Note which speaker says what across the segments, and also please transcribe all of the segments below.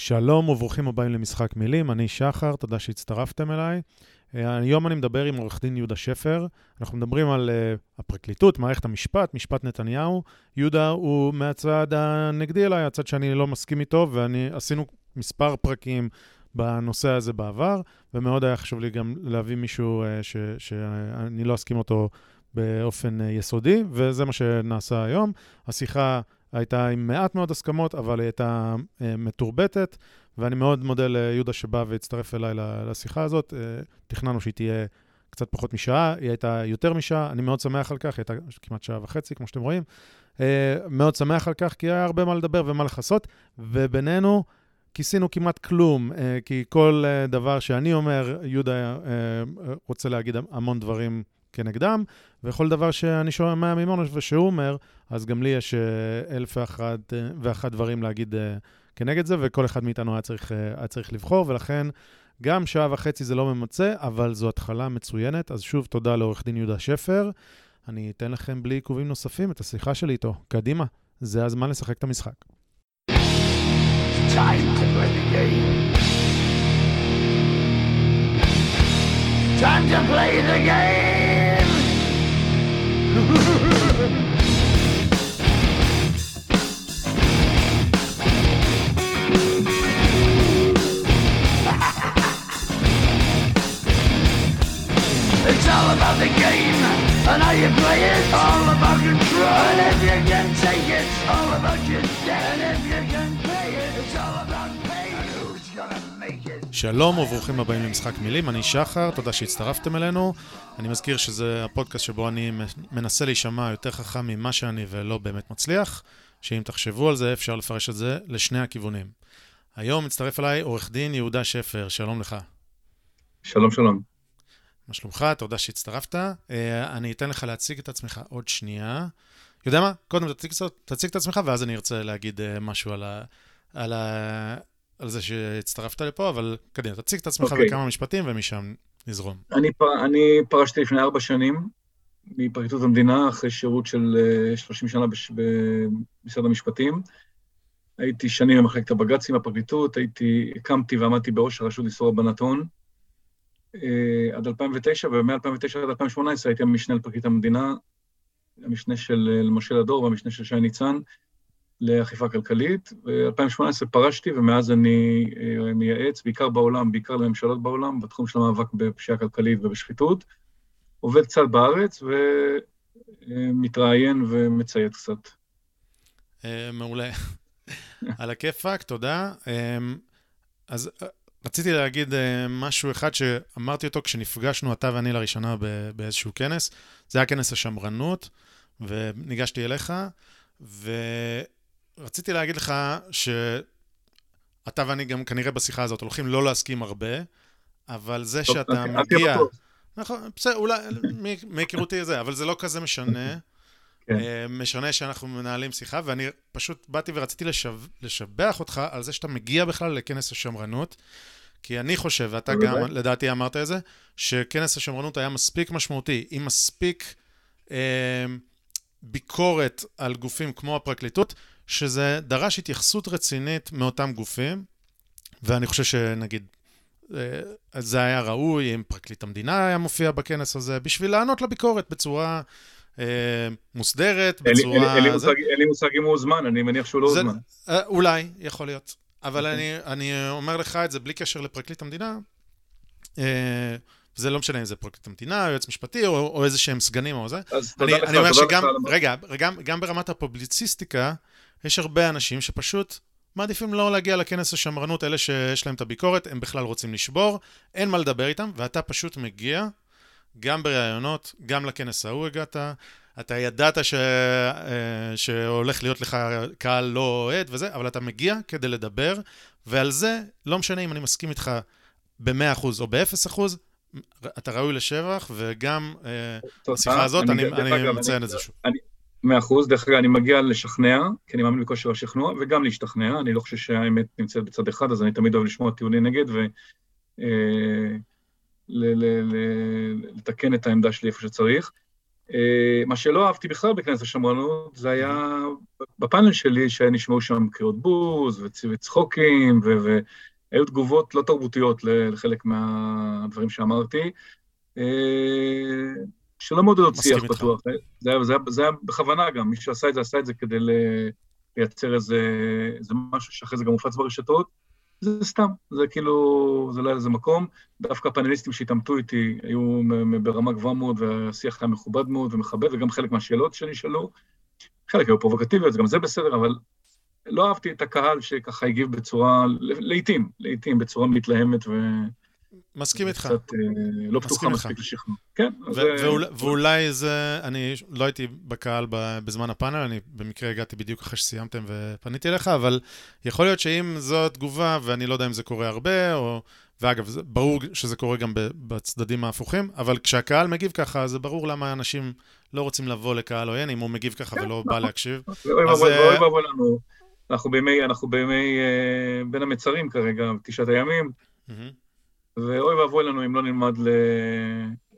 Speaker 1: שלום וברוכים הבאים למשחק מילים, אני שחר, תודה שהצטרפתם אליי. אה, היום אני מדבר עם עורך דין יהודה שפר. אנחנו מדברים על uh, הפרקליטות, מערכת המשפט, משפט נתניהו. יהודה הוא מהצד הנגדי אליי, הצד שאני לא מסכים איתו, ועשינו מספר פרקים בנושא הזה בעבר, ומאוד היה חשוב לי גם להביא מישהו uh, ש, שאני לא אסכים אותו באופן uh, יסודי, וזה מה שנעשה היום. השיחה הייתה עם מעט מאוד הסכמות, אבל היא הייתה uh, מתורבתת, ואני מאוד מודה ליהודה שבא והצטרף אליי לשיחה הזאת. Uh, תכננו שהיא תהיה קצת פחות משעה, היא הייתה יותר משעה, אני מאוד שמח על כך, היא הייתה כמעט שעה וחצי, כמו שאתם רואים. Uh, מאוד שמח על כך, כי היה הרבה מה לדבר ומה לכסות, ובינינו... כיסינו כמעט כלום, כי כל דבר שאני אומר, יהודה רוצה להגיד המון דברים כנגדם, וכל דבר שאני שומע ממנו ושהוא אומר, אז גם לי יש אה, אלף ואחת, אה, ואחת דברים להגיד אה, כנגד זה, וכל אחד מאיתנו היה צריך, היה צריך לבחור, ולכן גם שעה וחצי זה לא ממצה, אבל זו התחלה מצוינת. אז שוב, תודה לעורך דין יהודה שפר. אני אתן לכם בלי עיכובים נוספים את השיחה שלי איתו. קדימה, זה הזמן לשחק את המשחק. Time to play the game. Time to play the game! It's all about the game and how you play it. All about control. And if you can take it, all about your debt. And if you can pay it, it's all about שלום וברוכים הבאים למשחק מילים, אני שחר, תודה שהצטרפתם אלינו. אני מזכיר שזה הפודקאסט שבו אני מנסה להישמע יותר חכם ממה שאני ולא באמת מצליח, שאם תחשבו על זה אפשר לפרש את זה לשני הכיוונים. היום מצטרף אליי עורך דין יהודה שפר, שלום לך.
Speaker 2: שלום שלום.
Speaker 1: מה שלומך? תודה שהצטרפת. אה, אני אתן לך להציג את עצמך עוד שנייה. יודע מה? קודם תציג, תציג את עצמך, ואז אני ארצה להגיד אה, משהו על, ה, על, ה, על זה שהצטרפת לפה, אבל קדימה, תציג את עצמך okay. אוקיי. בכמה משפטים, ומשם נזרום.
Speaker 2: אני, פר, אני פרשתי לפני ארבע שנים מפרקליטות המדינה, אחרי שירות של 30 אה, שנה בש, במשרד המשפטים. הייתי שנים במחלקת הבג"צים בפרקליטות, הייתי, הקמתי ועמדתי בראש הרשות לאיסור הלבנת הון. אה, עד 2009, ומ-2009 עד 2018 הייתי המשנה לפרקליט המדינה, המשנה של אה, משה לדור והמשנה של שי ניצן לאכיפה כלכלית. ב-2018 פרשתי, ומאז אני אה, מייעץ, בעיקר בעולם, בעיקר לממשלות בעולם, בתחום של המאבק בפשיעה כלכלית ובשחיתות. עובד קצת בארץ ומתראיין ומצייץ קצת.
Speaker 1: מעולה. על הכיפאק, תודה. אז רציתי להגיד משהו אחד שאמרתי אותו כשנפגשנו, אתה ואני לראשונה באיזשהו כנס. זה היה כנס השמרנות, וניגשתי אליך, ורציתי להגיד לך שאתה ואני גם כנראה בשיחה הזאת הולכים לא להסכים הרבה, אבל זה טוב, שאתה אוקיי, מגיע... נכון, בסדר, אולי, מהיכרותי זה, אבל זה לא כזה משנה. כן. אה, משנה שאנחנו מנהלים שיחה, ואני פשוט באתי ורציתי לשב, לשבח אותך על זה שאתה מגיע בכלל לכנס השמרנות, כי אני חושב, ואתה גם, לדעתי אמרת את זה, שכנס השמרנות היה מספיק משמעותי, עם מספיק אה, ביקורת על גופים כמו הפרקליטות, שזה דרש התייחסות רצינית מאותם גופים, ואני חושב שנגיד, אה, זה היה ראוי אם פרקליט המדינה היה מופיע בכנס הזה, בשביל לענות לביקורת בצורה... אה, מוסדרת, בצורה...
Speaker 2: אין לי מושג אם הוא הוזמן, אני מניח שהוא לא הוזמן.
Speaker 1: אה, אולי, יכול להיות. אבל אוקיי. אני אומר לך את זה בלי קשר לפרקליט המדינה. זה לא משנה אם זה פרקליט המדינה, יועץ משפטי, או, או איזה שהם סגנים או זה. אז תודה לך, אני אומר שגם, רגע, גם, גם ברמת הפובליציסטיקה, יש הרבה אנשים שפשוט מעדיפים לא להגיע לכנס השמרנות, אלה שיש להם את הביקורת, הם בכלל רוצים לשבור, אין מה לדבר איתם, ואתה פשוט מגיע, גם בראיונות, גם לכנס ההוא הגעת, אתה ידעת ש... אה, שהולך להיות לך קהל לא אוהד וזה, אבל אתה מגיע כדי לדבר, ועל זה, לא משנה אם אני מסכים איתך ב-100% או ב-0%, אתה ראוי לשבח, וגם אה, בשיחה הזאת, אני, אני, אני מציין את זה שוב.
Speaker 2: מאה אחוז, דרך אגב, אני מגיע לשכנע, כי אני מאמין בכושר השכנוע, וגם להשתכנע, אני לא חושב שהאמת נמצאת בצד אחד, אז אני תמיד אוהב לשמוע טיעוני נגד, ולתקן אה, את העמדה שלי איפה שצריך. אה, מה שלא אהבתי בכלל בכנסת השמרנות, זה היה בפאנל שלי, שנשמעו שם קריאות בוז וצחוקים, והיו תגובות לא תרבותיות לחלק מהדברים שאמרתי, אה, שלא מעודדות שיח פתוח. זה, זה, זה היה בכוונה גם, מי שעשה את זה, עשה את זה כדי לייצר איזה, איזה משהו שאחרי זה גם מופץ ברשתות. זה סתם, זה כאילו, זה לא היה לזה מקום. דווקא הפאנליסטים שהתעמתו איתי היו ברמה גבוהה מאוד, והשיח היה מכובד מאוד ומכבד, וגם חלק מהשאלות שנשאלו, חלק היו פרובוקטיביות, גם זה בסדר, אבל לא אהבתי את הקהל שככה הגיב בצורה, לעיתים, לעיתים בצורה מתלהמת ו...
Speaker 1: מסכים איתך.
Speaker 2: קצת אה, לא פתוחה מספיק לשכנוע. כן.
Speaker 1: ואולי זה, אני לא הייתי בקהל בזמן הפאנל, אני במקרה הגעתי בדיוק אחרי שסיימתם ופניתי אליך, אבל יכול להיות שאם זו התגובה, ואני לא יודע אם זה קורה הרבה, או... ואגב, ברור שזה קורה גם בצדדים ההפוכים, אבל כשהקהל מגיב ככה, זה ברור למה אנשים לא רוצים לבוא לקהל עוין, אם הוא מגיב ככה כן, ולא בא נכון. להקשיב.
Speaker 2: אוי ואבוי לנו, אנחנו בימי, אנחנו בימי אה, בין המצרים כרגע, תשעת הימים. ואוי ואבוי לנו אם לא נלמד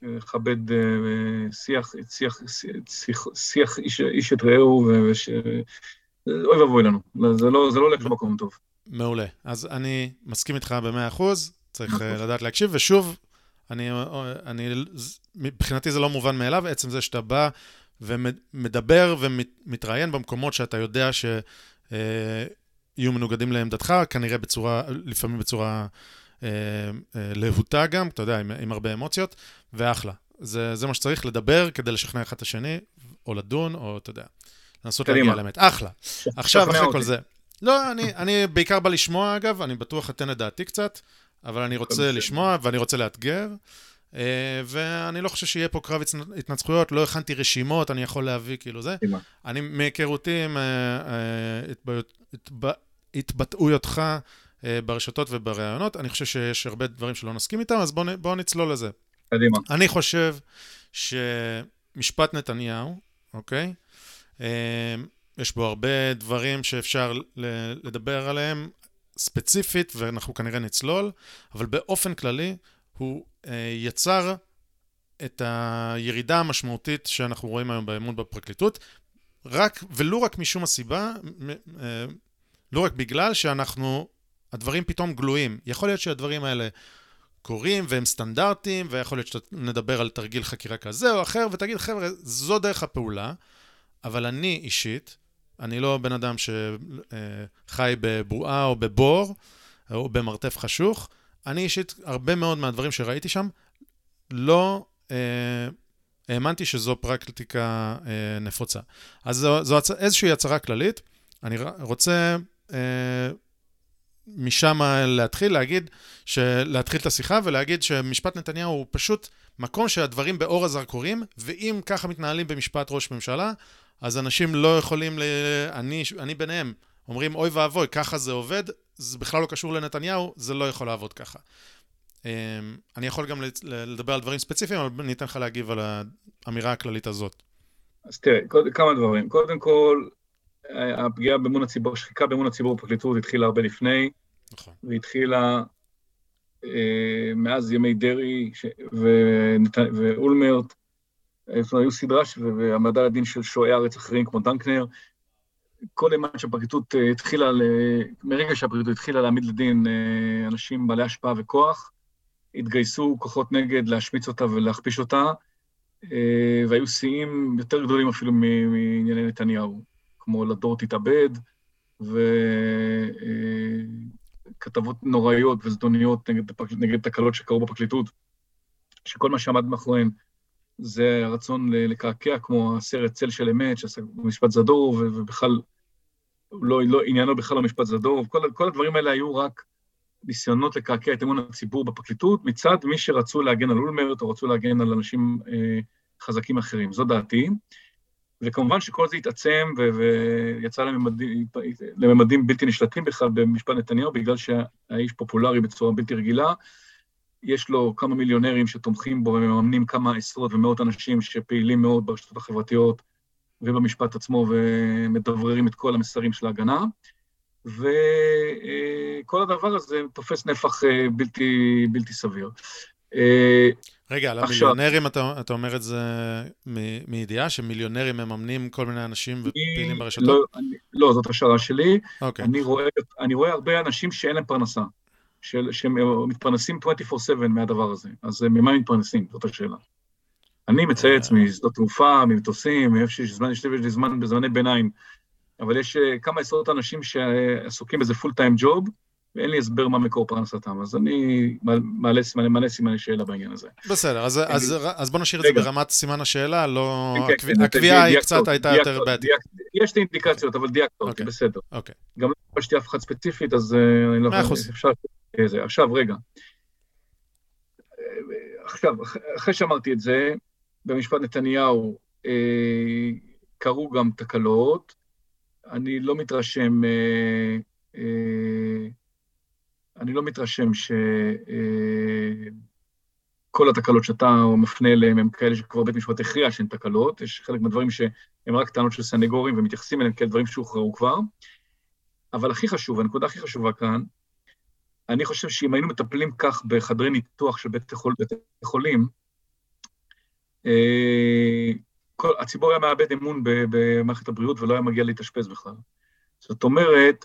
Speaker 2: לכבד אה, שיח, שיח, שיח, שיח איש, איש את רעהו, וש... אוי ואבוי לנו, זה לא, זה לא הולך למקום טוב.
Speaker 1: מעולה. אז אני מסכים איתך במאה אחוז, צריך אה, לדעת להקשיב, ושוב, אני, אני, מבחינתי זה לא מובן מאליו, עצם זה שאתה בא ומדבר ומתראיין במקומות שאתה יודע שיהיו אה, מנוגדים לעמדתך, כנראה בצורה, לפעמים בצורה להוטה גם, אתה יודע, עם, עם הרבה אמוציות, ואחלה. זה, זה מה שצריך, לדבר כדי לשכנע אחד את השני, או לדון, או אתה יודע, לנסות להגיע לאמת. אחלה. עכשיו, אחרי כל זה. לא, אני, אני בעיקר בא לשמוע, אגב, אני בטוח אתן את דעתי קצת, אבל אני רוצה לשמוע ואני רוצה לאתגר. Uh, ואני לא חושב שיהיה פה קרב התנצחויות, לא הכנתי רשימות, אני יכול להביא כאילו זה. אני מהיכרותי עם התבטאויותך אה, ברשתות ובראיונות. אני חושב שיש הרבה דברים שלא נסכים איתם, אז בואו בוא נצלול לזה.
Speaker 2: קדימה.
Speaker 1: אני חושב שמשפט נתניהו, אוקיי? אה, יש בו הרבה דברים שאפשר לדבר עליהם ספציפית, ואנחנו כנראה נצלול, אבל באופן כללי, הוא אה, יצר את הירידה המשמעותית שאנחנו רואים היום באמון בפרקליטות, רק, ולו רק משום הסיבה, לא רק בגלל שאנחנו הדברים פתאום גלויים. יכול להיות שהדברים האלה קורים והם סטנדרטיים, ויכול להיות שנדבר על תרגיל חקירה כזה או אחר, ותגיד, חבר'ה, זו דרך הפעולה, אבל אני אישית, אני לא בן אדם שחי בבועה או בבור, או במרתף חשוך, אני אישית, הרבה מאוד מהדברים שראיתי שם, לא אה, האמנתי שזו פרקטיקה אה, נפוצה. אז זו, זו איזושהי הצהרה כללית. אני רוצה אה, משם להתחיל, להגיד, להתחיל את השיחה ולהגיד שמשפט נתניהו הוא פשוט מקום שהדברים באור הזרקורים, ואם ככה מתנהלים במשפט ראש ממשלה, אז אנשים לא יכולים, ל... אני, אני ביניהם, אומרים אוי ואבוי, ככה זה עובד, זה בכלל לא קשור לנתניהו, זה לא יכול לעבוד ככה. אמ, אני יכול גם לדבר על דברים ספציפיים, אבל אני אתן לך להגיב על האמירה הכללית הזאת.
Speaker 2: אז תראה, כמה דברים. קודם כל, הפגיעה באמון הציבור, השחיקה באמון הציבור בפרקליטות התחילה הרבה לפני, נכון. והתחילה אה, מאז ימי דרעי ש... ונת... ואולמרט, היו סדרה ש... והעמדה לדין של שועי ארץ אחרים כמו דנקנר. כל אימת שהפרקליטות אה, התחילה, ל... מרגע שהפרקליטות התחילה להעמיד לדין אה, אנשים בעלי השפעה וכוח, התגייסו כוחות נגד להשמיץ אותה ולהכפיש אותה, אה, והיו שיאים יותר גדולים אפילו מענייני נתניהו. כמו לדור תתאבד, וכתבות נוראיות וזדוניות נגד, נגד תקלות שקרו בפרקליטות, שכל מה שעמד מאחוריהן זה הרצון לקעקע, כמו הסרט צל של אמת, שעסק במשפט זדור, ובכלל, לא, לא, עניינו בכלל לא משפט זדור, כל, כל הדברים האלה היו רק ניסיונות לקעקע את אמון הציבור בפרקליטות, מצד מי שרצו להגן על אולמרט או רצו להגן על אנשים אה, חזקים אחרים. זו דעתי. וכמובן שכל זה התעצם ויצא לממדים, לממדים בלתי נשלטים בכלל במשפט נתניהו, בגלל שהאיש פופולרי בצורה בלתי רגילה. יש לו כמה מיליונרים שתומכים בו ומממנים כמה עשרות ומאות אנשים שפעילים מאוד ברשתות החברתיות ובמשפט עצמו ומדבררים את כל המסרים של ההגנה. וכל הדבר הזה תופס נפח בלתי, בלתי סביר. אה,
Speaker 1: רגע, על
Speaker 2: עכשיו-
Speaker 1: המיליונרים אתה, אתה אומר את זה מ- מידיעה שמיליונרים מממנים כל מיני אנשים ופעילים ברשתות?
Speaker 2: לא, אני- לא, זאת השערה שלי.
Speaker 1: אוקיי.
Speaker 2: אני רואה, אני רואה הרבה אנשים שאין להם פרנסה, של, שהם מתפרנסים 24/7 מהדבר הזה. אז אה, ממה הם מתפרנסים? זאת השאלה. אני מצייץ
Speaker 1: אה.
Speaker 2: משדות תעופה, ממטוסים, מאיפה שיש זמן, יש לי זמן בזמני ביניים. אבל יש כמה עשרות אנשים שעסוקים באיזה פול טיים ג'וב, ואין לי הסבר מה מקור פרנסתם. אז אני מעלה סימני, מעלה סימני שאלה בעניין הזה.
Speaker 1: בסדר, אז, אז, אז בוא נשאיר את זה. ברמת סימן השאלה, לא...
Speaker 2: כן, כן,
Speaker 1: הקביע- הקביעה היא קצת הייתה יותר.
Speaker 2: דייקת- יש לי אינדיקציות, אבל דייקת אותי. בסדר.
Speaker 1: אוקיי.
Speaker 2: גם לא פגשתי אף אחד ספציפית, אז אה, אני לא
Speaker 1: מאה אחוז.
Speaker 2: אה. עכשיו, רגע. אה, עכשיו, אח- אחרי שאמרתי את זה, במשפט נתניהו אה, קרו גם תקלות. אני לא מתרשם, אה, אה, אני לא מתרשם ש... אה, התקלות שאתה מפנה אליהן הם כאלה שכבר בית משפט הכריע שהן תקלות, יש חלק מהדברים שהם רק טענות של סנגורים ומתייחסים אליהם כאל דברים שהוכרעו כבר. אבל הכי חשוב, הנקודה הכי חשובה כאן, אני חושב שאם היינו מטפלים כך בחדרי ניתוח של בית חול, בתי חולים, אה, כל, הציבור היה מאבד אמון במערכת הבריאות ולא היה מגיע להתאשפז בכלל. זאת אומרת,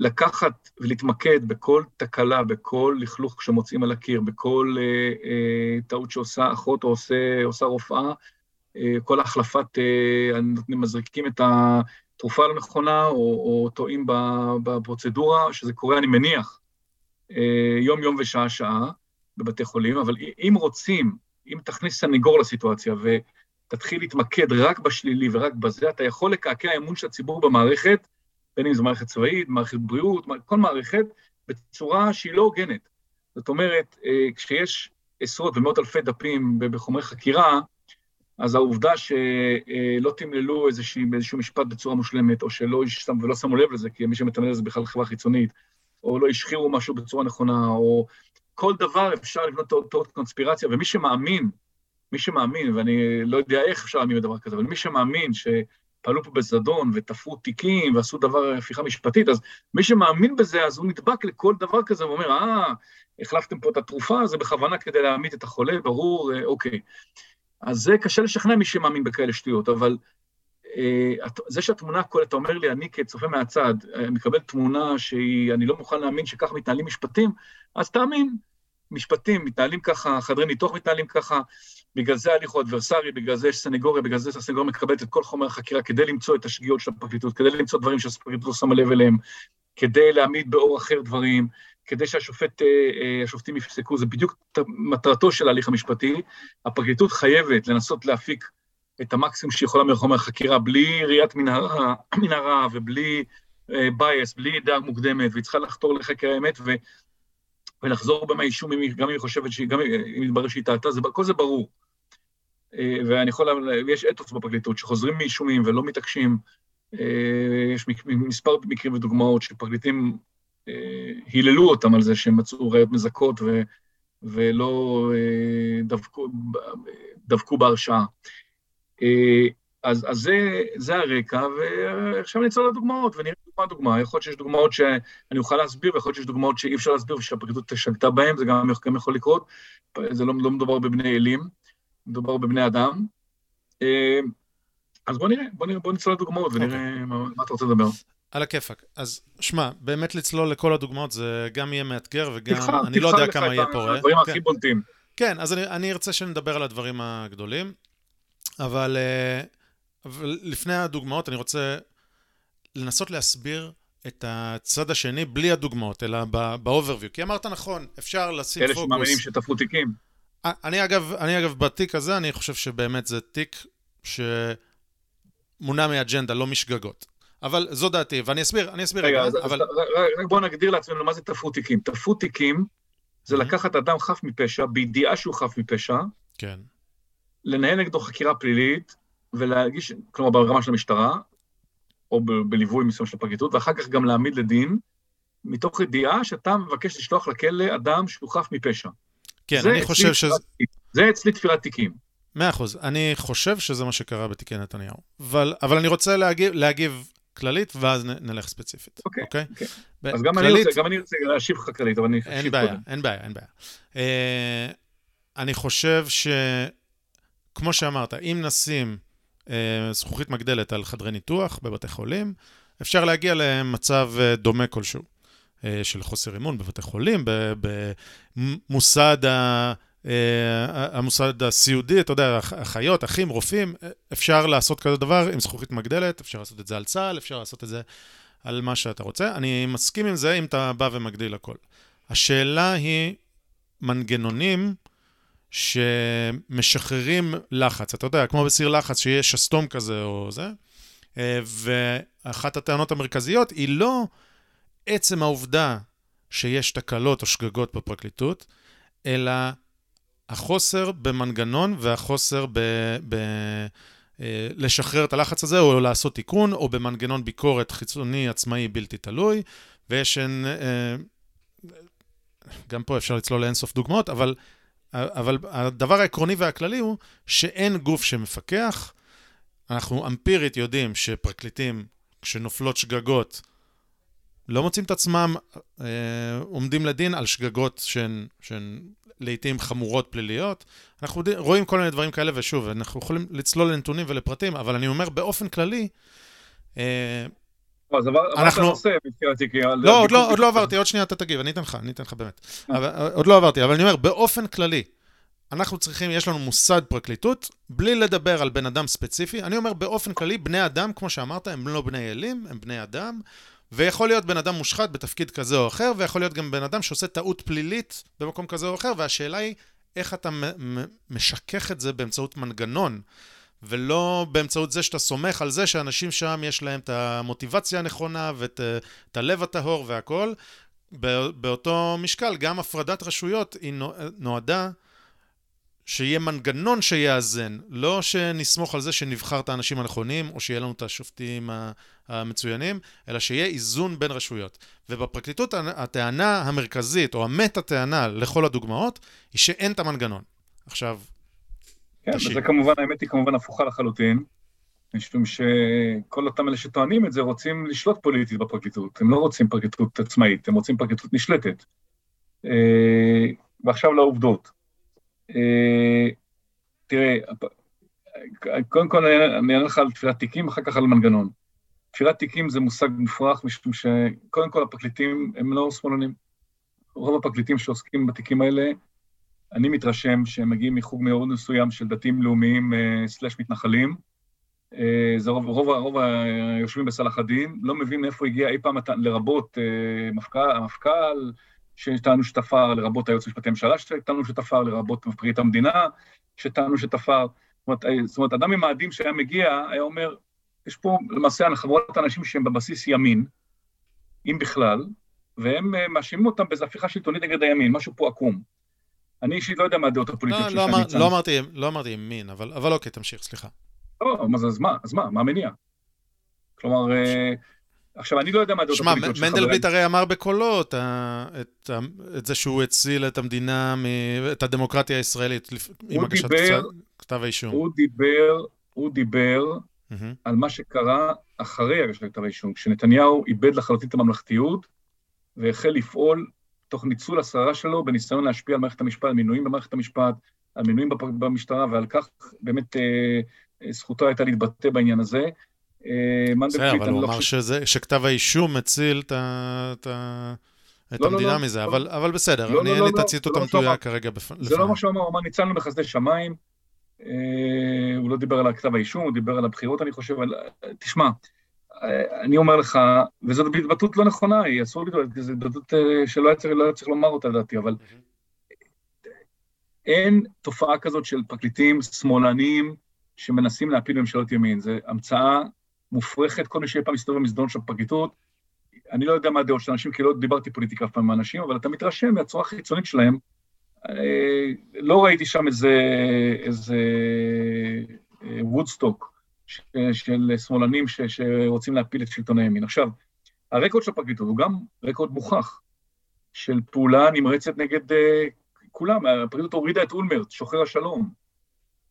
Speaker 2: לקחת ולהתמקד בכל תקלה, בכל לכלוך שמוצאים על הקיר, בכל אה, אה, טעות שעושה אחות או עושה, עושה רופאה, אה, כל החלפת, אה, מזריקים את התרופה הלא נכונה, או, או טועים בפרוצדורה, שזה קורה, אני מניח, אה, יום-יום ושעה-שעה בבתי חולים, אבל אם רוצים, אם תכניס סניגור לסיטואציה ותתחיל להתמקד רק בשלילי ורק בזה, אתה יכול לקעקע אמון של הציבור במערכת, בין אם זו מערכת צבאית, מערכת בריאות, כל מערכת, בצורה שהיא לא הוגנת. זאת אומרת, אה, כשיש עשרות ומאות אלפי דפים בחומרי חקירה, אז העובדה שלא תמללו איזושהי, איזשהו משפט בצורה מושלמת, או שלא שם, ולא שמו לב לזה, כי מי שמתמלל זה בכלל חברה חיצונית, או לא השחירו משהו בצורה נכונה, או כל דבר אפשר לבנות תיאוריות קונספירציה, ומי שמאמין, מי שמאמין, ואני לא יודע איך אפשר להאמין בדבר כזה, אבל מי שמאמין שפעלו פה בזדון ותפרו תיקים ועשו דבר, הפיכה משפטית, אז מי שמאמין בזה, אז הוא נדבק לכל דבר כזה ואומר, אה, החלפתם פה את התרופה, זה בכוונה כדי להעמיד את החולה, ברור, אה, אוקיי. אז זה קשה לשכנע מי שמאמין בכאלה שטויות, אבל אה, זה שהתמונה הכוללת, אתה אומר לי, אני כצופה מהצד, אה, מקבל תמונה שהיא, אני לא מוכן להאמין שכך מתנהלים משפטים, אז תאמין, משפטים מתנהלים ככה, חדרי ניתוח מתנהלים ככה, בגלל זה ההליך הוא אדברסרי, בגלל זה יש סנגוריה, בגלל זה הסנגוריה מקבלת את כל חומר החקירה כדי למצוא את השגיאות של הפרקליטות, כדי למצוא דברים שהפרקליטות לא שמה לב אליהם, כדי להעמיד באור אחר דברים, כדי שהשופט, אה, אה, יפסקו, זה בדיוק מטרתו של ההליך המשפטי. הפרקליטות חייבת לנסות להפיק את המקסימום שהיא יכולה מחומר החקירה, בלי ראיית מנהרה, מנהרה ובלי בייס, בלי דעה מוקדמת, והיא צריכה לחתור לחקר האמת ולחזור בה מהאישום, גם אם היא חושבת שהיא, גם אם יתברר שהיא טעתה, כל זה ברור. אה, ואני יכול, ויש אתוס בפרקליטות שחוזרים מאישומים ולא מתעקשים. אה, יש מספר מקרים ודוגמאות שפרקליטים אה, היללו אותם על זה שהם מצאו ראיות מזכות ולא דבקו, דבקו בהרשעה. אז, אז זה, זה הרקע, ועכשיו נצא לדוגמאות, ונראה דוגמה דוגמה. יכול להיות שיש דוגמאות שאני אוכל להסביר, ויכול להיות שיש דוגמאות שאי אפשר להסביר ושהפרקליטות שגתה בהן, זה גם, גם יכול לקרות. זה לא, לא מדובר בבני אלים, מדובר בבני אדם. אה, אז בוא נראה, בוא, נראה, בוא נצא לדוגמאות ונראה okay. מה, מה אתה רוצה לדבר.
Speaker 1: על הכיפאק. אז שמע, באמת לצלול לכל הדוגמאות זה גם יהיה מאתגר וגם
Speaker 2: תבחר,
Speaker 1: אני לא
Speaker 2: תבחר
Speaker 1: יודע
Speaker 2: לך
Speaker 1: כמה יהיה פורה.
Speaker 2: הדברים
Speaker 1: כן.
Speaker 2: הכי בולטים.
Speaker 1: כן, אז אני, אני ארצה שנדבר על הדברים הגדולים, אבל, אה, אבל לפני הדוגמאות אני רוצה לנסות להסביר את הצד השני בלי הדוגמאות, אלא ב-overview. כי אמרת נכון, אפשר לשים
Speaker 2: אלה
Speaker 1: פוקוס.
Speaker 2: שמאמינים שתפרו תיקים.
Speaker 1: אני אגב, אני אגב, בתיק הזה, אני חושב שבאמת זה תיק שמונע מאג'נדה, לא משגגות. אבל זו דעתי, ואני אסביר, אני אסביר
Speaker 2: רגע, אז,
Speaker 1: אבל...
Speaker 2: אז רק בואו נגדיר לעצמנו מה זה תפרו תיקים. תפרו תיקים זה. לקחת אדם חף מפשע, בידיעה שהוא חף מפשע,
Speaker 1: כן,
Speaker 2: לנהל נגדו חקירה פלילית ולהגיש, כלומר ברמה של המשטרה, או ב- בליווי מסוים של הפרקליטות, ואחר כך גם להעמיד לדין, מתוך ידיעה שאתה מבקש לשלוח לכלא אדם שהוא חף מפשע.
Speaker 1: כן, אני חושב שזה...
Speaker 2: זה אצלי תפירת תיקים.
Speaker 1: מאה אחוז. אני חושב שזה מה שקרה בתיקי נתניהו. אבל, אבל אני רוצה להגיב, להגיב כללית, ואז נ, נלך ספציפית.
Speaker 2: אוקיי,
Speaker 1: אוקיי?
Speaker 2: אוקיי.
Speaker 1: ב-
Speaker 2: אז גם אני
Speaker 1: כללית,
Speaker 2: רוצה, גם אני רוצה להשיב לך כללית, אבל אני
Speaker 1: אין
Speaker 2: אשיב
Speaker 1: בעיה,
Speaker 2: קודם.
Speaker 1: אין בעיה, אין בעיה. אה, אני חושב שכמו שאמרת, אם נשים זכוכית מגדלת על חדרי ניתוח בבתי חולים, אפשר להגיע למצב אה, דומה כלשהו אה, של חוסר אמון בבתי חולים, במוסד ה... המוסד הסיעודי, אתה יודע, אחיות, אחים, רופאים, אפשר לעשות כזה דבר עם זכוכית מגדלת, אפשר לעשות את זה על צה"ל, אפשר לעשות את זה על מה שאתה רוצה. אני מסכים עם זה אם אתה בא ומגדיל הכל. השאלה היא מנגנונים שמשחררים לחץ. אתה יודע, כמו בסיר לחץ, שיש שסתום כזה או זה, ואחת הטענות המרכזיות היא לא עצם העובדה שיש תקלות או שגגות בפרקליטות, אלא החוסר במנגנון והחוסר ב... ב אה, לשחרר את הלחץ הזה, או לעשות תיקון, או במנגנון ביקורת חיצוני עצמאי בלתי תלוי, ויש... אה, גם פה אפשר לצלול לאינסוף דוגמאות, אבל, אבל הדבר העקרוני והכללי הוא שאין גוף שמפקח. אנחנו אמפירית יודעים שפרקליטים, כשנופלות שגגות, לא מוצאים את עצמם אה, עומדים לדין על שגגות שהן, שהן לעיתים חמורות פליליות. אנחנו רואים כל מיני דברים כאלה, ושוב, אנחנו יכולים לצלול לנתונים ולפרטים, אבל אני אומר באופן כללי,
Speaker 2: אה, אז עברת נושא מבחינתי, כי...
Speaker 1: לא, לא, עוד לא עברתי, עוד שנייה אתה תגיב, אני אתן לך, אני אתן לך באמת. אה. עוד לא עברתי, אבל אני אומר, באופן כללי, אנחנו צריכים, יש לנו מוסד פרקליטות, בלי לדבר על בן אדם ספציפי. אני אומר, באופן כללי, בני אדם, כמו שאמרת, הם לא בני אלים, הם בני אדם. ויכול להיות בן אדם מושחת בתפקיד כזה או אחר, ויכול להיות גם בן אדם שעושה טעות פלילית במקום כזה או אחר, והשאלה היא איך אתה משכך את זה באמצעות מנגנון, ולא באמצעות זה שאתה סומך על זה שאנשים שם יש להם את המוטיבציה הנכונה ואת הלב הטהור והכול. באותו משקל, גם הפרדת רשויות היא נועדה שיהיה מנגנון שיאזן, לא שנסמוך על זה שנבחר את האנשים הנכונים, או שיהיה לנו את השופטים המצוינים, אלא שיהיה איזון בין רשויות. ובפרקליטות הטענה המרכזית, או המטה-טענה לכל הדוגמאות, היא שאין את המנגנון. עכשיו,
Speaker 2: כן. וזה כמובן, האמת היא כמובן הפוכה לחלוטין, משום שכל אותם אלה שטוענים את זה רוצים לשלוט פוליטית בפרקליטות. הם לא רוצים פרקליטות עצמאית, הם רוצים פרקליטות נשלטת. אה, ועכשיו לעובדות. אה, תראה, קודם כל אני אענה לך על תפילת תיקים, אחר כך על מנגנון. תפילת תיקים זה מושג מופרך, משום שקודם כל הפרקליטים הם לא שמאלנים. רוב הפרקליטים שעוסקים בתיקים האלה, אני מתרשם שהם מגיעים מחוג מאוד מסוים של דתיים לאומיים אה, סלאש מתנחלים. אה, זה רוב, רוב, רוב היושבים בסלאח א-דין, לא מבין מאיפה הגיע אי פעם, לרבות המפכ"ל, המפכ"ל שטענו שתפר, לרבות היועץ המשפטי לממשלה שטענו שתפר, לרבות פרקליט המדינה שטענו שתפר. זאת אומרת, זאת אומרת, אדם עם מאדים שהיה מגיע, היה אומר, יש פה למעשה חברות אנשים שהם בבסיס ימין, אם בכלל, והם אה, מאשימים אותם באיזו הפיכה שלטונית נגד הימין, משהו פה עקום. אני אישית לא יודע מה הדעות הפוליטיות
Speaker 1: לא, של לא, אמר, לא, אמרתי, לא אמרתי ימין, אבל, אבל אוקיי, תמשיך, סליחה.
Speaker 2: לא, אז מה, אז מה, מה המניע? כלומר, אה, עכשיו, אני לא יודע מה הדעות הפוליטיות
Speaker 1: שלך. שמע, מנדלבליט הרי אמר בקולו את, את, את זה שהוא הציל את המדינה, את הדמוקרטיה הישראלית, עם הגשת כתב האישום.
Speaker 2: הוא דיבר, הוא דיבר mm-hmm. על מה שקרה אחרי הגשת כתב האישום, כשנתניהו איבד לחלוטין את הממלכתיות, והחל לפעול תוך ניצול השררה שלו בניסיון להשפיע על מערכת המשפט, על מינויים במערכת המשפט, על מינויים במשטרה, ועל כך באמת אה, זכותו הייתה להתבטא בעניין הזה.
Speaker 1: אה, בסדר, אבל הוא לא אמר שכתב האישום מציל את לא, לא, המדינה מזה, אבל בסדר, אין לי את הציטוט המתויק כרגע
Speaker 2: לפניי. זה לא מה שהוא אמר, הוא אמר, ניצלנו בחסדי שמיים, אה, הוא לא דיבר על כתב האישום, הוא דיבר על הבחירות, אני חושב, תשמע, אה, אני אומר לך, וזאת התבטאות לא נכונה, היא אסור להתבטא, זו התבטאות שלא היה צריך לומר אותה, לדעתי, אבל אין תופעה כזאת של פרקליטים שמאלניים שמנסים להפיל ממשלות ימין, זו המצאה מופרכת, כל מי שאי פעם מסתובב במסדרון של הפרקליטות, אני לא יודע מה הדעות של אנשים, כי לא דיברתי פוליטיקה אף פעם עם האנשים, אבל אתה מתרשם מהצורה החיצונית שלהם. אה, לא ראיתי שם איזה, איזה וודסטוק אה, של שמאלנים ש, שרוצים להפיל את שלטון הימין. עכשיו, הרקורד של הפרקליטות הוא גם רקורד מוכח של פעולה נמרצת נגד uh, כולם. הפרקליטות הורידה את אולמרט, שוחר השלום,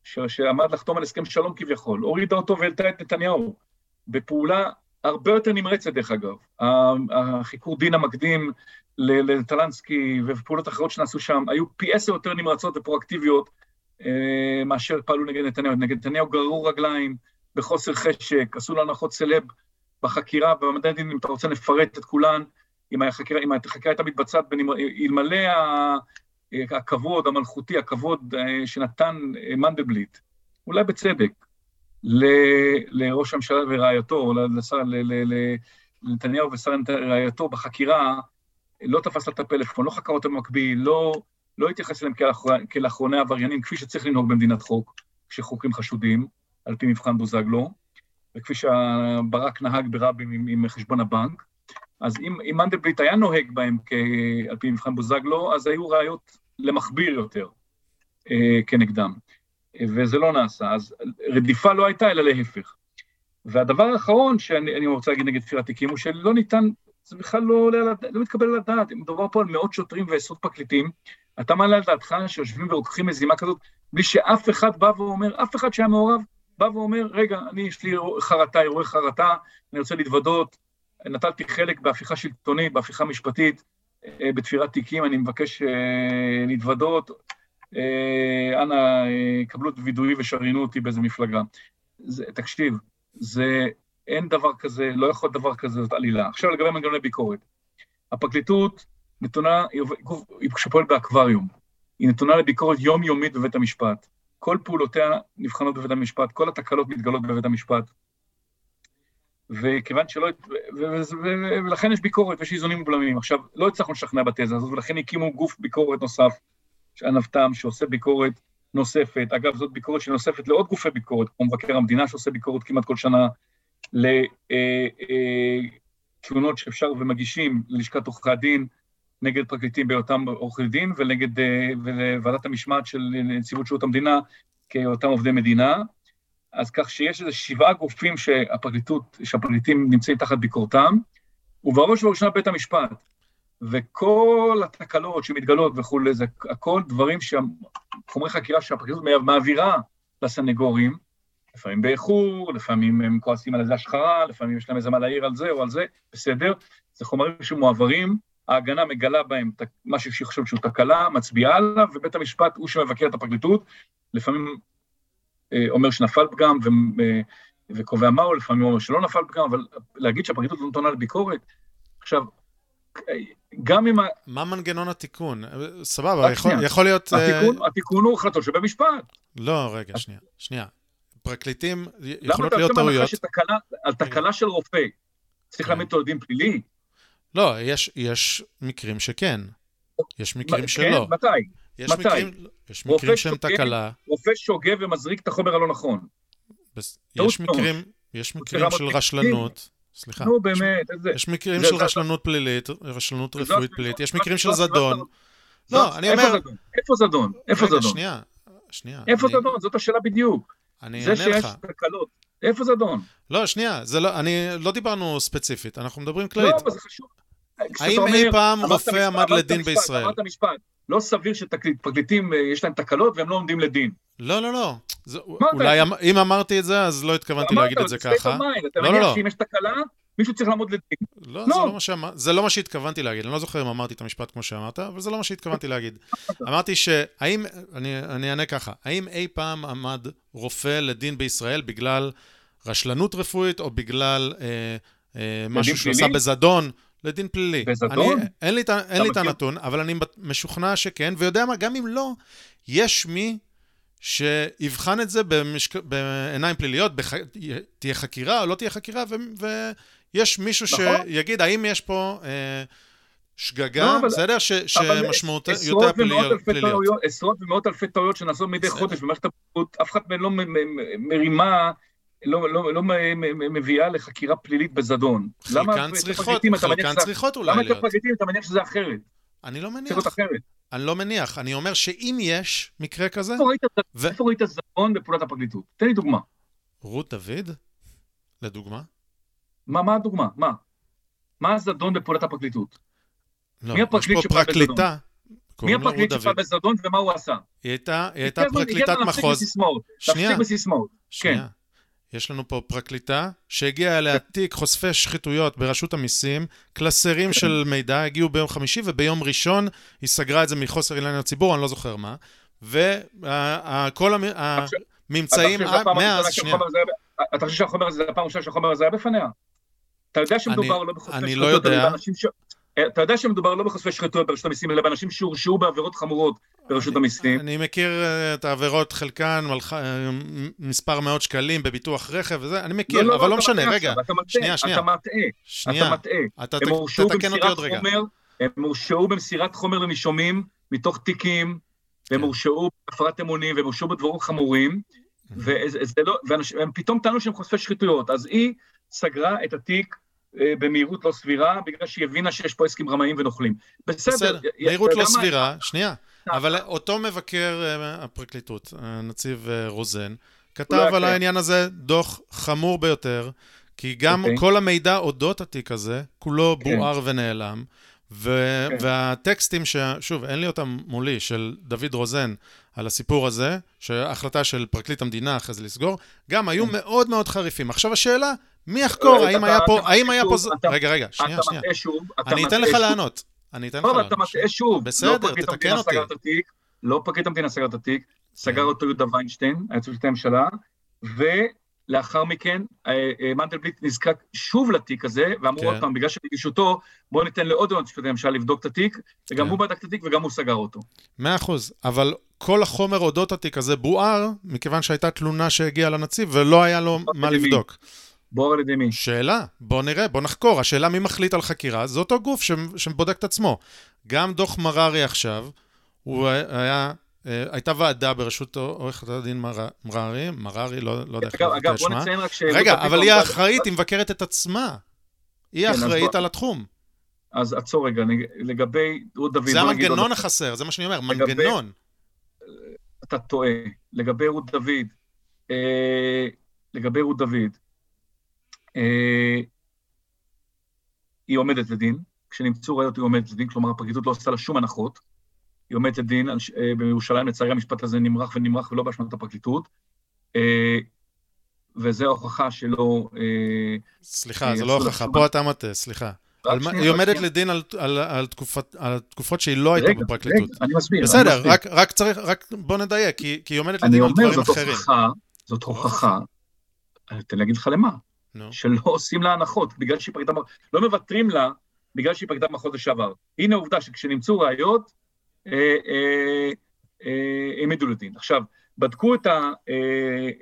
Speaker 2: ש, שעמד לחתום על הסכם שלום כביכול, הורידה אותו והעלתה את נתניהו. בפעולה הרבה יותר נמרצת דרך אגב. החיקור דין המקדים לטלנסקי ופעולות אחרות שנעשו שם היו פי עשר יותר נמרצות ופרואקטיביות אה, מאשר פעלו נגד נתניהו. נגד נתניהו גררו רגליים בחוסר חשק, עשו לו הנחות סלב בחקירה, ובמדעי הדין, אם אתה רוצה לפרט את כולן, אם החקירה, אם החקירה הייתה מתבצעת, אלמלא הכבוד המלכותי, הכבוד אה, שנתן אה, מנדלבליט, אולי בצדק, לראש הממשלה ורעייתו, לנתניהו ושר רעייתו בחקירה, לא תפס לה את הפלאפון, לא חקר אותם במקביל, לא, לא התייחס אליהם כאל אחרוני עבריינים, כפי שצריך לנהוג במדינת חוק, כשחוקרים חשודים, על פי מבחן בוזגלו, וכפי שברק נהג ברבין עם, עם חשבון הבנק. אז אם, אם מנדלבליט היה נוהג בהם כ, על פי מבחן בוזגלו, אז היו ראיות למכביר יותר אה, כנגדם. וזה לא נעשה. אז רדיפה לא הייתה, אלא להפך. והדבר האחרון שאני רוצה להגיד נגד תפילת תיקים, הוא שלא ניתן, זה בכלל לא, לא, לא מתקבל על הדעת. מדובר פה על מאות שוטרים ועשרות פרקליטים. אתה מעלה על דעתך שיושבים ורוקחים מזימה כזאת, בלי שאף אחד בא ואומר, אף אחד שהיה מעורב, בא ואומר, רגע, אני, יש לי חרטה, אירועי חרטה, אני רוצה להתוודות, נטלתי חלק בהפיכה שלטונית, בהפיכה משפטית, אה, בתפירת תיקים, אני מבקש אה, להתוודות, אה, אנא, קבלו את וידואי ושריינו אותי באיזה מפלגה. זה, תקשיב, זה, אין דבר כזה, לא יכול דבר כזה, זאת עלילה. עכשיו לגבי מנגנוני ביקורת. הפרקליטות נתונה, היא שפועל באקווריום, היא נתונה לביקורת יומיומית בבית המשפט. כל פעולותיה נבחנות בבית המשפט, כל התקלות מתגלות בבית המשפט. וכיוון שלא... ולכן יש ביקורת ויש איזונים ובלמים. עכשיו, לא הצלחנו לשכנע בתזה הזאת, ולכן הקימו גוף ביקורת נוסף, הנבתם, שעושה ביקורת נוספת. אגב, זאת ביקורת שנוספת לעוד גופי ביקורת, כמו מבקר המדינה, שעושה ביקורת כמעט כל שנה, לתלונות אה, אה, שאפשר ומגישים ללשכת עורכי הדין, נגד פרקליטים בהיותם עורכי דין ולנגד, אה, ולוועדת המשמעת של נציבות שירות המדינה כאותם עובדי מדינה. אז כך שיש איזה שבעה גופים שהפרקליטות, שהפרקליטים נמצאים תחת ביקורתם, ובראש ובראשונה בית המשפט. וכל התקלות שמתגלות וכולי, זה הכל דברים חומרי חקירה שהפרקליטות מעבירה לסנגורים, לפעמים באיחור, לפעמים הם כועסים על איזה השחרה, לפעמים יש להם איזה מה להעיר על זה או על זה, בסדר, זה חומרים שמועברים ההגנה מגלה בהם משהו שהיא חושבת שהוא תקלה, מצביעה עליו, ובית המשפט הוא שמבקר את הפרקליטות, לפעמים אה, אומר שנפל פגם ו, אה, וקובע מהו, לפעמים אומר שלא נפל פגם, אבל להגיד שהפרקליטות לא נתונה לביקורת, עכשיו, גם אם...
Speaker 1: מה מנגנון התיקון? סבבה, יכול, יכול להיות...
Speaker 2: התיקון, uh... התיקון הוא החלטות של בית משפט.
Speaker 1: לא, רגע, שנייה, שנייה. פרקליטים, יכולות להיות טעויות. למה אתה
Speaker 2: יוצא מהנחה על תקלה של רופא, צריך כן. להעמיד אותו לדין פלילי?
Speaker 1: לא, יש, יש מקרים שכן. יש מקרים כן? שלא.
Speaker 2: מתי?
Speaker 1: יש מתי? מקרים, יש מקרים שהם תקלה.
Speaker 2: רופא שוגה ומזריק את החומר הלא נכון.
Speaker 1: בס... יש מקרים, יש מקרים של רשלנות. סליחה.
Speaker 2: נו, באמת, איזה...
Speaker 1: יש מקרים של רשלנות פלילית, רשלנות רפואית פלילית, יש מקרים של זדון.
Speaker 2: לא, אני אומר... איפה זדון? איפה זדון?
Speaker 1: שנייה, שנייה.
Speaker 2: איפה זדון? זאת השאלה בדיוק.
Speaker 1: אני אענה לך. זה שיש
Speaker 2: תקלות. איפה זדון?
Speaker 1: לא, שנייה, זה לא, אני, לא דיברנו ספציפית, אנחנו מדברים כללית.
Speaker 2: לא, אבל זה חשוב.
Speaker 1: האם אי פעם רופא עמד לדין בישראל?
Speaker 2: אמרת משפט, לא סביר שפרקליטים אה, יש להם תקלות והם לא עומדים לדין.
Speaker 1: לא, לא, לא. זה, אולי אמ- אם אמרתי את זה, אז לא התכוונתי להגיד את זה ככה.
Speaker 2: אתה לא, לא, לא. שאם יש תקלה, מישהו צריך לעמוד לדין.
Speaker 1: לא, לא. זה, לא מה שאמר, זה לא מה שהתכוונתי להגיד. אני לא זוכר אם אמרתי את המשפט כמו שאמרת, אבל זה לא מה שהתכוונתי להגיד. אמרתי שהאם, אני, אני אענה ככה, האם אי פעם עמד רופא לדין בישראל בגלל רשלנות רפואית או בגלל אה, אה, משהו שהוא עשה בזדון? לדין פלילי.
Speaker 2: בזדון?
Speaker 1: אני, אין לי, אין לי את הנתון, אבל אני משוכנע שכן, ויודע מה, גם אם לא, יש מי שיבחן את זה במשק... בעיניים פליליות, בח... תהיה חקירה או לא תהיה חקירה, ו... ויש מישהו נכון. שיגיד האם יש פה אה, שגגה, לא, אבל... בסדר? ש... שמשמעות יותר פליליות.
Speaker 2: עשרות ומאות אלפי טעויות שנעשות מדי חודש במערכת הבריאות, אף אחד מהן לא מרימה לא, לא, לא מביאה לחקירה פלילית בזדון.
Speaker 1: חלקן צריכות, חלקן צריכות אולי
Speaker 2: להיות. למה את הפרקליטים אתה מניח שזה אחרת?
Speaker 1: אני לא מניח. אני לא מניח. אני אומר שאם יש מקרה כזה...
Speaker 2: איפה ראית זדון בפעולת הפרקליטות? תן לי דוגמה.
Speaker 1: רות דוד? לדוגמה?
Speaker 2: מה, מה הדוגמה? מה? מה הזדון בפעולת הפרקליטות?
Speaker 1: לא, מי הפרקליט שפעל בזדון?
Speaker 2: מי הפרקליט שפעל בזדון ומה הוא עשה?
Speaker 1: היא הייתה פרקליטת מחוז.
Speaker 2: שנייה. להפסיק בסיסמאות.
Speaker 1: שנייה. יש לנו פה פרקליטה שהגיעה אליה תיק חושפי שחיתויות ברשות המיסים, קלסרים של מידע הגיעו ביום חמישי וביום ראשון היא סגרה את זה מחוסר עניין לציבור, אני לא זוכר מה. וכל הממצאים... מאז, שנייה.
Speaker 2: אתה חושב שהחומר הזה, זה הפעם הראשונה שהחומר הזה היה בפניה? אתה יודע שמדובר לא בחושפי
Speaker 1: שחיתויות, אני לא יודע.
Speaker 2: אתה יודע שמדובר לא בחושפי שחיתויות ברשות המיסים, אלא באנשים שהורשעו בעבירות חמורות ברשות המיסים.
Speaker 1: אני מכיר אה, את העבירות, חלקן, אה, מספר מאות שקלים בביטוח רכב וזה, אני מכיר, לא, לא, אבל לא משנה, רגע.
Speaker 2: שנייה, שנייה. אתה מטעה, אתה מטעה.
Speaker 1: אתה תתקן אותי עוד רגע.
Speaker 2: הם הורשעו במסירת חומר לנישומים מתוך תיקים, והם כן. הורשעו בהפרת אמונים, והם הורשעו בדברים חמורים, לא- והם פתאום טענו שהם חושפי שחיתויות. אז היא סגרה את התיק אה, במהירות לא סבירה, בגלל שהיא הבינה שיש פה עסקים רמאים ונוכלים. בסדר. בסדר,
Speaker 1: מהירות לא סבירה, שנייה. אבל אותו מבקר אה, הפרקליטות, הנציב אה, רוזן, כתב על העניין הזה דוח חמור ביותר, כי גם אוקיי. כל המידע אודות התיק הזה, כולו כן. בוער ונעלם. ו- כן. והטקסטים, ש- שוב, אין לי אותם מולי, של דוד רוזן על הסיפור הזה, שההחלטה של פרקליט המדינה אחרי זה לסגור, גם היו כן. מאוד מאוד חריפים. עכשיו השאלה, מי יחקור? האם היה פה... האם היה פה... רגע, רגע, שנייה, שנייה. אני אתן לך לענות. אני אתן לך לענות.
Speaker 2: אתה מטעה שוב.
Speaker 1: בסדר, תתקן אותי.
Speaker 2: לא פרקליט המדינה סגר את התיק, סגר אותו יהודה ויינשטיין, היועץ המשפטי לממשלה, ולאחר מכן אה, אה, מנדלבליט נזקק שוב לתיק הזה, ואמרו עוד כן. פעם, בגלל שבגישותו, בואו ניתן לעוד יועץ משפטי לממשלה לבדוק את התיק, וגם כן. הוא בדק את התיק וגם הוא סגר אותו.
Speaker 1: מאה אחוז, אבל כל החומר אודות התיק הזה בוער, מכיוון שהייתה תלונה שהגיעה לנציב ולא היה לו מה לבדוק.
Speaker 2: בור על ידי מי?
Speaker 1: שאלה, בוא נראה, בוא נחקור. השאלה מי מחליט על חקירה, זה אותו גוף שבודק את עצמו. גם דוח מררי עכשיו, הוא היה, אה, הייתה ועדה בראשות עורכת הדין מררי, מררי, לא, לא יודע איך
Speaker 2: לקרוא אגב, בוא נציין רק ש...
Speaker 1: רגע, אבל היא האחראית, היא מבקרת את עצמה. היא כן, האחראית על התחום.
Speaker 2: אז עצור רגע, לגבי רות דוד...
Speaker 1: זה המנגנון החסר, זה מה שאני אומר, מנגנון.
Speaker 2: אתה טועה. לגבי רות דוד, אה, לגבי רות דוד, אה, היא עומדת לדין, כשנמצאו ראיות היא עומדת לדין, כלומר הפרקליטות לא עשתה לה שום הנחות, היא עומדת לדין, אה, בירושלים לצערי המשפט הזה נמרח ונמרח ולא באשמת הפרקליטות, אה, וזו ההוכחה שלא...
Speaker 1: סליחה, זה לא הוכחה, פה אתה מטה, סליחה. היא עומדת לדין על תקופות שהיא לא הייתה בפרקליטות.
Speaker 2: רגע, אני מסביר.
Speaker 1: בסדר, רק צריך, רק בוא נדייק, כי היא עומדת לדין על דברים אחרים. אני אומר, זאת הוכחה,
Speaker 2: זאת הוכחה, תן לי להגיד לך למה. No. שלא עושים לה הנחות, בגלל שהיא פרקליטה, לא מוותרים לה בגלל שהיא פרקליטה מחוז לשעבר. הנה העובדה שכשנמצאו ראיות, אה, אה, אה, העמידו לדין. עכשיו, בדקו את, ה,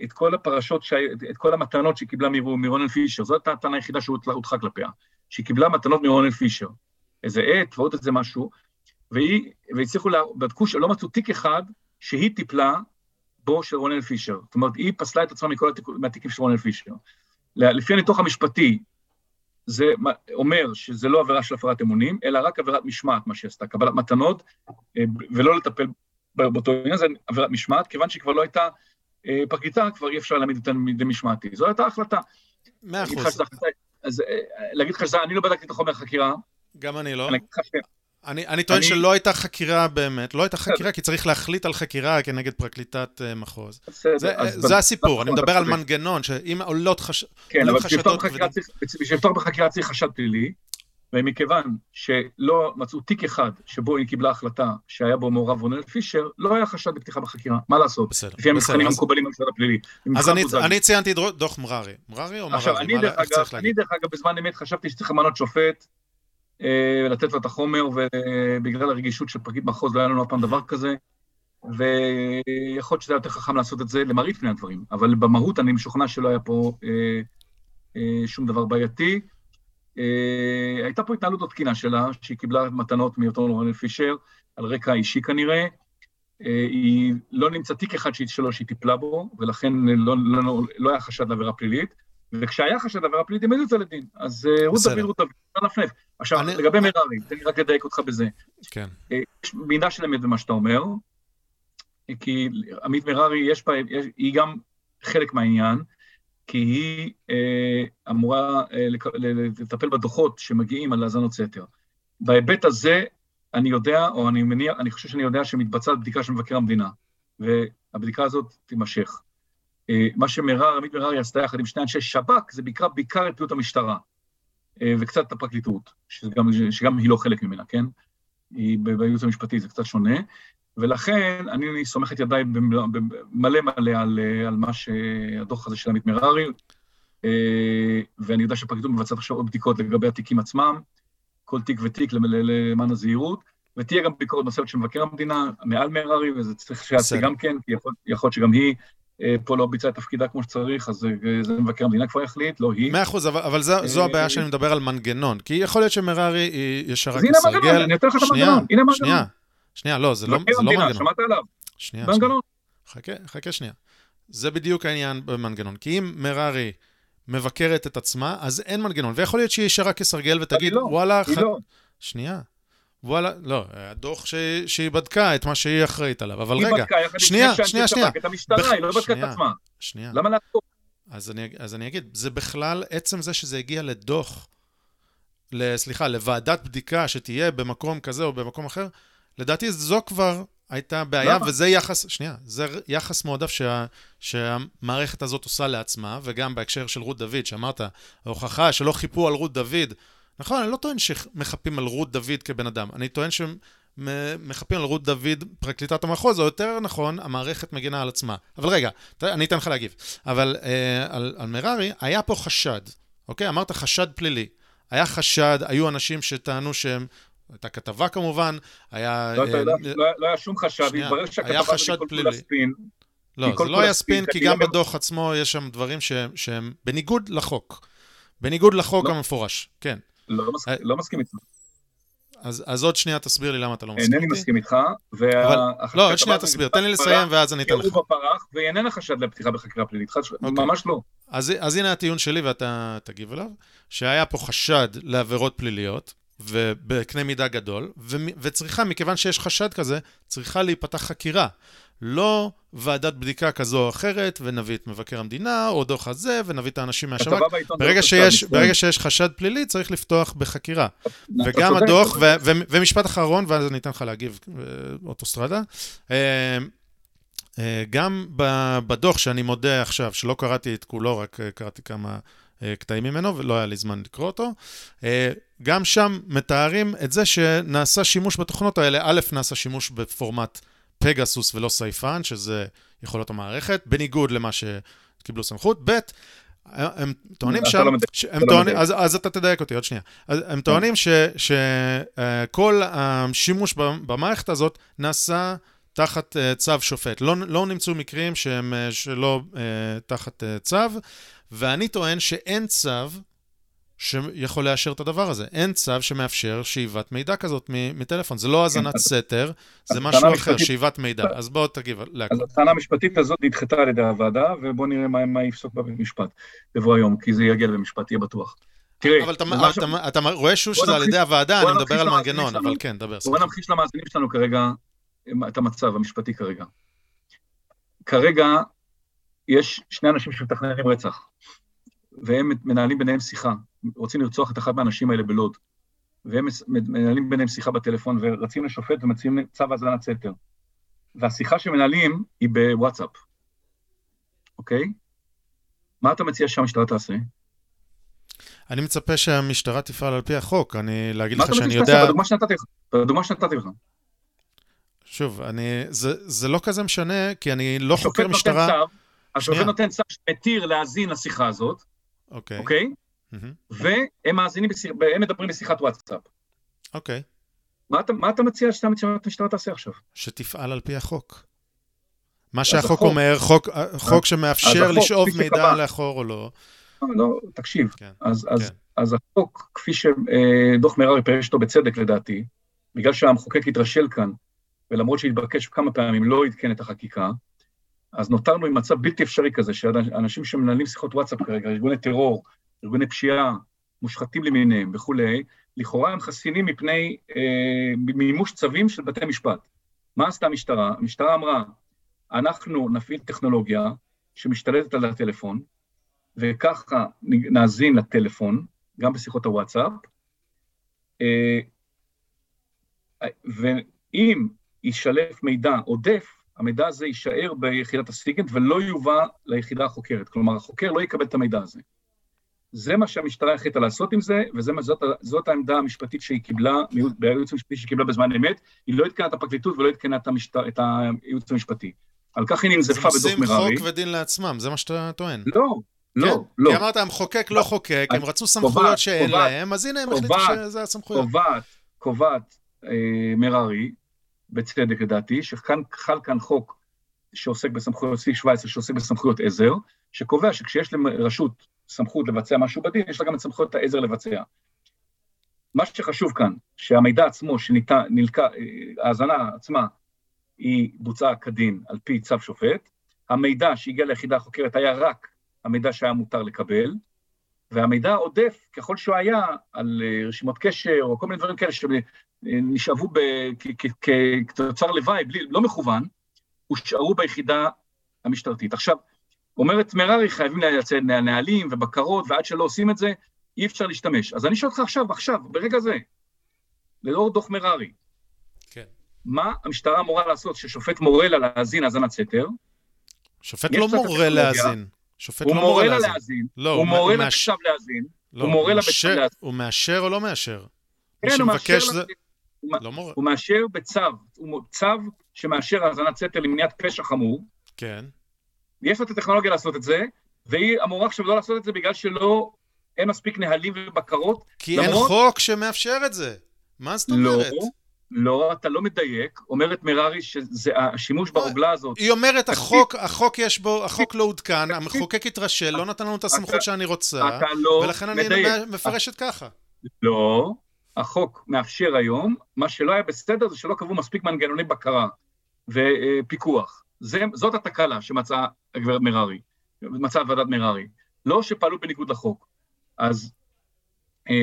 Speaker 2: את כל הפרשות. את כל המתנות שהיא קיבלה מרונן פישר, זאת הטענה היחידה שהודחה כלפיה, שהיא קיבלה מתנות מרונן פישר, איזה עט ועוד איזה משהו, והיא, והצליחו, לה, בדקו שלא מצאו תיק אחד שהיא טיפלה בו של רונן פישר. זאת אומרת, היא פסלה את עצמה מכל התיק, מהתיקים של רונן פישר. לפי הניתוח המשפטי, זה אומר שזה לא עבירה של הפרת אמונים, אלא רק עבירת משמעת, מה שעשתה, קבלת מתנות, אה, ולא לטפל באותו עניין, זה עבירת משמעת, כיוון שהיא כבר לא הייתה אה, פרקליטה, כבר אי אפשר להעמיד אותה מידי משמעתי. זו הייתה החלטה.
Speaker 1: מאה אחוז.
Speaker 2: אז להגיד לך שזה, אני לא בדקתי את החומר החקירה.
Speaker 1: גם אני לא. אני אני, אני טוען אני... שלא הייתה חקירה באמת, לא הייתה חקירה, כי צריך להחליט על חקירה כנגד פרקליטת uh, מחוז. בסדר, זה, זה הסיפור, אני מדבר על מנגנון, שאם עולות חש...
Speaker 2: כן, אבל בשביל לפתוח בחקירה צריך חשד פלילי, ומכיוון שלא מצאו תיק אחד שבו היא קיבלה החלטה שהיה בו מעורב רונל פישר, לא היה חשד בפתיחה בחקירה, מה לעשות? בסדר, לפי המבחנים המקובלים במשרד הפלילי.
Speaker 1: אז אני, אני ציינתי דוח מררי. מררי או מררי?
Speaker 2: עכשיו, אני דרך אגב בזמן אמת חשבתי שצריך למנות שופט אה, לתת לו את החומר, ובגלל הרגישות של פרקליט מחוז לא היה לנו אף פעם דבר כזה, ויכול להיות שזה היה יותר חכם לעשות את זה למראית פני הדברים, אבל במהות אני משוכנע שלא היה פה אה, אה, שום דבר בעייתי. אה, הייתה פה התנהלות לא תקינה שלה, שהיא קיבלה מתנות מאותו רונל פישר, על רקע אישי כנראה. אה, היא לא נמצא תיק אחד שלו שהיא טיפלה בו, ולכן לא, לא, לא, לא היה חשד לעבירה פלילית. וכשהיה חשד לעבירה פלילית, הם העמידו את זה לדין. אז אה, רות דוד, רות דוד, לא נפנף. עכשיו, אני... לגבי מררי, תן לי רק לדייק אותך בזה.
Speaker 1: כן.
Speaker 2: אה, יש מידה של אמת במה שאתה אומר, כי עמית מררי, יש בה, יש, היא גם חלק מהעניין, כי היא אה, אמורה אה, לטפל בדוחות שמגיעים על האזנות סתר. בהיבט הזה, אני יודע, או אני מניח, אני חושב שאני יודע שמתבצעת בדיקה של מבקר המדינה, והבדיקה הזאת תימשך. מה שמרר, עמית מררי עשתה יחד עם שני אנשי שב"כ, זה בעיקר, בעיקר את פעילות המשטרה, וקצת את הפרקליטות, שגם, שגם היא לא חלק ממנה, כן? היא בייעוץ המשפטי, זה קצת שונה. ולכן אני סומך את ידיי מלא מלא על, על מה שהדוח הזה של עמית מררי, ואני יודע שהפרקליטות מבצעת עכשיו עוד בדיקות לגבי התיקים עצמם, כל תיק ותיק למען הזהירות, ותהיה גם ביקורת נוספת של מבקר המדינה מעל מררי, וזה צריך שיעשה גם כן, כי יכול להיות שגם היא פה לא ביצעה את תפקידה כמו שצריך, אז זה מבקר המדינה כבר יחליט, לא היא.
Speaker 1: מאה אחוז, אבל, זו, זו הבעיה שאני מדבר על מנגנון, כי יכול להיות שמררי ישרה
Speaker 2: כסרגל. אז הנה המנגנון, אני אתן לך את המנגנון, הנה המנגנון.
Speaker 1: שנייה, שנייה, לא, זה לא, לא מנגנון.
Speaker 2: שמעת עליו?
Speaker 1: שנייה. חכה, חכה שנייה. זה בדיוק העניין במנגנון, כי אם מררי מבקרת את עצמה, אז אין מנגנון, ויכול להיות שהיא ישרה כסרגל ותגיד,
Speaker 2: לא,
Speaker 1: וואלה,
Speaker 2: היא
Speaker 1: ח...
Speaker 2: לא.
Speaker 1: שנייה. וואלה, לא, הדוח ש... שהיא בדקה את מה שהיא אחראית עליו, אבל
Speaker 2: היא
Speaker 1: רגע,
Speaker 2: בדקה
Speaker 1: שנייה,
Speaker 2: שני
Speaker 1: שנייה, שנייה.
Speaker 2: שב"כ, את המשטרה,
Speaker 1: בח-
Speaker 2: היא לא בדקה את
Speaker 1: שנייה.
Speaker 2: עצמה.
Speaker 1: שנייה.
Speaker 2: למה לעצור?
Speaker 1: אז אני, אז אני אגיד, זה בכלל, עצם זה שזה הגיע לדוח, סליחה, לוועדת בדיקה שתהיה במקום כזה או במקום אחר, לדעתי זו כבר הייתה בעיה,
Speaker 2: למה?
Speaker 1: וזה יחס, שנייה, זה יחס מועדף שה, שהמערכת הזאת עושה לעצמה, וגם בהקשר של רות דוד, שאמרת, ההוכחה שלא חיפו על רות דוד, נכון, אני לא טוען שמחפים על רות דוד כבן אדם, אני טוען שמחפים על רות דוד, פרקליטת המחוז, או יותר נכון, המערכת מגינה על עצמה. אבל רגע, אני אתן לך להגיב. אבל אה, על, על מררי, היה פה חשד, אוקיי? אמרת חשד פלילי. היה חשד, היו אנשים שטענו שהם... הייתה כתבה כמובן, היה...
Speaker 2: לא,
Speaker 1: אה,
Speaker 2: יודע, לא לא היה שום חשד, התברר שהכתבה הזאת כל
Speaker 1: פלילי.
Speaker 2: כולה ספין.
Speaker 1: לא, זה לא היה ספין, כי גם בדוח עצמו יש שם דברים שהם, שהם בניגוד לחוק. בניגוד לחוק
Speaker 2: לא.
Speaker 1: המפורש, כן.
Speaker 2: לא מסכים-
Speaker 1: אה,
Speaker 2: לא מסכים איתך.
Speaker 1: אז, אז עוד שנייה תסביר לי למה אתה לא מסכים
Speaker 2: אינני
Speaker 1: איתי.
Speaker 2: מסכים איתך.
Speaker 1: אבל, לא, עוד שנייה תסביר, תן לי לסיים ואז אני אתן לך.
Speaker 2: עירוב בפרח, והיא איננה חשד לפתיחה בחקירה פלילית, חד-
Speaker 1: אוקיי.
Speaker 2: ממש לא.
Speaker 1: אז, אז הנה הטיעון שלי ואתה תגיב אליו, שהיה פה חשד לעבירות פליליות, ובקנה מידה גדול, ו, וצריכה, מכיוון שיש חשד כזה, צריכה להיפתח חקירה. לא ועדת בדיקה כזו או אחרת, ונביא את מבקר המדינה, או דוח הזה, ונביא את האנשים מהשב"כ. ברגע שיש, ברגע שיש חשד פלילי, צריך לפתוח בחקירה. וגם הדוח, ו- ו- ומשפט אחרון, ואז אני אתן לך להגיב, אה, אוטוסטרדה. אה, אה, גם בדוח שאני מודה עכשיו, שלא קראתי את כולו, רק קראתי כמה קטעים ממנו, ולא היה לי זמן לקרוא אותו, גם שם מתארים את זה שנעשה שימוש בתוכנות האלה, א', נעשה שימוש בפורמט פגסוס ולא סייפן, שזה יכולות המערכת, בניגוד למה שקיבלו סמכות, ב', הם טוענים שם,
Speaker 2: לא
Speaker 1: ש- הם
Speaker 2: לא
Speaker 1: טוענים. אז, אז אתה תדייק אותי עוד שנייה. הם טוענים שכל השימוש ב- במערכת הזאת נעשה תחת אה, צו שופט. לא, לא נמצאו מקרים שהם אה, שלא אה, תחת אה, צו, ואני טוען שאין צו שיכול לאשר את הדבר הזה. אין צו שמאפשר שאיבת מידע כזאת מטלפון. זה לא האזנת
Speaker 2: אז-
Speaker 1: סתר, זה משהו אחר, שאיבת מידע. אז בוא תגיב להכל.
Speaker 2: אז הטענה המשפטית הזאת נדחתה על ידי הוועדה, ובואו נראה מה, יפסוק בבית משפט בבוא היום, כי זה יגיע לבית משפט, יהיה בטוח. תראה,
Speaker 1: אבל אתה, רואה שוב
Speaker 2: בוא
Speaker 1: שזה על ידי הוועדה,
Speaker 2: בוא
Speaker 1: אני מדבר על מנגנון. אבל כן, דבר.
Speaker 2: בואו
Speaker 1: סליחה.
Speaker 2: נמחיש למאזינים שלנו כרגע את המצב המשפטי כרגע. כרגע יש שני אנשים שמתכננים רצח, והם מנהלים ביניהם שיחה, רוצים לרצוח את אחד מהאנשים האלה בלוד, והם מנהלים ביניהם שיחה בטלפון ורצים לשופט ומציעים צו האזנת סתר. והשיחה שמנהלים היא בוואטסאפ, אוקיי? מה אתה מציע שהמשטרה תעשה?
Speaker 1: אני מצפה שהמשטרה תפעל על פי החוק. אני, להגיד
Speaker 2: מה
Speaker 1: לך
Speaker 2: אתה
Speaker 1: שאני
Speaker 2: מציע שתעשה?
Speaker 1: יודע...
Speaker 2: בדוגמה שנתתי לך. בדוגמה שנתתי לך.
Speaker 1: שוב, אני... זה, זה לא כזה משנה, כי אני לא חוקר משטרה...
Speaker 2: השופט. נותן צו שמתיר להאזין לשיחה הזאת,
Speaker 1: אוקיי.
Speaker 2: אוקיי?
Speaker 1: מהמם.
Speaker 2: והם מאזינים, הם מדברים בשיחת וואטסאפ.
Speaker 1: אוקיי.
Speaker 2: מה אתה, מה אתה מציע שהמשטרה תעשה עכשיו?
Speaker 1: שתפעל על פי החוק. מה שהחוק
Speaker 2: החוק-
Speaker 1: אומר, חוק, חוק שמאפשר
Speaker 2: החוק,
Speaker 1: לשאוב מידע
Speaker 2: שקבע.
Speaker 1: לאחור או לא.
Speaker 2: לא, לא, תקשיב.
Speaker 1: כן,
Speaker 2: אז, אז,
Speaker 1: כן.
Speaker 2: אז החוק, כפי שדוח מררי פירש אותו בצדק לדעתי, בגלל שהמחוקק התרשל כאן, ולמרות שהתבקש כמה פעמים לא עדכן את החקיקה, אז נותרנו עם מצב בלתי אפשרי כזה, שאנשים שמנהלים שיחות וואטסאפ כרגע, ארגוני טרור, ארגוני פשיעה, מושחתים למיניהם וכולי, לכאורה הם חסינים מפני אה, מימוש צווים של בתי משפט. מה עשתה המשטרה? המשטרה אמרה, אנחנו נפעיל טכנולוגיה שמשתלטת על הטלפון, וככה נאזין לטלפון, גם בשיחות הוואטסאפ, אה, ואם יישלף מידע עודף, המידע הזה יישאר ביחידת הסיגנט ולא יובא ליחידה החוקרת. כלומר, החוקר לא יקבל את המידע הזה. זה מה שהמשטרה החליטה לעשות עם זה, וזאת העמדה המשפטית שהיא קיבלה, בייעוץ המשפטי שהיא קיבלה בזמן אמת, היא לא עדכנה את הפרקליטות ולא עדכנה את, המשטר, את הייעוץ המשפטי. על כך היא ננזפה בדוח מררי.
Speaker 1: הם עושים חוק ודין לעצמם, זה מה שאתה טוען.
Speaker 2: לא, לא, כן? לא.
Speaker 1: כי אמרת, המחוקק לא חוקק, הם רצו סמכויות שאין להם, אז הנה הם החליטו שזה הסמכויות.
Speaker 2: קובעת, קובעת אה, מררי, בצדק לדעתי, שכאן חל כאן חוק שעוסק בסמכויות, סעיף 17 שעוסק בסמכויות עזר, שקובע שכשיש לרשות סמכות לבצע משהו בדין, יש לה גם את סמכויות העזר לבצע. מה שחשוב כאן, שהמידע עצמו שניתן, נלקה, ההאזנה עצמה, היא בוצעה כדין על פי צו שופט, המידע שהגיע ליחידה החוקרת היה רק המידע שהיה מותר לקבל, והמידע העודף, ככל שהוא היה על אה, רשימות קשר או כל מיני דברים כאלה שנשאבו כתוצר לוואי, בלי, לא מכוון, הושארו ביחידה המשטרתית. עכשיו, אומרת מררי, חייבים לייצא נהלים ובקרות, ועד שלא עושים את זה, אי אפשר להשתמש. אז אני שואל אותך עכשיו, עכשיו, ברגע זה, לאור דוח מררי, כן. מה המשטרה אמורה לעשות ששופט מורה לה להאזין האזנת סתר?
Speaker 1: שופט לא מורה להאזין. שופט
Speaker 2: לא מורה לה להאזין. לא, הוא מורה לה עכשיו להאזין.
Speaker 1: לא, הוא מורה לה עכשיו להאזין. הוא מאשר או לא מאשר?
Speaker 2: כן, הוא מאשר. זה... לא מורה. הוא מאשר בצו, הוא צו שמאשר האזנת סתר למניעת פשע חמור.
Speaker 1: כן.
Speaker 2: יש לה את הטכנולוגיה לעשות את זה, והיא אמורה עכשיו לא לעשות את זה בגלל שלא, אין מספיק נהלים ובקרות.
Speaker 1: כי למרות... אין חוק שמאפשר את זה. מה זאת אומרת?
Speaker 2: לא, לא, אתה לא מדייק. אומרת מררי שזה השימוש ברוגלה הזאת.
Speaker 1: היא אומרת, החוק, החוק יש בו, החוק לא עודכן, המחוקק התרשל, לא נתן לנו את הסמכות שאני רוצה,
Speaker 2: לא
Speaker 1: ולכן אני מפרשת ככה.
Speaker 2: לא, החוק מאפשר היום, מה שלא היה בסדר זה שלא קבעו מספיק מנגנוני בקרה ופיקוח. זה, זאת התקלה שמצאה הגברת מררי, מצאה ועדת מררי. לא שפעלו בניגוד לחוק. אז אה,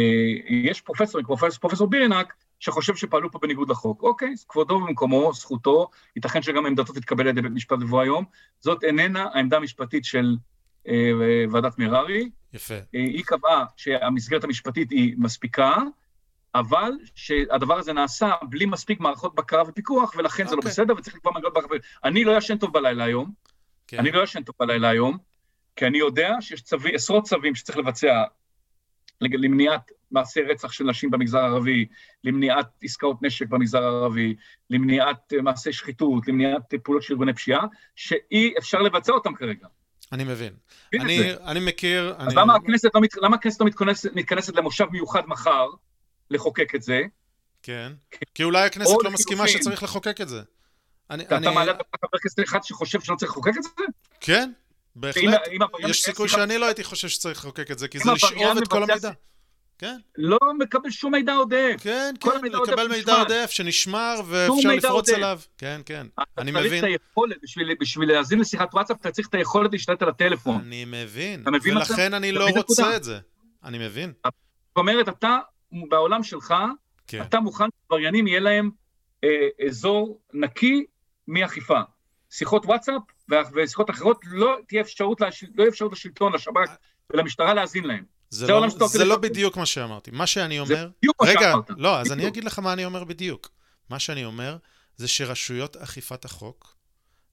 Speaker 2: יש פרופסורים, פרופסור, פרופסור בירנק, שחושב שפעלו פה בניגוד לחוק. אוקיי, כבודו במקומו, זכותו, ייתכן שגם עמדתו תתקבל על ידי בית משפט בבוא היום. זאת איננה העמדה המשפטית של אה, ועדת מררי.
Speaker 1: יפה. אה,
Speaker 2: היא קבעה שהמסגרת המשפטית היא מספיקה, אבל שהדבר הזה נעשה בלי מספיק מערכות בקרה ופיקוח, ולכן. זה לא אוקיי. בסדר, וצריך לקבוע מנגנון בקרה. אני לא ישן טוב בלילה היום. כן. אני לא ישן טוב בלילה היום, כי אני יודע שיש צווי, עשרות צווים שצריך לבצע למניעת מעשי רצח של נשים במגזר הערבי, למניעת עסקאות נשק במגזר הערבי, למניעת אה, מעשי שחיתות, למניעת פעולות של ארגוני פשיעה, שאי אפשר לבצע אותם כרגע.
Speaker 1: אני מבין. אני, אני מכיר...
Speaker 2: אז אני... למה הכנסת לא, מת, למה הכנסת לא מתכנסת, מתכנסת למושב מיוחד מחר לחוקק את זה?
Speaker 1: כן, כי אולי הכנסת לא מסכימה שצריך לחוקק את זה.
Speaker 2: אני, אתה אני... מעלה חבר כנסת אחד שחושב שלא צריך לחוקק את זה?
Speaker 1: כן, בהחלט. יש סיכוי שאני לא הייתי חושב שצריך לחוקק את זה, כי זה לשאוב את כל המידע. כן.
Speaker 2: לא מקבל שום מידע עודף.
Speaker 1: כן, כן, לקבל מידע עודף שנשמר ואפשר לפרוץ עליו. כן, כן, אני מבין. אתה צריך את
Speaker 2: היכולת, בשביל להאזין לשיחת וואטסאפ, אתה צריך את היכולת להשתלט על הטלפון.
Speaker 1: אני מבין, ולכן אני לא רוצה את זה. אני מבין. זאת
Speaker 2: אומרת, אתה, בעולם שלך, כן. אתה מוכן שעבריינים יהיה להם אה, אזור נקי מאכיפה. שיחות וואטסאפ ושיחות אחרות, לא תהיה אפשרות, לא אפשרות לשלטון, לשב"כ ולמשטרה להאזין להם.
Speaker 1: זה, זה, לא, זה לא בדיוק מה שאמרתי. מה שאני אומר... זה
Speaker 2: בדיוק מה
Speaker 1: שאמרת. רגע, לא, אז בדיוק. אני אגיד לך מה אני אומר בדיוק. מה שאני אומר זה שרשויות אכיפת החוק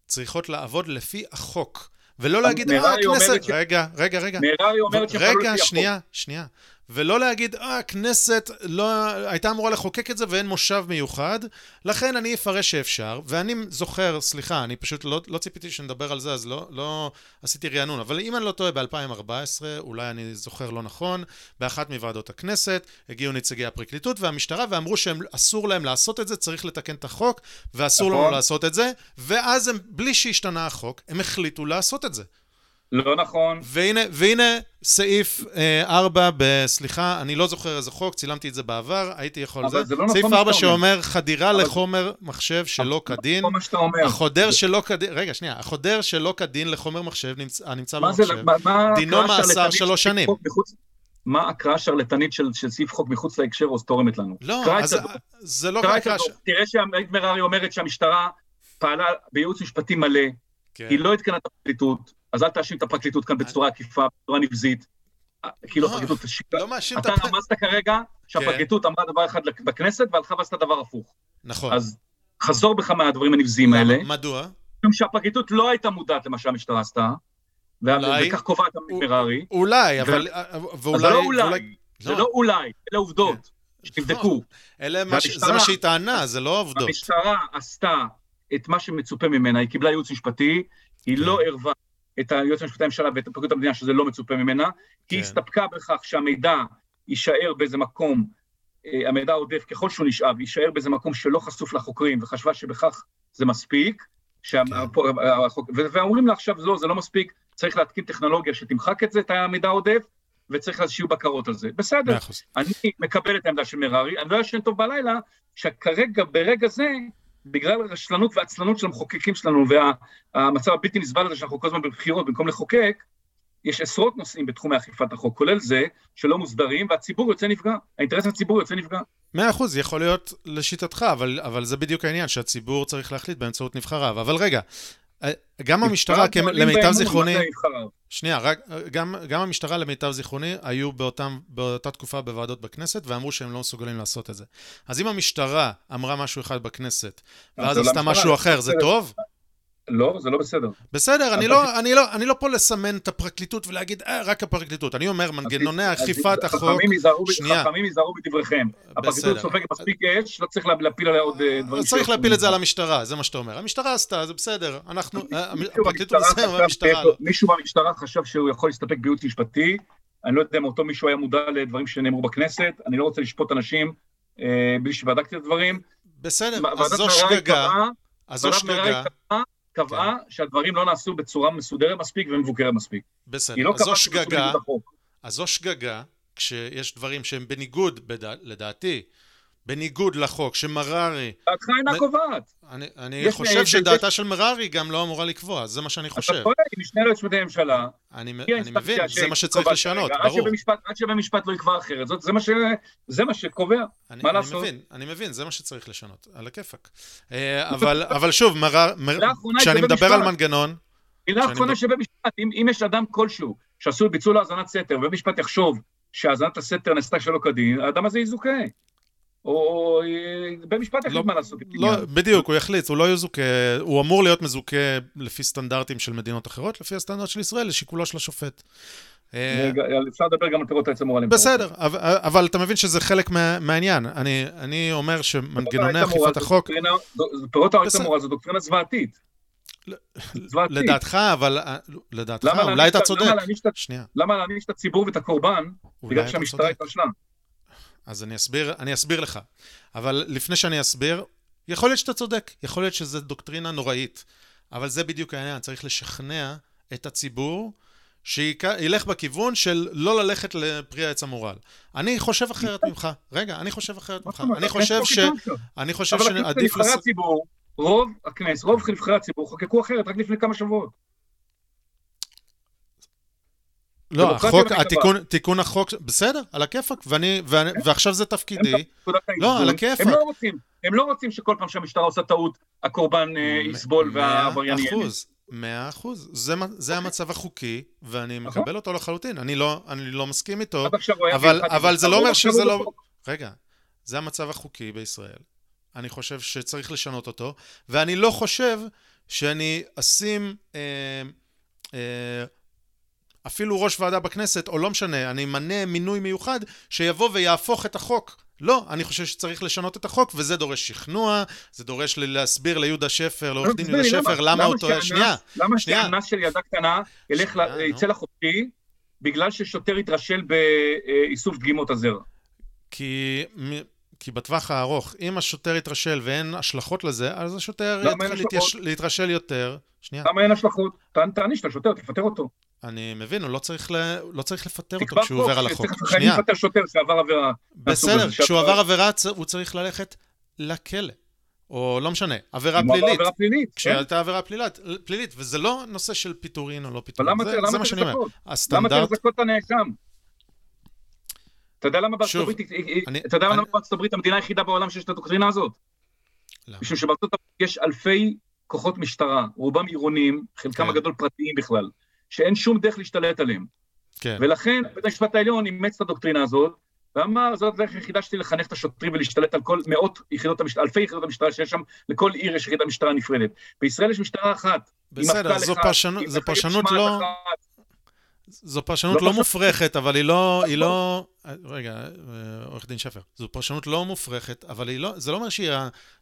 Speaker 1: צריכות לעבוד לפי החוק, ולא להגיד, אה, הכנסת... רגע, רגע, רגע.
Speaker 2: מררי אומרת
Speaker 1: שפעלו לפי החוק. רגע, שנייה, שנייה. ולא להגיד, אה, הכנסת לא, הייתה אמורה לחוקק את זה ואין מושב מיוחד, לכן אני אפרש שאפשר, ואני זוכר, סליחה, אני פשוט לא, לא ציפיתי שנדבר על זה, אז לא, לא עשיתי רענון, אבל אם אני לא טועה, ב-2014, אולי אני זוכר לא נכון, באחת מוועדות הכנסת, הגיעו נציגי הפרקליטות והמשטרה ואמרו שאסור להם לעשות את זה, צריך לתקן את החוק, ואסור לנו נכון. לעשות את זה, ואז הם, בלי שהשתנה החוק, הם החליטו לעשות את זה.
Speaker 2: לא נכון.
Speaker 1: והנה, והנה סעיף אה, 4 ב... סליחה, אני לא זוכר איזה חוק, צילמתי את זה בעבר, הייתי יכול...
Speaker 2: אבל זה, זה לא
Speaker 1: סעיף
Speaker 2: נכון
Speaker 1: 4 שאומר חדירה אבל... לחומר מחשב שלא כדין.
Speaker 2: מה שאתה אומר.
Speaker 1: החודר זה... שלא כדין, רגע, שנייה, החודר שלא כדין לחומר מחשב נמצא, הנמצא במחשב, זה, מה, מה דינו מאסר שלוש שנים. מחוץ...
Speaker 2: מה הקראה שרלטנית של, של סעיף חוק מחוץ להקשר או תורמת לנו?
Speaker 1: לא, אז זה, זה לא
Speaker 2: הקראה ש... תראה שהעמית מררי אומרת שהמשטרה פעלה בייעוץ משפטי מלא, כן. היא לא עדכנה את הפרקליטות, אז אל תאשים את הפרקליטות כאן בצורה עקיפה, בצורה נבזית. כאילו לא, הפרקליטות...
Speaker 1: לא מאשים
Speaker 2: את הפרקליטות. אתה רמזת כרגע שהפרקליטות אמרה דבר אחד בכנסת והלכה ועשתה דבר הפוך.
Speaker 1: נכון.
Speaker 2: אז חזור בך מהדברים הנבזיים האלה.
Speaker 1: מדוע?
Speaker 2: משום שהפרקליטות לא הייתה מודעת למה שהמשטרה עשתה. וכך קובעת עמית מררי.
Speaker 1: אולי, אבל...
Speaker 2: אז
Speaker 1: ואולי...
Speaker 2: זה לא אולי, זה
Speaker 1: לא.
Speaker 2: לא אולי, אלה עובדות שתבדקו.
Speaker 1: אלה מה ש- זה מה שהיא טענה, זה לא עובדות.
Speaker 2: המשטרה עשתה את מה שמצופה ממנה, היא קיבלה ייעוץ משפטי, היא
Speaker 1: כן.
Speaker 2: לא ערבה את היועץ המשפטי לממשלה ואת פרקליטות המדינה שזה לא מצופה ממנה,
Speaker 1: כן.
Speaker 2: היא הסתפקה בכך שהמידע יישאר באיזה מקום, אה, המידע העודף ככל שהוא נשאב, יישאר באיזה מקום שלא חשוף לחוקרים, וחשבה שבכך זה מספיק, שה-
Speaker 1: כן.
Speaker 2: החוק- ו- ואומרים לה עכשיו, לא, זה לא מספיק, צריך להתקין טכנולוגיה שתמחק את זה, את המידע העודף, וצריך שיהיו בקרות על זה. בסדר. אני מקבל את העמדה של מררי, אני לא ישן טוב בלילה, שכרגע, ברגע זה, בגלל הרשלנות והעצלנות של המחוקקים שלנו והמצב הבלתי נסבל הזה שאנחנו כל הזמן בבחירות במקום לחוקק, יש עשרות נושאים בתחומי אכיפת החוק, כולל זה שלא מוסדרים, והציבור יוצא נפגע, האינטרס הציבורי יוצא נפגע.
Speaker 1: מאה אחוז, יכול להיות לשיטתך, אבל, אבל זה בדיוק העניין, שהציבור צריך להחליט באמצעות נבחריו. אבל רגע, גם המשטרה, למיטב זיכרוני? שנייה, רק, גם, גם המשטרה, למיטב זיכרוני, היו באותם, באותה תקופה בוועדות בכנסת, ואמרו שהם לא מסוגלים לעשות את זה. אז אם המשטרה אמרה משהו אחד בכנסת, ואז עשתה משהו אחר, זה. טוב?
Speaker 2: לא, זה לא בסדר.
Speaker 1: בסדר, אני לא, אני, לא, אני לא פה לסמן את הפרקליטות ולהגיד, אה, רק הפרקליטות. אני אומר, מנגנוני אכיפת החוק...
Speaker 2: חכמים ייזהרו בדבריכם. הפרקליטות. סופגת מספיק אש, לא צריך לה- להפיל עליה עוד אה, דברים.
Speaker 1: צריך להפיל את זה. על המשטרה, זה מה שאתה אומר. המשטרה עשתה, זה בסדר. אנחנו, אה, הפרקליטות והמשטרה
Speaker 2: שיש
Speaker 1: לא.
Speaker 2: מישהו במשטרה חשב שהוא יכול להסתפק בייעוץ משפטי, אני לא יודע אם אותו מישהו היה מודע לדברים שנאמרו בכנסת, אני לא רוצה לשפוט אנשים אה, בלי שבדקתי את הדברים.
Speaker 1: בסדר, אז זו שגגה, אז זו שגגה,
Speaker 2: קבעה- קבעה שהדברים לא נעשו בצורה מסודרת מספיק ומבוקרת מספיק.
Speaker 1: בסדר.
Speaker 2: לא
Speaker 1: אז זו שגגה. אז זו שגגה, כשיש דברים שהם בניגוד, בדע- לדעתי, בניגוד לחוק, שמררי,
Speaker 2: דעתך אינה קובעת.
Speaker 1: אני, אני
Speaker 2: יש-
Speaker 1: חושב
Speaker 2: יש-
Speaker 1: שדעתה של מררי גם לא אמורה לקבוע, זה מה שאני
Speaker 2: אתה
Speaker 1: חושב.
Speaker 2: טועה, היא משנה ליועץ לממשלה.
Speaker 1: אני,
Speaker 2: היא
Speaker 1: אני מבין, זה מה שצריך לשנות. ברור.
Speaker 2: עד שבמשפט- עד שבמשפט לא יקבע אחרת, זאת- זה מה ש- זה מה שקובע.
Speaker 1: אני,
Speaker 2: מה
Speaker 1: אני
Speaker 2: לעשות?
Speaker 1: מבין, אני מבין, זה מה שצריך לשנות, על הכיפאק. אה, אבל, אבל שוב, מרר, מר, כשאני מדבר. על מנגנון,
Speaker 2: מילה אחרונה שבמשפט, אם, אם יש אדם כלשהו שעשוי ביצוע לו האזנת סתר, ובמשפט יחשוב שהאזנת הסתר נעשתה שלא כדין, האדם הזה יזוכה. או אה, בית משפט יחליט
Speaker 1: לא-
Speaker 2: מה לעשות.
Speaker 1: לא. בדיוק, הוא יחליט, הוא לא יזוכה, הוא אמור להיות מזוכה לפי סטנדרטים של מדינות אחרות, לפי הסטנדרט של ישראל, לשיקולו של השופט. אה,
Speaker 2: אפשר לדבר גם על פירות העץ המורלים.
Speaker 1: בסדר, אבל, אתה מבין שזה חלק מה, מהעניין. אני, אני אומר שמנגנוני אכיפת החוק,
Speaker 2: פירות העץ. המורל זו דוקטרינה זוועתית.
Speaker 1: לדעתך, אבל אה, לדעתך, אולי אתה
Speaker 2: את-
Speaker 1: צודק.
Speaker 2: למה להעניש את- הציבור ואת הקורבן בגלל שהמשטרה. התרשלה?
Speaker 1: אז אני אסביר, אני אסביר לך. אבל לפני שאני אסביר, יכול להיות שאתה צודק, יכול להיות שזו דוקטרינה נוראית. אבל זה בדיוק העניין, צריך לשכנע את הציבור שילך בכיוון של לא ללכת לפרי העץ המורל. אני חושב אחרת ממך. רגע, אני חושב אחרת ממך. אני חושב ש... אני חושב
Speaker 2: אבל הכנסת,
Speaker 1: שעדיף...
Speaker 2: נבחרי הציבור, רוב הכנסת, רוב נבחרי הציבור חוקקו אחרת רק לפני כמה שבועות.
Speaker 1: לא, החוק,
Speaker 2: במשטרה.
Speaker 1: התיקון, תיקון החוק, בסדר, על הכיפאק, ואני, ואני, ועכשיו זה תפקידי. לא. על הכיפאק.
Speaker 2: הם לא רוצים, הם לא רוצים שכל פעם שהמשטרה עושה טעות, הקורבן אה, יסבול והעבריין יהיה.
Speaker 1: אחוז, מאה אחוז. זה, זה
Speaker 2: אוקיי.
Speaker 1: המצב החוקי, ואני
Speaker 2: נכון.
Speaker 1: מקבל אותו לחלוטין. אני לא, אני לא מסכים איתו. אבל- אבל זה לא אומר שזה לא-. רגע, זה המצב החוקי בישראל. אני חושב שצריך לשנות אותו, ואני לא חושב שאני אשים אה, אה, אפילו ראש ועדה בכנסת, או לא משנה, אני אמנה מינוי מיוחד שיבוא ויהפוך את החוק. לא, אני חושב שצריך לשנות את החוק, וזה דורש שכנוע, זה דורש להסביר ליהודה שפר, לעורך דין יהודה
Speaker 2: לי,
Speaker 1: שפר, למה.
Speaker 2: שהאנס-
Speaker 1: שנייה,
Speaker 2: למה
Speaker 1: שנייה.
Speaker 2: שהאנס של ילדה קטנה. יצא לחופשי בגלל ששוטר התרשל באיסוף דגימות הזרע?
Speaker 1: כי, כי בטווח הארוך, אם השוטר יתרשל ואין השלכות לזה, אז השוטר יתחיל להתרשל יותר. שנייה,
Speaker 2: למה אין השלכות? תעניש את השוטר, תפטר אותו.
Speaker 1: אני מבין, הוא לא צריך, ל... לא צריך לפטר אותו כשהוא עובר על החוק. שנייה,
Speaker 2: לפטר שוטר שעבר עבירה.
Speaker 1: בסדר, כשהוא עבר עבירה, הוא צריך ללכת לכלא. או לא משנה, עבירה פלילית.
Speaker 2: עבירה פלילית. כן.
Speaker 1: כשהייתה עבירה פלילית, פלילית, וזה לא נושא של פיטורין או לא פיטורין,
Speaker 2: למה
Speaker 1: זה,
Speaker 2: למה
Speaker 1: זה מה שאני אומר.
Speaker 2: למה
Speaker 1: הסטנדרט,
Speaker 2: צריך לזכות את הנאשם? אתה יודע למה בארצות הברית,
Speaker 1: אני-
Speaker 2: אתה יודע למה
Speaker 1: אני-
Speaker 2: בארצות הברית המדינה היחידה בעולם שיש את הדוקטרינה הזאת?
Speaker 1: למה?
Speaker 2: משום שבארצות הברית יש אלפי כוחות משטרה, רובם עירוניים, חלקם
Speaker 1: כן.
Speaker 2: הגדול פרטיים בכלל, שאין שום דרך להשתלט עליהם.
Speaker 1: כן,
Speaker 2: ולכן בית המשפט העליון אימץ את הדוקטרינה הזאת, ואמר, זאת הדרך היחידה שלי לחנך את השוטרים ולהשתלט על כל מאות יחידות המשטרה, אלפי יחידות המשטרה שיש שם, לכל עיר יש יחידת משטרה נפרדת. בישראל יש משטרה אחת.
Speaker 1: בסדר, זו פרשנות, זו פרשנות לא... זו פרשנות לא, לא מופרכת, אבל היא לא, היא לא... רגע, אה, עורך דין שפר, זו פרשנות לא מופרכת, אבל היא לא, זה לא אומר שהיא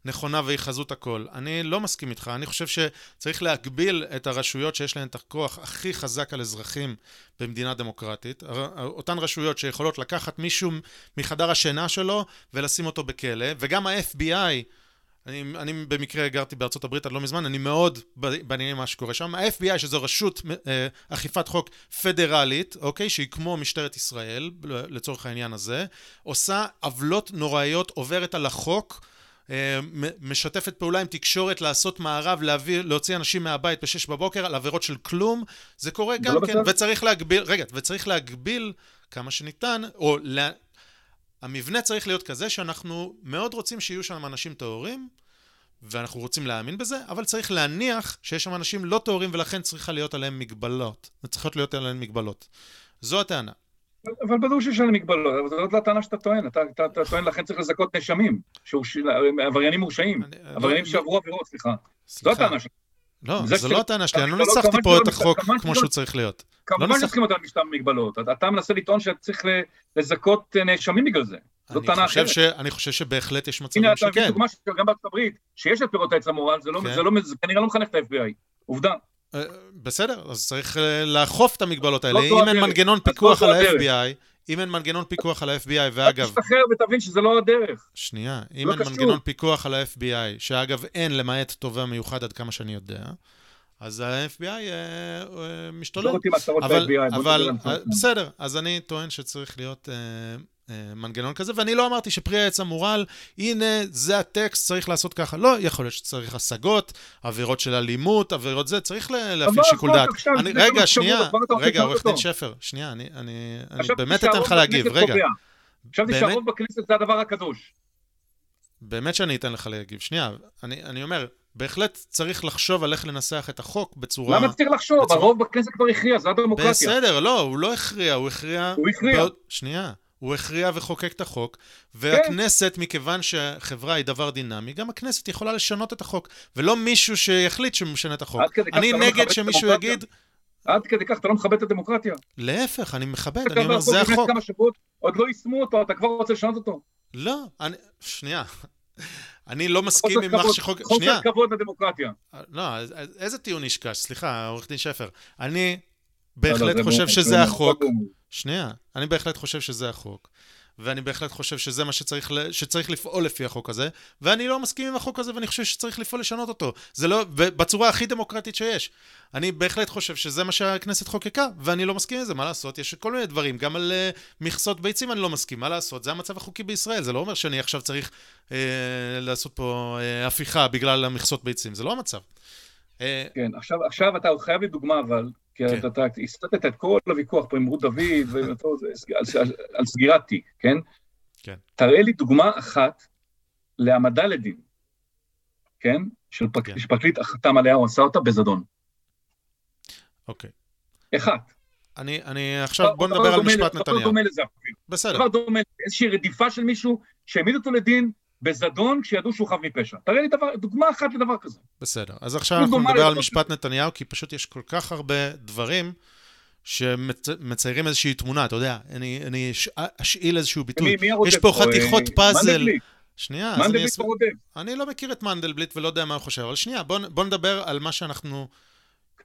Speaker 1: הנכונה והיא חזות הכל. אני לא מסכים איתך, אני חושב שצריך להגביל את הרשויות שיש להן את הכוח הכי חזק על אזרחים במדינה דמוקרטית. אותן רשויות שיכולות לקחת מישהו מחדר השינה שלו ולשים אותו בכלא, וגם ה-FBI, אני, אני במקרה גרתי בארצות הברית עד לא מזמן, אני מאוד בעניינים מה שקורה שם. ה-FBI, שזו רשות אה, אכיפת חוק פדרלית, אוקיי, שהיא כמו משטרת ישראל, לצורך העניין הזה, עושה עוולות נוראיות, עוברת על החוק. אה, משתפת פעולה עם תקשורת לעשות מערב, להביא, להוציא אנשים מהבית בשש בבוקר על עבירות של כלום, זה קורה גם לא כן. וצריך להגביל, רגע, וצריך להגביל כמה שניתן, או לה, המבנה צריך להיות כזה שאנחנו מאוד רוצים שיהיו שם אנשים טהורים, ואנחנו רוצים להאמין בזה, אבל צריך להניח שיש שם אנשים לא טהורים ולכן צריכה להיות עליהם מגבלות. צריכות להיות עליהם מגבלות. זו הטענה.
Speaker 2: אבל ברור שיש עליהם מגבלות, אבל זאת לא הטענה שאתה טוען. אתה, אתה, אתה טוען לכן צריך לזכות נאשמים, עבריינים מורשעים, עבריינים שעברו עבירות, סליחה. זו הטענה שלך.
Speaker 1: לא, זו לא הטענה שלי, אני לא ניסחתי פה את החוק כמו שהוא צריך להיות.
Speaker 2: כמובן לא נסכים אותם משטר מגבלות. אתה מנסה לטעון שצריך לזכות נאשמים בגלל זה. זאת טענה אחרת. ש...
Speaker 1: אני חושב שבהחלט יש מצבים שכן. הנה, אתה מביא דוגמה
Speaker 2: שגם בארצות הברית, שיש את פירות העץ המורל, זה, לא, כן. זה, לא, זה כנראה לא מחנך את ה-FBI. עובדה.
Speaker 1: אה, בסדר, אז צריך אה, לאכוף את המגבלות האלה. אם אין מנגנון פיקוח על ה-FBI, אם אין מנגנון פיקוח על ה-FBI, ואגב...
Speaker 2: תשתחרר ותבין שזה לא הדרך.
Speaker 1: שנייה, אם לא אין קשור. מנגנון פיקוח על ה-FBI, שאגב אין למעט תובע מיוחד עד כמה שאני יודע, אז ה-FBI אה, אה, משתולל. לא רוצים הצהרות ב-FBI. אבל, בסדר, אז אני טוען שצריך להיות... אה, אה, מנגנון כזה, ואני לא אמרתי שפרי העץ המורל, הנה, זה הטקסט, צריך לעשות ככה. לא, יכול להיות שצריך השגות, עבירות של אלימות, עבירות זה, צריך להפעיל שיקול דעת. רגע, שנייה, רגע, עורך דין שפר, שנייה, אני באמת אתן לך להגיב, רגע.
Speaker 2: חשבתי שהרוב בכנסת זה הדבר הקדוש.
Speaker 1: באמת שאני אתן לך להגיב. שנייה, אני אומר, בהחלט צריך לחשוב על איך לנסח את החוק בצורה...
Speaker 2: למה צריך לחשוב? בצורה... הרוב בכנסת כבר הכריע, זו הדמוקרטיה.
Speaker 1: בסדר, לא, הוא לא הכריע, הוא הכריע...
Speaker 2: הוא הכריע. בעוד...
Speaker 1: שנייה. הוא הכריע וחוקק את החוק, והכנסת, כן. מכיוון שחברה היא דבר דינמי, גם הכנסת יכולה לשנות את החוק, ולא מישהו שיחליט שהוא משנה את החוק. אני לא נגד שמישהו יגיד...
Speaker 2: עד כדי כך אתה לא מכבד את הדמוקרטיה.
Speaker 1: להפך, אני מכבד, אני אומר, זה החוק.
Speaker 2: כמה שבועות, עוד לא יישמו אותו, אתה כבר רוצה לשנות אותו.
Speaker 1: לא, אני... שנייה. אני לא מסכים עם מה שחוק... שנייה.
Speaker 2: חוסר כבוד לדמוקרטיה.
Speaker 1: לא, איזה טיעון נשקש? סליחה, עורך דין שפר. אני בהחלט חושב שזה החוק. שנייה, אני בהחלט חושב שזה החוק, ואני בהחלט חושב שזה מה שצריך, שצריך לפעול לפי החוק הזה, ואני לא מסכים עם החוק הזה, ואני חושב שצריך לפעול לשנות אותו. זה לא, בצורה הכי דמוקרטית שיש. אני בהחלט חושב שזה מה שהכנסת חוקקה, ואני לא מסכים עם זה, מה לעשות? יש כל מיני דברים, גם על uh, מכסות ביצים אני לא מסכים, מה לעשות? זה המצב החוקי בישראל, זה לא אומר שאני עכשיו צריך uh, לעשות פה uh, הפיכה בגלל המכסות ביצים, זה לא המצב.
Speaker 2: כן, עכשיו, עכשיו אתה חייב לי דוגמה, אבל כי כן. אתה הסתת את כל הוויכוח פה עם רות דוד על, על סגירת תיק, כן?
Speaker 1: כן.
Speaker 2: תראה לי דוגמה אחת להעמדה לדין, כן? של פק... כן. שפרקליט חתם עליה, הוא עשה אותה בזדון.
Speaker 1: אוקיי.
Speaker 2: אחת.
Speaker 1: אני, אני עכשיו, בוא נדבר על משפט נתניהו.
Speaker 2: דבר דומה לזה אפילו.
Speaker 1: בסדר. דבר
Speaker 2: דומה, איזושהי רדיפה של מישהו שהעמיד אותו לדין בזדון כשידעו שהוא חף מפשע. תראה לי דבר, דוגמה אחת לדבר כזה.
Speaker 1: בסדר. אז עכשיו אנחנו נדבר על משפט נתניהו, כי פשוט יש כל כך הרבה דברים שמציירים איזושהי תמונה, אתה יודע, אני, אני אשאיל איזשהו ביטוי.
Speaker 2: מי, מי
Speaker 1: יש פה חתיכות אה, פאזל. מנדלבליט. שנייה,
Speaker 2: אז אני אסביר.
Speaker 1: אני לא מכיר את מנדלבליט ולא יודע מה הוא חושב, אבל שנייה, בוא, בוא נדבר על מה שאנחנו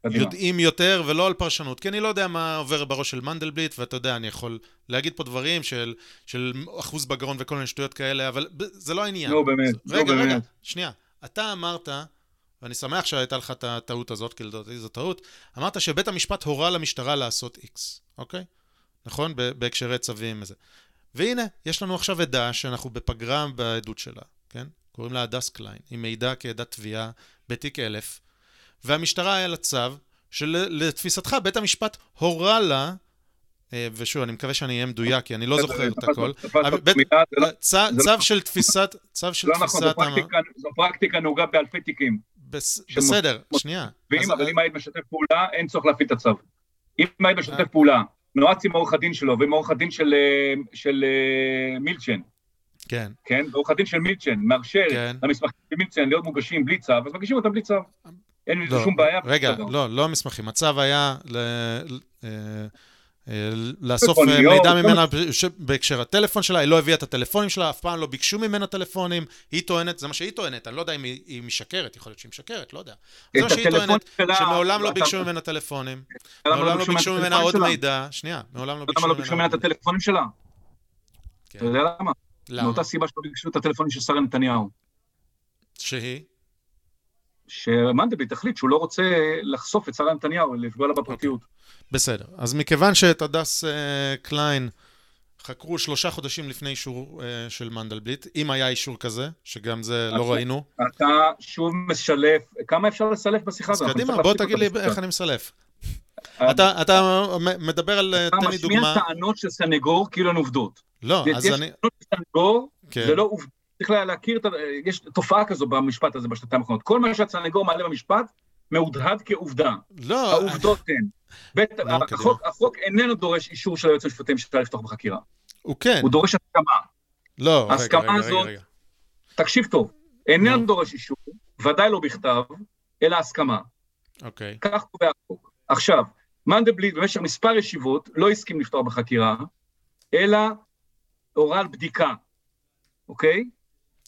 Speaker 1: קדימה. יודעים יותר ולא על פרשנות, כי אני לא יודע מה עובר בראש של מנדלבליט, ואתה יודע, אני יכול להגיד פה דברים של, של אחוז בגרון וכל מיני שטויות כאלה, אבל זה לא העניין.
Speaker 2: לא באמת,
Speaker 1: רגע, לא רגע, באמת. שנייה. אתה אמרת, ואני שמח שהייתה לך את הטעות הזאת, כי לדעתי זו טעות, אמרת שבית המשפט הורה למשטרה לעשות איקס, אוקיי? נכון? בהקשרי צווים וזה. והנה, יש לנו עכשיו עדה שאנחנו בפגרה בעדות שלה, כן? קוראים לה הדס קליין. היא מעידה כעדת תביעה בתיק אלף. והמשטרה היה לה צו, שלתפיסתך בית המשפט הורה לה, אה, ושוב, אני מקווה שאני אהיה מדויק, כי אני לא זוכר את הכל. צו של תפיסת... צו של
Speaker 2: לא נכון, זו פרקטיקה נהוגה באלפי תיקים.
Speaker 1: בסדר, שנייה.
Speaker 2: ואם העד משתף פעולה, אין צורך להפעיל את הצו. אם העד משתף פעולה נועץ עם עורך הדין שלו ועם עורך הדין של, אה, אה, מילצ'ן,
Speaker 1: כן.
Speaker 2: כן? ועורך הדין של מילצ'ן מאפשר
Speaker 1: כן.
Speaker 2: למסמכים של מילצ'ן להיות מוגשים בלי צו, אז מגישים אותם בלי צו. אין
Speaker 1: לא,
Speaker 2: שום בעיה.
Speaker 1: רגע,
Speaker 2: בסדר.
Speaker 1: לא, לא המסמכים. הצו היה ל... אה, אה, לאסוף אה, מידע ממנה בהקשר הטלפון שלה, היא לא הביאה את הטלפונים שלה, אף פעם לא ביקשו ממנה טלפונים, היא טוענת, זה מה שהיא טוענת, אני לא יודע אם היא, משקרת, יכול להיות שהיא משקרת, לא יודע. זה מה שהיא טוענת, שמעולם לא
Speaker 2: אתה-
Speaker 1: ביקשו ממנה טלפונים, מעולם לא ביקשו ממנה עוד? מידע, שנייה, מעולם לא
Speaker 2: למה לא ביקשו ממנה את הטלפונים שלה?
Speaker 1: כן.
Speaker 2: אתה יודע למה?
Speaker 1: למה?
Speaker 2: מאותה סיבה שלא ביקשו את הטלפונים של שרה נתניהו.
Speaker 1: שהיא?
Speaker 2: שמנדלבליט החליט שהוא לא רוצה לחשוף את שרה נתניהו, לפגוע לה בפרטיות.
Speaker 1: בסדר. אז מכיוון שאת הדס אה, קליין חקרו שלושה חודשים לפני אישור אה, של מנדלבליט, אם היה אישור כזה, שגם זה לא
Speaker 2: עכשיו,
Speaker 1: ראינו,
Speaker 2: אתה שוב מסלף, כמה אפשר לסלף בשיחה
Speaker 1: אז
Speaker 2: הזאת? אנחנו
Speaker 1: קדימה, בוא תגיד לי איך. אני מסלף. אתה, אתה מדבר על, אה,
Speaker 2: אתה
Speaker 1: תן לי
Speaker 2: משמיע
Speaker 1: דוגמה.
Speaker 2: טענות של סנגור כאילו הן עובדות.
Speaker 1: לא,
Speaker 2: יש
Speaker 1: אז אני...
Speaker 2: טענות של סנגור,
Speaker 1: כן,
Speaker 2: זה לא עובדות. צריך לה- להכיר, יש תופעה כזו במשפט הזה בשנתיים האחרונות. כל מה שהסנגור מעלה במשפט, מהודהד כעובדה.
Speaker 1: לא,
Speaker 2: העובדות הן. בית-
Speaker 1: קדימה.
Speaker 2: החוק- החוק איננו דורש אישור של היועץ המשפטי לממשלה לפתוח בחקירה.
Speaker 1: הוא כן.
Speaker 2: הוא דורש הסכמה.
Speaker 1: לא, רגע,
Speaker 2: ההסכמה
Speaker 1: רגע, רגע,
Speaker 2: הזאת-
Speaker 1: רגע.
Speaker 2: תקשיב טוב, איננו
Speaker 1: נו.
Speaker 2: דורש אישור, ודאי לא בכתב, אלא הסכמה.
Speaker 1: אוקיי,
Speaker 2: כך קובע החוק. עכשיו, מנדלבליט במשך מספר ישיבות לא הסכים לפתוח בחקירה, אלא הורה על בדיקה, אוקיי?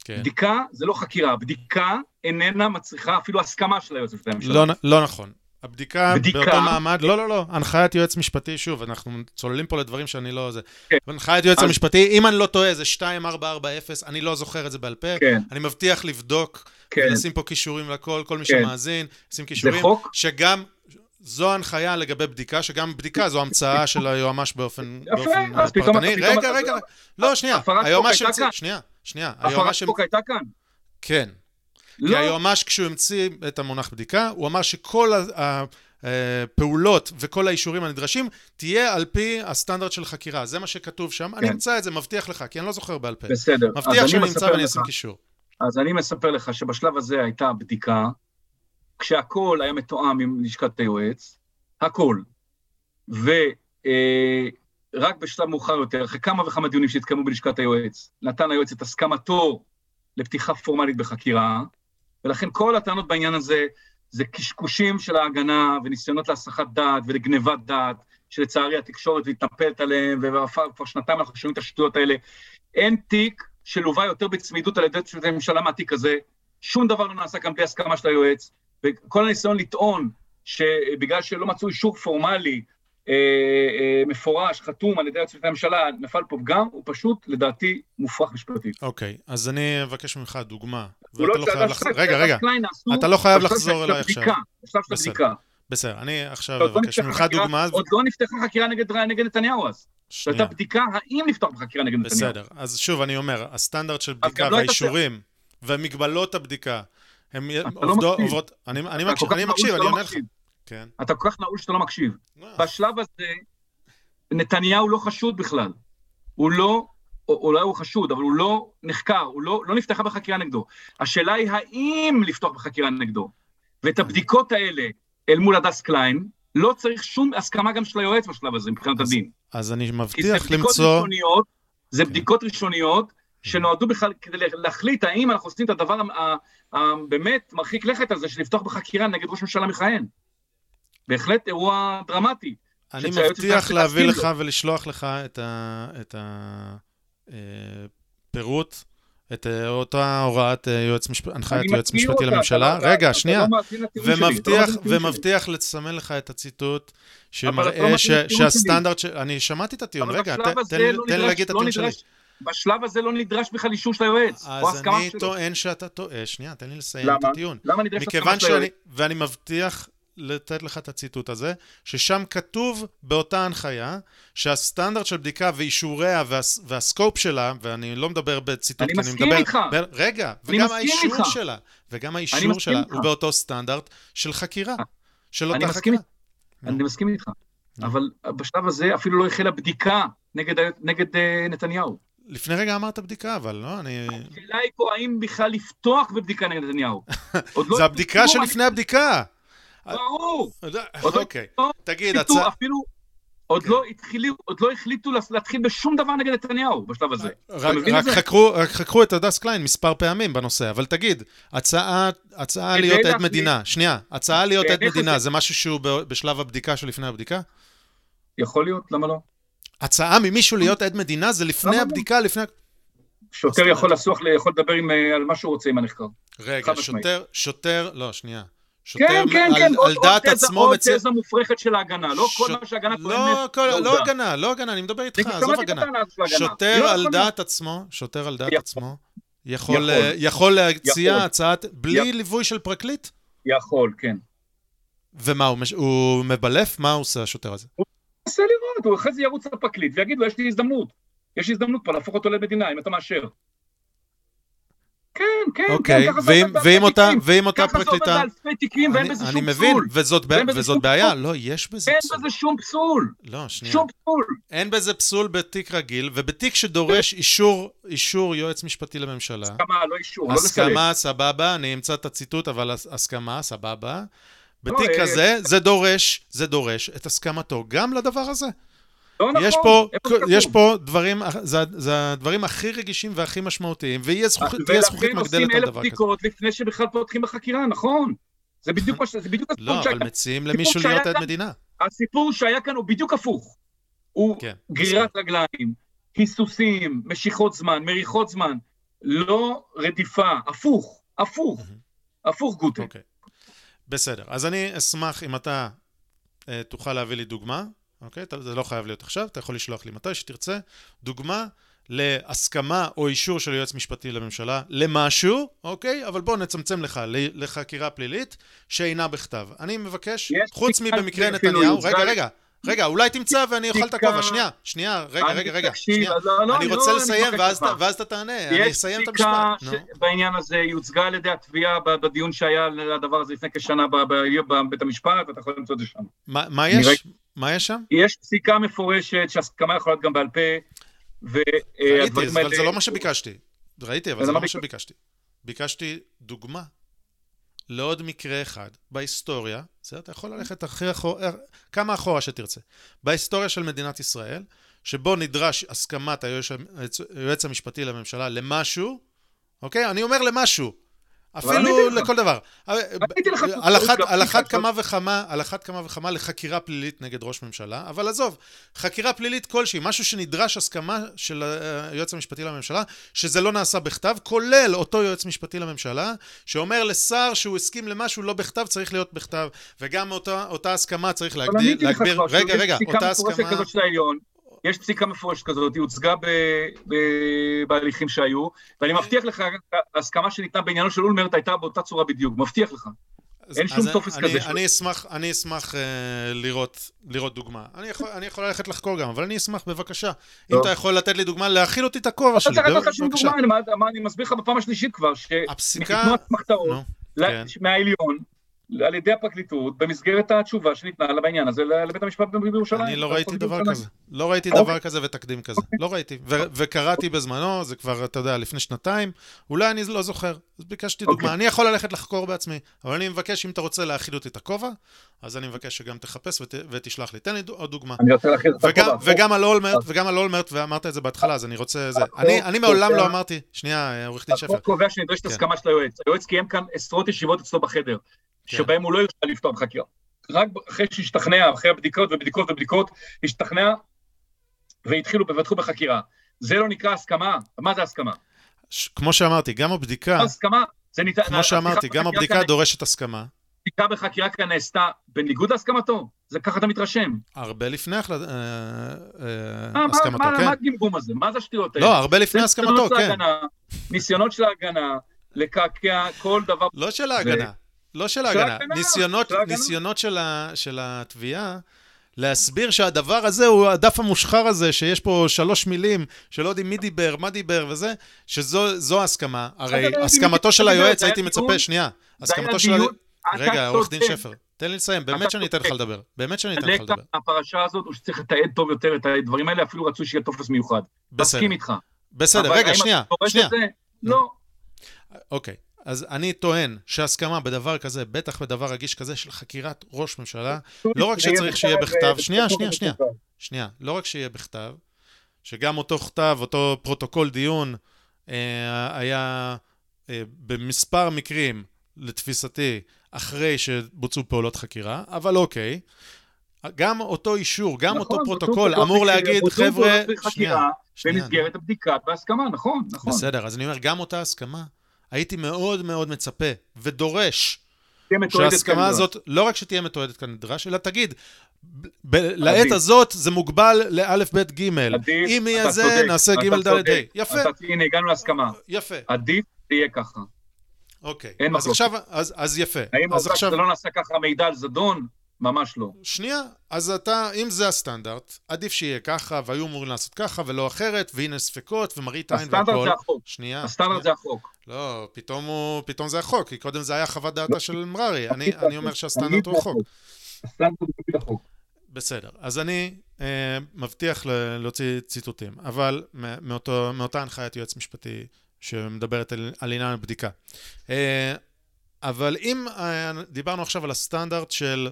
Speaker 1: כן.
Speaker 2: בדיקה זה לא חקירה, בדיקה איננה מצריכה אפילו הסכמה של היועץ המשפטי לממשלה.
Speaker 1: לא, לא נכון. הבדיקה
Speaker 2: בדיקה-
Speaker 1: באותו מעמד, לא, לא, לא, הנחיית יועץ משפטי, שוב, אנחנו צוללים פה לדברים שאני לא... זה.
Speaker 2: כן.
Speaker 1: הנחיית יועץ
Speaker 2: אז-
Speaker 1: המשפטי, אם אני לא טועה, זה 2440, אני לא זוכר את זה בעל פה.
Speaker 2: כן,
Speaker 1: אני מבטיח לבדוק
Speaker 2: כן.
Speaker 1: ולשים פה כישורים לכל, כל מי
Speaker 2: כן.
Speaker 1: שמאזין, שים
Speaker 2: זה
Speaker 1: כישורים,
Speaker 2: חוק,
Speaker 1: שגם, זו הנחיה לגבי בדיקה, שגם בדיקה זו המצאה של היועמ"ש באופן אה, פרטני. רגע, רגע, לא, שנייה, היועמ"ש המציא. שנייה, שנייה,
Speaker 2: הפרת
Speaker 1: היועמ"ש
Speaker 2: חוק הייתה כאן.
Speaker 1: כן. כי
Speaker 2: לא,
Speaker 1: היועמ"ש, כשהוא המציא את המונח בדיקה, הוא אמר שכל הפעולות וכל האישורים הנדרשים תהיה על פי הסטנדרט של חקירה. זה מה שכתוב שם. אני
Speaker 2: כן.
Speaker 1: אמצא את זה, מבטיח לך, כי אני לא זוכר בעל פה.
Speaker 2: בסדר.
Speaker 1: מבטיח
Speaker 2: אני
Speaker 1: שאני אמצא ואני אשים קישור.
Speaker 2: אז אני מספר לך שבשלב הזה הייתה בדיקה, כשהכול היה מתואם עם לשכת היועץ, הכל. ורק בשלב מאוחר יותר, אחרי כמה וכמה דיונים שהתקיימו בלשכת היועץ, נתן היועץ את הסכמתו לפתיחה פורמלית בחקירה, ולכן כל הטענות בעניין הזה זה קשקושים של ההגנה וניסיונות להסחת דעת ולגנבת דעת, שלצערי התקשורת מתנפלת עליהם, וכבר שנתיים אנחנו שומעים את השטויות האלה. אין תיק שלווה יותר בצמידות על ידי הממשלה מהתיק הזה, שום דבר לא נעשה כאן בלי הסכמה של היועץ, וכל הניסיון לטעון שבגלל שלא מצאו אישור פורמלי, אה, אה, מפורש, חתום על ידי צוות הממשלה, נפל פה פגם, הוא פשוט, לדעתי, מופרך משפטית.
Speaker 1: אוקיי, אז אני אבקש ממך דוגמה. ואתה לא חייב לחזור... רגע, רגע, אתה לא חייב לחזור אליי עכשיו.
Speaker 2: בשלב של. הבדיקה.
Speaker 1: בסדר, אני עכשיו
Speaker 2: לא
Speaker 1: אבקש ממך דוגמה.
Speaker 2: עוד לא נפתחה חקירה נגד נתניהו אז.
Speaker 1: שנייה.
Speaker 2: הייתה בדיקה האם לפתוח בחקירה נגד נתניהו.
Speaker 1: בסדר, אז שוב אני אומר, הסטנדרט של בדיקה
Speaker 2: לא
Speaker 1: והאישורים ומגבלות הבדיקה, הם
Speaker 2: לא
Speaker 1: עובדות. עוברות, אני מקשיב, אני מקשיב, עונה לך. כן.
Speaker 2: אתה כל כך נעול שאתה לא מקשיב.
Speaker 1: לא,
Speaker 2: בשלב הזה, נתניהו לא חשוד בכלל. הוא לא, או- אולי הוא חשוד, אבל הוא לא נחקר, הוא לא, לא נפתחה בחקירה נגדו. השאלה היא האם לפתוח בחקירה נגדו. ואת הבדיקות האלה אל מול הדס קליין, לא צריך שום הסכמה גם של היועץ בשלב הזה, מבחינת
Speaker 1: אז
Speaker 2: הדין.
Speaker 1: אז אני
Speaker 2: כי זה
Speaker 1: מבטיח
Speaker 2: בדיקות
Speaker 1: למצוא...
Speaker 2: ראשוניות, זה
Speaker 1: כן.
Speaker 2: בדיקות ראשוניות שנועדו בכלל כדי להחליט האם אנחנו עושים את הדבר ה- ה- הבאמת מרחיק לכת הזה של לפתוח בחקירה נגד ראש ממשלה מכהן. בהחלט אירוע דרמטי.
Speaker 1: אני מבטיח להביא לך ולשלוח לך את הפירוט, את אה, אותה הוראת אה, יועץ משפטי, הנחיית יועץ משפטי
Speaker 2: אותה,
Speaker 1: לממשלה.
Speaker 2: אתה לא-
Speaker 1: רגע,
Speaker 2: אתה
Speaker 1: שנייה.
Speaker 2: לא שלי, לא
Speaker 1: ומבטיח,
Speaker 2: שלי.
Speaker 1: ומבטיח לסמן לך את הציטוט
Speaker 2: לא
Speaker 1: שמראה ש-
Speaker 2: לטיעון שלי.
Speaker 1: שהסטנדרט ש... אני שמעתי את הטיעון, רגע,
Speaker 2: בשלב
Speaker 1: ת-
Speaker 2: הזה
Speaker 1: תן לי-
Speaker 2: לא
Speaker 1: תן לי להגיד את
Speaker 2: לא
Speaker 1: הטיעון שלי.
Speaker 2: בשלב הזה לא נדרש בכלל אישור של היועץ, או
Speaker 1: אז אני. טוען שאתה טועה, שנייה, תן לי לסיים
Speaker 2: למה?
Speaker 1: את הטיעון.
Speaker 2: למה נדרש הסכמה של היועץ?
Speaker 1: ואני מבטיח לתת לך את הציטוט הזה, ששם כתוב באותה הנחיה שהסטנדרט של בדיקה ואישוריה והס, והסקופ שלה, ואני לא מדבר בציטוט,
Speaker 2: אני
Speaker 1: כי אני
Speaker 2: מסכים
Speaker 1: מדבר...
Speaker 2: איתך.
Speaker 1: ב, רגע,
Speaker 2: אני
Speaker 1: וגם האישור
Speaker 2: איתך.
Speaker 1: שלה, וגם האישור שלה
Speaker 2: איתך.
Speaker 1: הוא באותו סטנדרט של חקירה, של
Speaker 2: אני
Speaker 1: אותה חקירה.
Speaker 2: אני מסכים איתך. אבל בשלב הזה אפילו לא החלה בדיקה נגד נגד אה, נתניהו.
Speaker 1: לפני רגע אמרת בדיקה, אבל לא, אני...
Speaker 2: השאלה היא פה האם בכלל לפתוח בבדיקה נגד נתניהו. לא
Speaker 1: זה הבדיקה שלפני הבדיקה.
Speaker 2: ברור. עוד לא
Speaker 1: אוקיי. תגיד, הצעה...
Speaker 2: אפילו עוד לא התחילו, עוד לא החליטו להתחיל בשום דבר נגד נתניהו בשלב הזה.
Speaker 1: רק, רק, חקרו, רק חקרו את הדס קליין מספר פעמים בנושא, אבל תגיד, הצעה, הצעה להיות עד מדינה, שנייה, הצעה להיות עד מדינה, זה משהו שהוא בשלב הבדיקה שלפני הבדיקה?
Speaker 2: יכול להיות, למה לא?
Speaker 1: הצעה ממישהו להיות עד מדינה זה לפני לא? הבדיקה, לפני...
Speaker 2: שוטר יכול לסוח, יכול לדבר עם, אה, על מה שהוא רוצה עם הנחקר.
Speaker 1: רגע, שוטר, שוטר, לא, שנייה. שוטר
Speaker 2: כן, כן,
Speaker 1: על,
Speaker 2: כן,
Speaker 1: על עוד, דעת
Speaker 2: עוד
Speaker 1: עצמו
Speaker 2: עוד תזה מופרכת של ההגנה, לא ש... כל מה שההגנה
Speaker 1: טוענת. לא, כל, לא הגנה, לא הגנה, אני מדבר איתך, עזוב הגנה. שוטר לא על דעת עצמו, שוטר על דעת יכול. עצמו, יכול, יכול. יכול להציע יכול. הצעת, בלי יכול. ליווי של פרקליט?
Speaker 2: יכול, כן.
Speaker 1: ומה, הוא, הוא מבלף? מה הוא עושה, השוטר הזה?
Speaker 2: הוא מנסה לראות, הוא אחרי זה ירוץ לפרקליט ויגיד לו, יש לי הזדמנות. יש הזדמנות פה להפוך אותו למדינה, אם אתה מאשר. כן, כן,
Speaker 1: אוקיי,
Speaker 2: כן,
Speaker 1: ואם, ואם אותה, ואם אותה פרקליטה... ככה
Speaker 2: זה עובד באלפי תיקים ואין בזה שום
Speaker 1: פסול. אני מבין, וזאת, וזאת בעיה, לא, יש בזה
Speaker 2: אין
Speaker 1: פסול.
Speaker 2: אין בזה שום פסול.
Speaker 1: לא, שנייה.
Speaker 2: שום פסול.
Speaker 1: אין בזה פסול בתיק רגיל, ובתיק שדורש אישור, אישור יועץ משפטי לממשלה.
Speaker 2: הסכמה, לא אישור, לא לסלק.
Speaker 1: הסכמה, סבבה, אני אמצא את הציטוט, אבל הסכמה, סבבה. בתיק לא, כזה, זה דורש, זה דורש את הסכמתו גם לדבר הזה.
Speaker 2: לא נכון.
Speaker 1: יש פה, יש פה דברים, זה, זה הדברים הכי רגישים והכי משמעותיים, ויהיה זכוכית מגדלת על דבר כזה. ולכן עושים אלף
Speaker 2: בדיקות לפני שבכלל פותחים בחקירה, נכון. זה בדיוק מה ש... זה בדיוק
Speaker 1: הסיפור שהיה... לא, אבל מציעים למישהו להיות עד מדינה.
Speaker 2: הסיפור שהיה כאן הוא בדיוק הפוך. הוא כן, גרירת בסדר. רגליים, היסוסים, משיכות זמן, מריחות זמן, לא רדיפה, הפוך, הפוך, הפוך גוטה. אוקיי.
Speaker 1: בסדר, אז אני אשמח אם אתה אה, תוכל להביא לי דוגמה אוקיי? זה לא חייב להיות עכשיו, אתה יכול לשלוח לי מתי שתרצה. דוגמה להסכמה או אישור של יועץ משפטי לממשלה למשהו, אוקיי? אבל בוא נצמצם לך לחקירה פלילית שאינה בכתב. אני מבקש, חוץ מבמקרה נתניהו, רגע, רגע, רגע, אולי תמצא ואני אוכל את הכובע. שנייה, שנייה, רגע, רגע, רגע. לא, לא, אני רוצה לסיים ואז אתה תענה, אני אסיים את המשפט.
Speaker 2: יש פסיקה בעניין הזה, היא הוצגה על ידי התביעה בדיון שהיה לדבר הזה לפני כשנה בבית המשפט, ואתה יכול למצוא את זה שם.
Speaker 1: מה יש? מה יש שם?
Speaker 2: יש פסיקה מפורשת שהסכמה יכולה להיות גם בעל פה,
Speaker 1: ראיתי, אבל זה לא מה שביקשתי. ראיתי, אבל זה לא מה שביקשתי. ביקשתי דוגמה לעוד מקרה אחד בהיסטוריה, זה אתה יכול ללכת הכי אחורה, כמה אחורה שתרצה, בהיסטוריה של מדינת ישראל, שבו נדרש הסכמת היועץ המשפטי לממשלה למשהו, אוקיי? אני אומר למשהו, אפילו לכל דבר. על אחת כמה וכמה, על אחת כמה וכמה לחקירה פלילית נגד ראש ממשלה, אבל עזוב, חקירה פלילית כלשהי, משהו שנדרש הסכמה של היועץ המשפטי לממשלה, שזה לא נעשה בכתב, כולל אותו יועץ משפטי לממשלה, שאומר לשר שהוא הסכים למשהו לא בכתב, צריך להיות בכתב, וגם אותה הסכמה צריך להגביר, רגע, רגע, אותה הסכמה...
Speaker 2: יש פסיקה מפורשת כזאת, היא הוצגה בהליכים שהיו, ואני מבטיח לך, ההסכמה שניתנה בעניינו של אולמרט הייתה באותה צורה בדיוק, מבטיח לך. אין שום טופס כזה.
Speaker 1: אני אשמח, אני אשמח uh, לראות, לראות דוגמה. אני יכול, אני יכול ללכת לחקור גם, אבל אני אשמח, בבקשה. אם אתה יכול לתת לי דוגמה, להכיל אותי את הכובע שלי.
Speaker 2: אתה צריך לתת שום דוגמה, אני, אני מסביר לך בפעם השלישית כבר,
Speaker 1: הפסיקה...
Speaker 2: אסמכתאות, כן. מהעליון, על ידי הפרקליטות במסגרת התשובה שניתנה לה בעניין הזה לבית המשפט בירושלים.
Speaker 1: אני לא ראיתי דבר כזה. לא ראיתי דבר אוקיי. כזה ותקדים כזה. לא ראיתי. וקראתי בזמנו, זה כבר, אתה יודע, לפני שנתיים, אולי אני לא זוכר. אז ביקשתי דוגמה. אוקיי. אני יכול ללכת לחקור בעצמי, אבל אני מבקש, אם אתה רוצה להאכיל אותי את הכובע, אז אני מבקש שגם תחפש ותשלח לי. תן לי עוד דוגמה.
Speaker 2: אני רוצה להאכיל את הכובע.
Speaker 1: וגם על אולמרט, וגם על אולמרט, ואמרת את זה בהתחלה, אז אני רוצה... אני מעולם לא אמרתי... שנייה, עורך דין שפר. החוק
Speaker 2: קובע שנדרשת כן. הסכמה של היועץ. היועץ קיים כאן עשרות ישיבות אצלו בחדר. כן. שבהם הוא לא יוכל לפתוח חקירה. רק אחרי שהשתכנע, אחרי הבדיקות ובדיקות ובדיקות, השתכנע והתחילו, ופתחו בחקירה. זה לא נקרא הסכמה? מה זה הסכמה?
Speaker 1: כמו שאמרתי, גם הבדיקה...
Speaker 2: הסכמה, זה ניתן...
Speaker 1: כמו שאמרתי, גם הבדיקה כאן... דורשת הסכמה.
Speaker 2: הבדיקה בחקירה כאן נעשתה בניגוד להסכמתו? זה ככה אתה מתרשם.
Speaker 1: הרבה לפני החלט... אה, אה, הסכמתו, כן.
Speaker 2: מה הגמגום הזה? מה זה השטויות
Speaker 1: האלה? לא, הרבה לפני הסכמתו, כן.
Speaker 2: ניסיונות של ההגנה לקעקע כל דבר...
Speaker 1: לא של ההגנה. לא של ההגנה, ניסיונות, ניסיונות של, ה, של התביעה להסביר שהדבר הזה הוא הדף המושחר הזה, שיש פה שלוש מילים שלא יודעים מי דיבר, מה דיבר וזה, שזו הסכמה. הרי הסכמתו של היועץ, הייתי מצפה, שנייה, הסכמתו של... רגע, עורך דין שפר, תן לי לסיים, באמת שאני אתן לך לדבר. באמת שאני אתן לך לדבר.
Speaker 2: הפרשה הזאת הוא שצריך לתעד טוב יותר את הדברים האלה, אפילו רצו שיהיה טופס מיוחד. בסדר. מסכים איתך.
Speaker 1: בסדר, רגע, שנייה, שנייה.
Speaker 2: לא.
Speaker 1: אוקיי. אז אני טוען שהסכמה בדבר כזה, בטח בדבר רגיש כזה של חקירת ראש ממשלה, לא רק שצריך שיהיה בכתב, שנייה, שנייה, שנייה, שנייה, לא רק שיהיה בכתב, שגם אותו כתב, אותו פרוטוקול דיון, אה, היה אה, במספר מקרים, לתפיסתי, אחרי שבוצעו פעולות חקירה, אבל אוקיי. גם אותו אישור, גם
Speaker 2: נכון,
Speaker 1: אותו פרוטוקול אמור להגיד, חבר'ה,
Speaker 2: שנייה, במסגרת הבדיקה בהסכמה, נכון, נכון.
Speaker 1: בסדר, אז אני אומר, גם אותה הסכמה, הייתי מאוד מאוד מצפה ודורש
Speaker 2: תהיה
Speaker 1: שההסכמה
Speaker 2: כנדרש.
Speaker 1: הזאת, לא רק שתהיה מתועדת כנדרש, אלא תגיד, ב- לעת הזאת זה מוגבל לאלף, בית.
Speaker 2: עדיף,
Speaker 1: אם יהיה זה, נעשה דלת,
Speaker 2: צודק.
Speaker 1: ה'. יפה,
Speaker 2: הנה, הגענו להסכמה.
Speaker 1: יפה.
Speaker 2: עדיף שיהיה ככה.
Speaker 1: אוקיי.
Speaker 2: אין
Speaker 1: אז
Speaker 2: מחלוקת.
Speaker 1: עכשיו, אז אז יפה.
Speaker 2: האם
Speaker 1: אז עכשיו,
Speaker 2: לא נעשה ככה מידע על זדון? ממש לא.
Speaker 1: שנייה, אז אתה, אם זה הסטנדרט, עדיף שיהיה ככה, והיו אמורים לעשות ככה ולא אחרת, והנה ספקות, ומראית עין
Speaker 2: הסטנדרט
Speaker 1: והכל.
Speaker 2: זה החוק.
Speaker 1: שנייה.
Speaker 2: הסטנדרט. זה החוק.
Speaker 1: לא, פתאום הוא, פתאום זה החוק, כי קודם זה היה חוות דעתה
Speaker 2: לא.
Speaker 1: של מררי. אני, אני אומר
Speaker 2: זה
Speaker 1: שהסטנדרט הוא
Speaker 2: זה
Speaker 1: החוק.
Speaker 2: הסטנדרט הוא תמיד החוק.
Speaker 1: בסדר, אז אני אה, מבטיח ל- להוציא ציטוטים, אבל מאותו, מאותה הנחיית יועץ משפטי שמדברת על, על עניין הבדיקה. אה, אבל אם אה, דיברנו עכשיו על הסטנדרט של...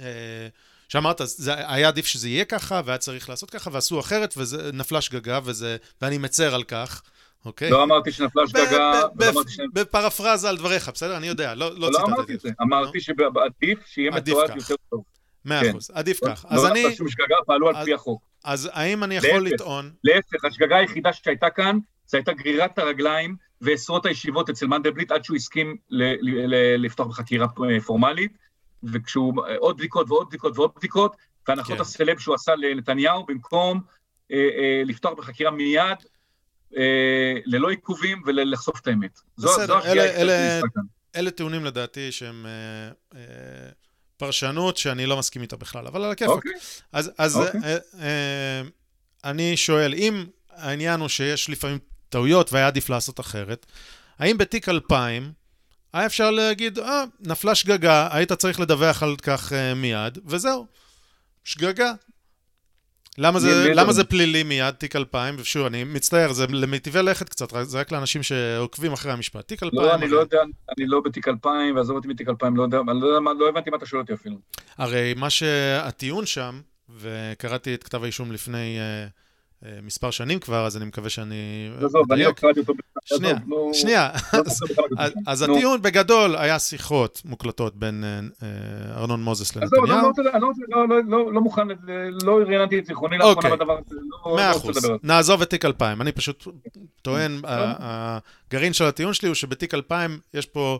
Speaker 1: אה, שאמרת, זה היה עדיף שזה יהיה ככה, והיה צריך לעשות ככה, ועשו אחרת, ונפלה שגגה, וזה, ואני מצר על כך, אוקיי?
Speaker 2: לא אמרתי שנפלה שגגה, אמרתי ש...
Speaker 1: בפרפרזה על דבריך, בסדר? אני יודע, לא, לא
Speaker 2: לא
Speaker 1: ציטטתי
Speaker 2: אמרתי את זה. אמרתי שעדיף שיהיה
Speaker 1: עדיף
Speaker 2: מתועד
Speaker 1: כך.
Speaker 2: יותר טוב.
Speaker 1: מאה
Speaker 2: כן.
Speaker 1: אחוז, עדיף כך.
Speaker 2: לא
Speaker 1: אז אני,
Speaker 2: נעשה שום שגגה, פעלו על פי החוק.
Speaker 1: אז האם אני יכול
Speaker 2: להפך.
Speaker 1: לטעון...
Speaker 2: להפך, השגגה היחידה שהייתה כאן, זה הייתה גרירת הרגליים ועשרות הישיבות אצל מנדלבליט עד שהוא הסכים לפתוח בחקירה אה, פורמלית, וכשהוא, אה, עוד בדיקות ועוד בדיקות ועוד בדיקות, והנחות
Speaker 1: כן.
Speaker 2: הסלב שהוא עשה לנתניהו, במקום אה, אה, לפתוח בחקירה מיד, אה, ללא עיכובים ולחשוף את האמת. זו,
Speaker 1: בסדר,
Speaker 2: זו
Speaker 1: אלה- אלה-. אלה טיעונים לדעתי שהם אה, אה, פרשנות שאני לא מסכים איתה בכלל, אבל על הכיפאק.
Speaker 2: אוקיי,
Speaker 1: אז, אז
Speaker 2: אוקיי.
Speaker 1: אה, אה, אני שואל, אם העניין הוא שיש לפעמים טעויות והיה עדיף לעשות אחרת, האם בתיק 2000 היה אפשר להגיד, אה, נפלה שגגה, היית צריך לדווח על כך אה, מיד, וזהו, שגגה. למה זה, למה זה פלילי מיד, תיק 2000? ושוב, אני מצטער, זה למיטיבי לכת קצת, זה רק לאנשים שעוקבים אחרי המשפט. תיק 2000...
Speaker 2: לא, אני
Speaker 1: הרי-
Speaker 2: לא יודע, אני לא בתיק 2000, ועזוב אותי מתיק 2000, לא יודע, אני לא יודע מה- לא הבנתי מה אתה שואל אותי אפילו.
Speaker 1: הרי מה שהטיעון שם, וקראתי את כתב האישום לפני אה, מספר שנים כבר, אז אני מקווה שאני אה,
Speaker 2: עזוב, אני לא
Speaker 1: מדייק.
Speaker 2: קראתי אותו.
Speaker 1: שנייה,
Speaker 2: עזוב, נו,
Speaker 1: שנייה.
Speaker 2: לא בכלל מה
Speaker 1: אז. הטיעון בגדול היה שיחות מוקלטות בין אה, אה, ארנון מוזס
Speaker 2: עזוב, אני
Speaker 1: לנתניהו.
Speaker 2: לא רוצה- אני לא לא- לא- לא- לא מוכן, לא רעננתי את זיכרוני לאחרונה
Speaker 1: אוקיי.
Speaker 2: בדבר הזה. לא-
Speaker 1: מאה
Speaker 2: לא
Speaker 1: אחוז. נעזוב את תיק 2000. אני פשוט טוען,
Speaker 2: לא.
Speaker 1: ה- הגרעין של הטיעון שלי הוא שבתיק 2000 יש פה...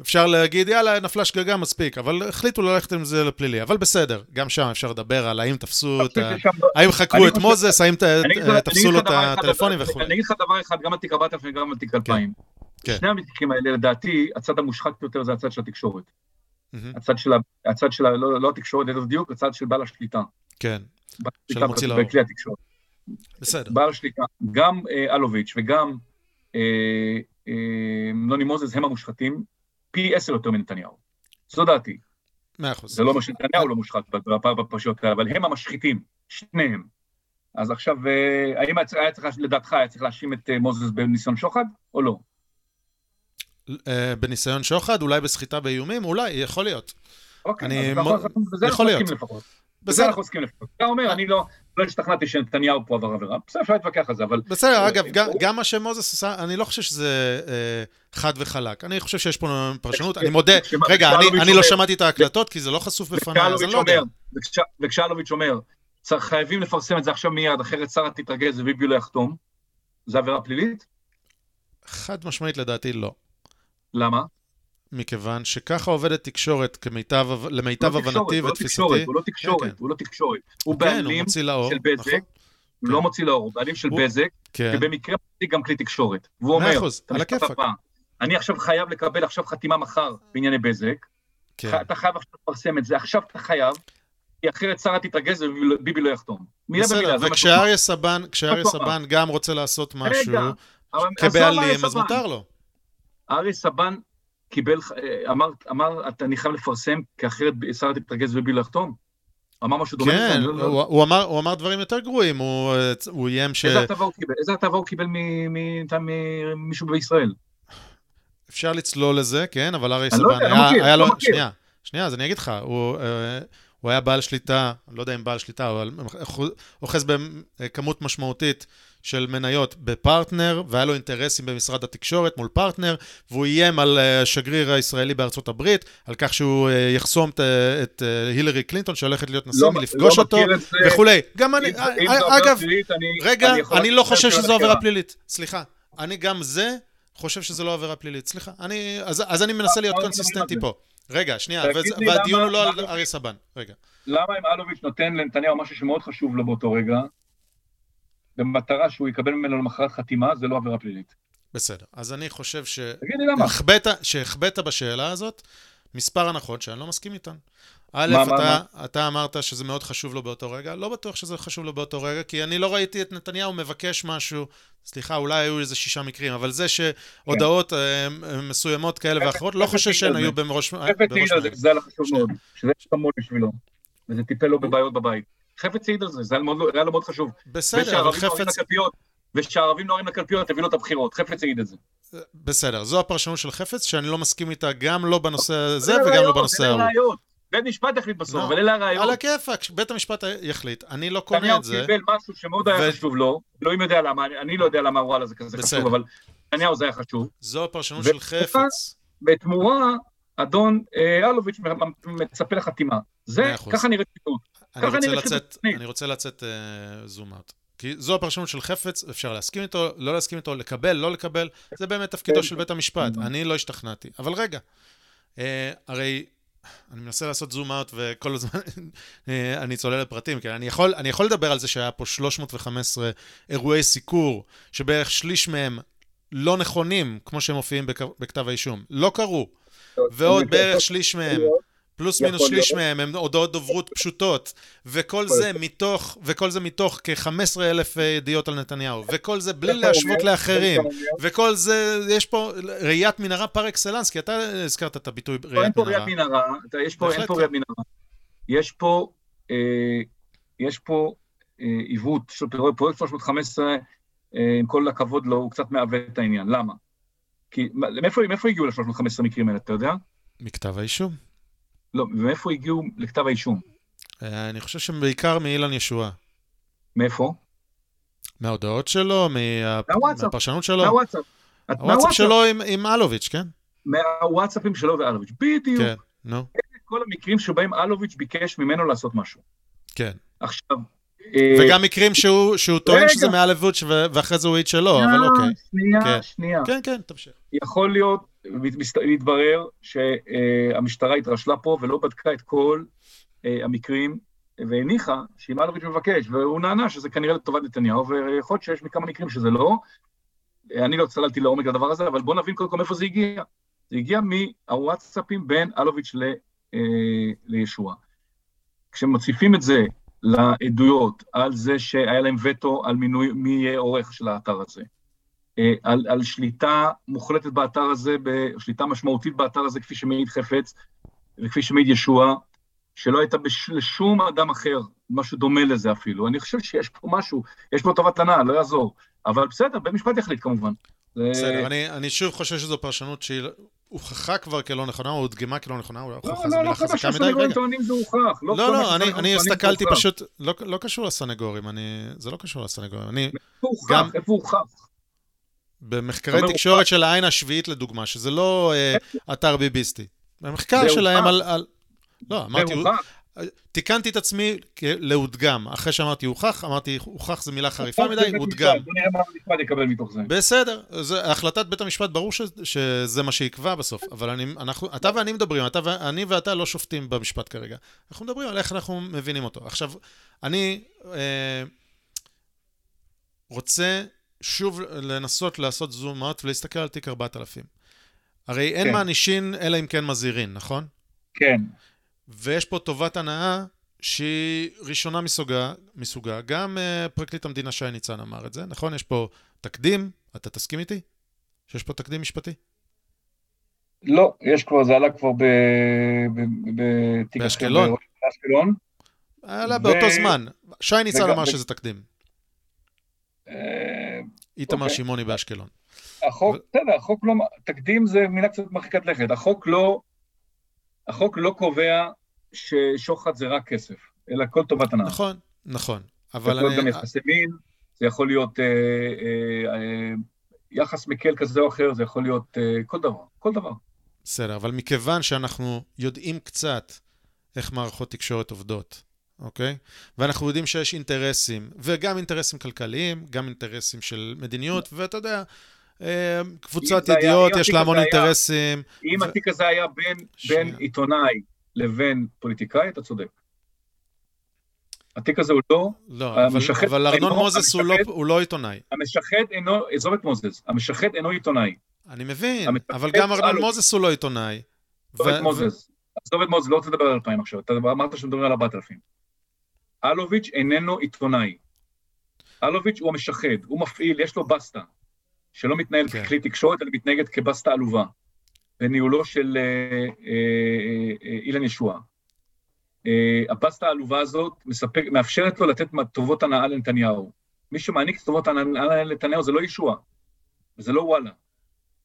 Speaker 1: אפשר להגיד, יאללה, נפלה שגגה, מספיק, אבל החליטו ללכת עם זה לפלילי. אבל בסדר, גם שם אפשר לדבר על האם תפסו את ה... האם חקרו את מוזס, האם תפסו לו את הטלפונים וכו'.
Speaker 2: אני אגיד לך דבר אחד, גם על תיק 4000 וגם על תיק 2000.
Speaker 1: כן.
Speaker 2: שני התיקים האלה, לדעתי, הצד המושחת יותר זה הצד של התקשורת. הצד של ה- הצד של, ה- לא לא התקשורת, ליתר דיוק, הצד של בעל השליטה.
Speaker 1: כן, של המוציא לאור.
Speaker 2: בכלי התקשורת.
Speaker 1: בסדר.
Speaker 2: בעל השליטה, גם אה, אלוביץ' וגם אה, אה, נוני מוזס הם המושחתים פי עשר יותר מנתניהו. זו דעתי.
Speaker 1: מאה אחוז.
Speaker 2: זה לא אומר שנתניהו לא מושחת בפ- בפרשיות כאלה, אבל הם המשחיתים, שניהם. אז עכשיו, אה, האם היה צריך- לדעתך, היה צריך להאשים את אה, מוזס בניסיון שוחד, או לא?
Speaker 1: אה, בניסיון שוחד, אולי בסחיטה באיומים, אולי, יכול להיות.
Speaker 2: אוקיי,
Speaker 1: אני מ- יכול להיות.
Speaker 2: בזה אנחנו מסכימים לפחות. אתה אומר, אני לא לא השתכנעתי שנתניהו פה עבר עבירה, בסדר, אפשר להתווכח על זה, אבל...
Speaker 1: בסדר,
Speaker 2: אה,
Speaker 1: אגב,
Speaker 2: אה,
Speaker 1: גם- מה שמוזס עשה, אני לא חושב שזה אה, חד וחלק. אני חושב שיש פה פרשנות, אני מודה, רגע, אני- לא שמעתי את ההקלטות, כי זה לא חשוף בפניי, אז אני לא יודע.
Speaker 2: וכשאלוביץ' אומר, חייבים לפרסם את זה עכשיו מיד, אחרת שרה תתרגז וביבי לא יחתום, זה עבירה פלילית?
Speaker 1: חד משמעית לדעתי לא.
Speaker 2: למה?
Speaker 1: מכיוון שככה עובדת תקשורת, כמיטב, למיטב
Speaker 2: הוא לא
Speaker 1: הבנתי
Speaker 2: הוא לא
Speaker 1: ותפיסתי.
Speaker 2: תקשורת, הוא לא
Speaker 1: כן,
Speaker 2: תקשורת,
Speaker 1: כן.
Speaker 2: הוא לא תקשורת. הוא
Speaker 1: כן, הוא
Speaker 2: בעלים
Speaker 1: מוציא לאור,
Speaker 2: של בזק,
Speaker 1: נכון?
Speaker 2: הוא לא מוציא לאור, הוא בעלים של
Speaker 1: הוא-
Speaker 2: בזק,
Speaker 1: כן,
Speaker 2: שבמקרה מוציא גם כלי תקשורת. והוא אומר,
Speaker 1: אחוז, על הכיפאק.
Speaker 2: אני עכשיו חייב לקבל עכשיו חתימה מחר בענייני בזק,
Speaker 1: כן.
Speaker 2: אתה חייב עכשיו לפרסם את זה, עכשיו אתה חייב, כי אחרת שרה תתרגז וביבי לא יחתום. מילה
Speaker 1: בסדר,
Speaker 2: במילה,
Speaker 1: וכשאריה סבן, כשאריה. סבן גם רוצה לעשות משהו, כבעלים, אז. מותר לו.
Speaker 2: אריה סבן קיבל, אה, אמר, אמר, "אתה- אני חייב לפרסם, כי אחרת שרה תתרגז וביבי לא יחתום. אמר משהו דומה
Speaker 1: כן,
Speaker 2: לא- לא-
Speaker 1: הוא הוא אמר- הוא אמר דברים יותר גרועים, הוא אה, הוא איים ש...
Speaker 2: איזה הטבה הוא קיבל? איזה הטבה הוא ממישהו בישראל?
Speaker 1: אפשר לצלול לזה, כן, אבל
Speaker 2: אני לא
Speaker 1: סבן
Speaker 2: לא
Speaker 1: היה לו... שנייה, שנייה, אז אני אגיד לך, הוא... אה, הוא היה בעל שליטה, אני לא יודע אם בעל שליטה, אבל אוחז בכמות משמעותית של מניות בפרטנר, והיה לו אינטרסים במשרד התקשורת מול פרטנר, והוא איים על השגריר אה, הישראלי בארצות הברית, על כך שהוא אה, יחסום את אה, הילרי קלינטון, שהולכת להיות נשיא,
Speaker 2: לא,
Speaker 1: מלפגוש
Speaker 2: לא
Speaker 1: אותו,
Speaker 2: זה,
Speaker 1: וכולי. גם אני,
Speaker 2: אם, אם
Speaker 1: אגב,
Speaker 2: פלילית, אני,
Speaker 1: רגע,
Speaker 2: אני,
Speaker 1: אני לא חושב שזו עבירה
Speaker 2: פלילית.
Speaker 1: פלילית. סליחה, אני גם זה חושב שזה לא עבירה פלילית. סליחה, אני, אז, אז אני מנסה להיות קונסיסטנטי פה. רגע, שנייה, והדיון הוא לא על אריה סבן. רגע.
Speaker 2: למה אם אלוביץ' נותן לנתניהו משהו שמאוד חשוב לו באותו רגע, במטרה שהוא יקבל ממנו למחרת חתימה, זה לא עבירה פלילית.
Speaker 1: בסדר. אז אני חושב ש...
Speaker 2: תגידי למה.
Speaker 1: שהחבאת בשאלה הזאת מספר הנחות שאני לא מסכים איתן. א',
Speaker 2: מה,
Speaker 1: אתה,
Speaker 2: מה?
Speaker 1: אתה אמרת שזה מאוד חשוב לו באותו רגע, לא בטוח שזה חשוב לו באותו רגע, כי אני לא ראיתי את נתניהו מבקש משהו, סליחה, אולי היו איזה שישה מקרים, אבל זה שהודעות כן. מסוימות כאלה ואחרות, לא חושב שהן היו בראש
Speaker 2: זה, היה חשוב מאוד, שזה חמוד בשבילו, וזה טיפל לו בבעיות בבית. חפץ העיד על זה, זה היה לו מאוד חשוב.
Speaker 1: בסדר, אבל חפץ...
Speaker 2: ושהערבים נוהרים לקלפיות, תביא לו את הבחירות, חפץ העיד את זה.
Speaker 1: בסדר, זו הפרשנות של חפץ, שאני לא מסכים איתה גם לא בנושא הזה וגם לא בנושא ההוא.
Speaker 2: בית משפט יחליט בסוף, אבל אלה הראיות.
Speaker 1: על הכיפאק, בית המשפט יחליט. אני לא קונה את זה.
Speaker 2: נתניהו קיבל משהו שמאוד היה חשוב לו, אלוהים יודע למה, אני לא יודע למה וואלה זה כזה חשוב, אבל נתניהו זה היה חשוב.
Speaker 1: זו הפרשנות של חפץ.
Speaker 2: בתמורה, אדון אלוביץ' מצפה לחתימה. זה, ככה נראית ציטוט.
Speaker 1: אני רוצה לצאת זום אאוט. כי זו הפרשנות של חפץ, אפשר להסכים איתו, לא להסכים איתו, לקבל, לא לקבל, זה באמת תפקידו של בית המשפט. אני לא השתכנעתי. אבל רגע, הרי אני מנסה לעשות זום אאוט וכל הזמן אני צולל לפרטים, כי אני יכול, אני יכול לדבר על זה שהיה פה 315 אירועי סיקור, שבערך שליש מהם לא נכונים, כמו שהם מופיעים בכתב האישום. לא קרו. ועוד בערך שליש מהם, פלוס מינוס שליש מהם, הם הודעות דוברות פשוטות, וכל זה מתוך, וכל זה מתוך כ-15 אלף ידיעות על נתניהו, וכל זה בלי להשוות לאחרים, וכל זה, יש פה ראיית מנהרה פר אקסלנס, כי אתה הזכרת את הביטוי ראיית מנהרה.
Speaker 2: אין פה ראיית מנהרה, יש פה, אין פה ראיית מנהרה. יש פה, יש פה עיוות של פרויקט 315, עם כל הכבוד לו, הוא קצת מעוות את העניין. למה? כי מאיפה הגיעו ל-315 מקרים האלה, אתה יודע?
Speaker 1: מכתב האישום.
Speaker 2: לא, ומאיפה הגיעו לכתב האישום?
Speaker 1: אני חושב שבעיקר מאילן ישועה.
Speaker 2: מאיפה?
Speaker 1: מההודעות שלו, מהפרשנות שלו.
Speaker 2: מהוואטסאפ.
Speaker 1: הוואטסאפ שלו עם, עם אלוביץ', כן?
Speaker 2: מהוואטסאפים שלו ואלוביץ', בדיוק.
Speaker 1: כן, נו.
Speaker 2: כל המקרים שבהם אלוביץ' ביקש ממנו לעשות משהו.
Speaker 1: כן.
Speaker 2: עכשיו...
Speaker 1: וגם מקרים שהוא, שהוא טוען שזה מאלוביץ' ואחרי זה הוא העיד שלו, אבל אוקיי.
Speaker 2: שנייה,
Speaker 1: כן.
Speaker 2: שנייה.
Speaker 1: כן, כן, תמשיך.
Speaker 2: יכול להיות, להתברר שהמשטרה התרשלה פה ולא בדקה את כל המקרים, והניחה שאם אלוביץ' מבקש, והוא נענה שזה כנראה לטובת נתניהו, ויכול להיות שיש מכמה מקרים שזה לא. אני לא צללתי לעומק לדבר הזה, אבל בואו נבין קודם כל מאיפה זה הגיע. זה הגיע מהוואטסאפים בין אלוביץ' לישוע. כשמוסיפים את זה לעדויות על זה שהיה להם וטו על מינוי מי יהיה עורך של האתר הזה, על, על שליטה מוחלטת באתר הזה, שליטה משמעותית באתר הזה, כפי שמעיד חפץ וכפי שמעיד ישוע, שלא הייתה לשום אדם אחר, משהו דומה לזה אפילו. אני חושב שיש פה משהו, יש פה טובת הנאה, לא יעזור. אבל בסדר, בית משפט יחליט כמובן.
Speaker 1: בסדר, אני, אני שוב חושב שזו פרשנות שהיא הוכחה כבר כלא נכונה, או הודגמה כלא נכונה, או
Speaker 2: הוכחה זו מילה חזקה מדי. לא, לא, לא, טוענים זה הוכח.
Speaker 1: לא, לא, אני, אני הסתכלתי פשוט, לא, לא קשור לסנגורים, אני, זה לא קשור לסנגורים. אני,
Speaker 2: איפה הוכח? איפה הוכח?
Speaker 1: במחקרי תקשורת של העין השביעית, לדוגמה, שזה לא אתר ביביסטי. במחקר שלהם על... לא, אמרתי... תיקנתי את עצמי להודגם. אחרי שאמרתי הוכח, אמרתי הוכח זה מילה חריפה מדי, הודגם.
Speaker 2: בוא נראה מה המשפט יקבל מתוך זה.
Speaker 1: בסדר, החלטת בית המשפט ברור שזה מה שיקבע בסוף, אבל אתה ואני מדברים, אני ואתה לא שופטים במשפט כרגע. אנחנו מדברים על איך אנחנו מבינים אותו. עכשיו, אני רוצה שוב לנסות לעשות זום אאוט ולהסתכל על תיק 4000. הרי אין מענישין אלא אם כן מזהירין, נכון?
Speaker 2: כן.
Speaker 1: ויש פה טובת הנאה שהיא ראשונה מסוגה, מסוגה. גם uh, פרקליט המדינה שי ניצן אמר את זה, נכון? יש פה תקדים, אתה תסכים איתי? שיש פה תקדים משפטי?
Speaker 2: לא, יש כבר, זה עלה כבר בתיק
Speaker 1: באשקלון.
Speaker 2: באשקלון.
Speaker 1: עלה באותו זמן. שי ניצן אמר שזה תקדים. איתמר שמעוני באשקלון.
Speaker 2: החוק, בסדר, החוק לא, תקדים זה מילה קצת מרחיקת לכת. החוק לא... החוק לא קובע ששוחד זה רק כסף, אלא כל טובת הנאה.
Speaker 1: נכון, נכון.
Speaker 2: זה
Speaker 1: אבל
Speaker 2: יכול להיות גם
Speaker 1: אני...
Speaker 2: יחסי מין, זה יכול להיות אה, אה, אה, יחס מקל כזה או אחר, זה יכול להיות אה, כל דבר, כל דבר.
Speaker 1: בסדר, אבל מכיוון שאנחנו יודעים קצת איך מערכות תקשורת עובדות, אוקיי? ואנחנו יודעים שיש אינטרסים, וגם אינטרסים כלכליים, גם אינטרסים של מדיניות, ואתה יודע, אה, קבוצת ידיעות, יש לה המון אינטרסים.
Speaker 2: אם
Speaker 1: ו-
Speaker 2: התיק הזה היה בין. בין עיתונאי לבין פוליטיקאי, אתה צודק. התיק הזה הוא לא,
Speaker 1: לא, אבל,
Speaker 2: המשחד
Speaker 1: אבל ארנון
Speaker 2: אינו-
Speaker 1: מוזס הוא לא,
Speaker 2: המשחד-
Speaker 1: הוא לא עיתונאי.
Speaker 2: המשחד אינו, עזוב את מוזס, המשחד אינו עיתונאי.
Speaker 1: אני מבין,
Speaker 2: המשחד
Speaker 1: אבל גם ארנון. מוזס הוא לא עיתונאי.
Speaker 2: עזוב את מוזס. עזוב את מוזס, לא רוצה לדבר על 2,000 עכשיו, אתה אמרת שמדברים על 4,000. אלוביץ' איננו עיתונאי. אלוביץ' הוא המשחד, הוא מפעיל, יש לו בסטה, שלא מתנהל
Speaker 1: כן.
Speaker 2: ככלי תקשורת, אלא מתנהגת כבסטה עלובה, בניהולו של אה, אה, אה, אילן ישועה. אה, הבסטה העלובה הזאת מספק, מאפשרת לו לתת טובות הנאה לנתניהו. מי שמעניק את טובות ההנאה לנתניהו זה לא ישועה, וזה לא וואלה.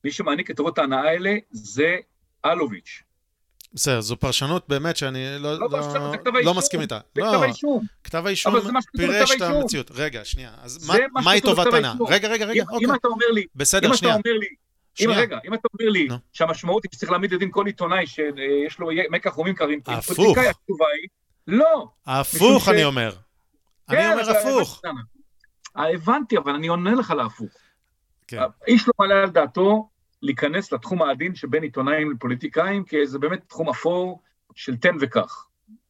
Speaker 2: מי שמעניק את טובות ההנאה האלה זה אלוביץ'.
Speaker 1: בסדר, זו פרשנות באמת שאני לא,
Speaker 2: לא
Speaker 1: לא,
Speaker 2: פרשנות,
Speaker 1: לא
Speaker 2: האישום.
Speaker 1: מסכים איתה.
Speaker 2: זה
Speaker 1: לא,
Speaker 2: כתב האישום.
Speaker 1: כתב האישום פירש את. המציאות. רגע, שנייה. אז מה,
Speaker 2: מה
Speaker 1: מהי טובת הנאה? רגע, רגע, רגע,
Speaker 2: אם,
Speaker 1: אוקיי.
Speaker 2: אם אתה אומר לי,
Speaker 1: בסדר,
Speaker 2: אם
Speaker 1: שנייה.
Speaker 2: אתה אומר לי, אם
Speaker 1: שנייה.
Speaker 2: רגע, אם אתה אומר לי
Speaker 1: נו.
Speaker 2: שהמשמעות היא שצריך להעמיד לדין כל עיתונאי שיש לו מקח חומים קרים,
Speaker 1: הפוך.
Speaker 2: לא.
Speaker 1: הפוך,
Speaker 2: משום
Speaker 1: אני אומר. אני
Speaker 2: כן,
Speaker 1: אומר הפוך.
Speaker 2: אה, הבנתי, אבל אני עונה לך להפוך.
Speaker 1: כן.
Speaker 2: איש לא מעלה על דעתו להיכנס לתחום העדין שבין עיתונאים לפוליטיקאים, כי זה באמת תחום אפור של תן וקח,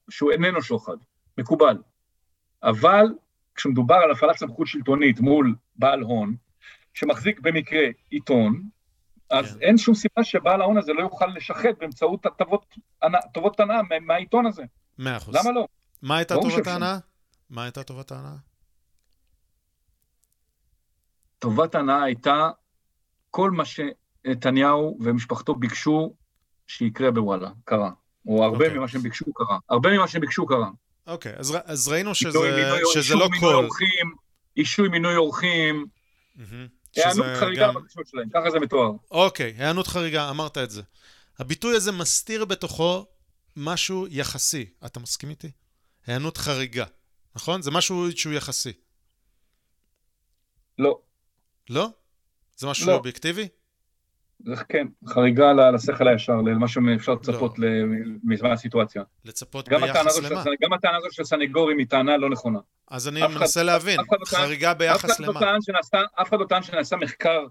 Speaker 2: שהוא איננו שוחד, מקובל. אבל כשמדובר על הפעלת סמכות שלטונית מול בעל הון, שמחזיק במקרה עיתון, אז
Speaker 1: כן.
Speaker 2: אין שום סיבה שבעל ההון הזה לא יוכל לשחד באמצעות הטבות הנאה- מהעיתון הזה.
Speaker 1: מאה אחוז.
Speaker 2: למה לא?
Speaker 1: מה הייתה טובת. ההנאה? מה הייתה טובת ההנאה?
Speaker 2: טובת ההנאה הייתה כל מה שנתניהו ומשפחתו ביקשו שיקרה בוואלה, קרה. או הרבה
Speaker 1: אוקיי.
Speaker 2: ממה שהם ביקשו קרה. הרבה ממה שהם ביקשו קרה.
Speaker 1: אוקיי, אז, ר- אז ראינו שזה,
Speaker 2: מינוי-
Speaker 1: שזה לא כל.
Speaker 2: אורחים, אישוי מינוי אורחים,
Speaker 1: מהמם.
Speaker 2: היענות חריגה
Speaker 1: גם-
Speaker 2: בבקשות שלהם, ככה זה מתואר.
Speaker 1: אוקיי, היענות חריגה, אמרת את זה. הביטוי הזה מסתיר בתוכו משהו יחסי. אתה מסכים איתי? היענות חריגה, נכון? זה משהו שהוא יחסי.
Speaker 2: לא,
Speaker 1: לא? זה משהו
Speaker 2: לא.
Speaker 1: אובייקטיבי?
Speaker 2: זה כן, חריגה לשכל הישר, למה שאפשר
Speaker 1: לא.
Speaker 2: לצפות מזמן הסיטואציה.
Speaker 1: לצפות
Speaker 2: גם
Speaker 1: ביחס למה?
Speaker 2: גם הטענה הזאת של סנגורים היא טענה לא נכונה.
Speaker 1: אז אני מנסה להבין,
Speaker 2: לא
Speaker 1: חריגה ביחס
Speaker 2: לא
Speaker 1: למה?
Speaker 2: אף אחד לא טען שנעשה מחקר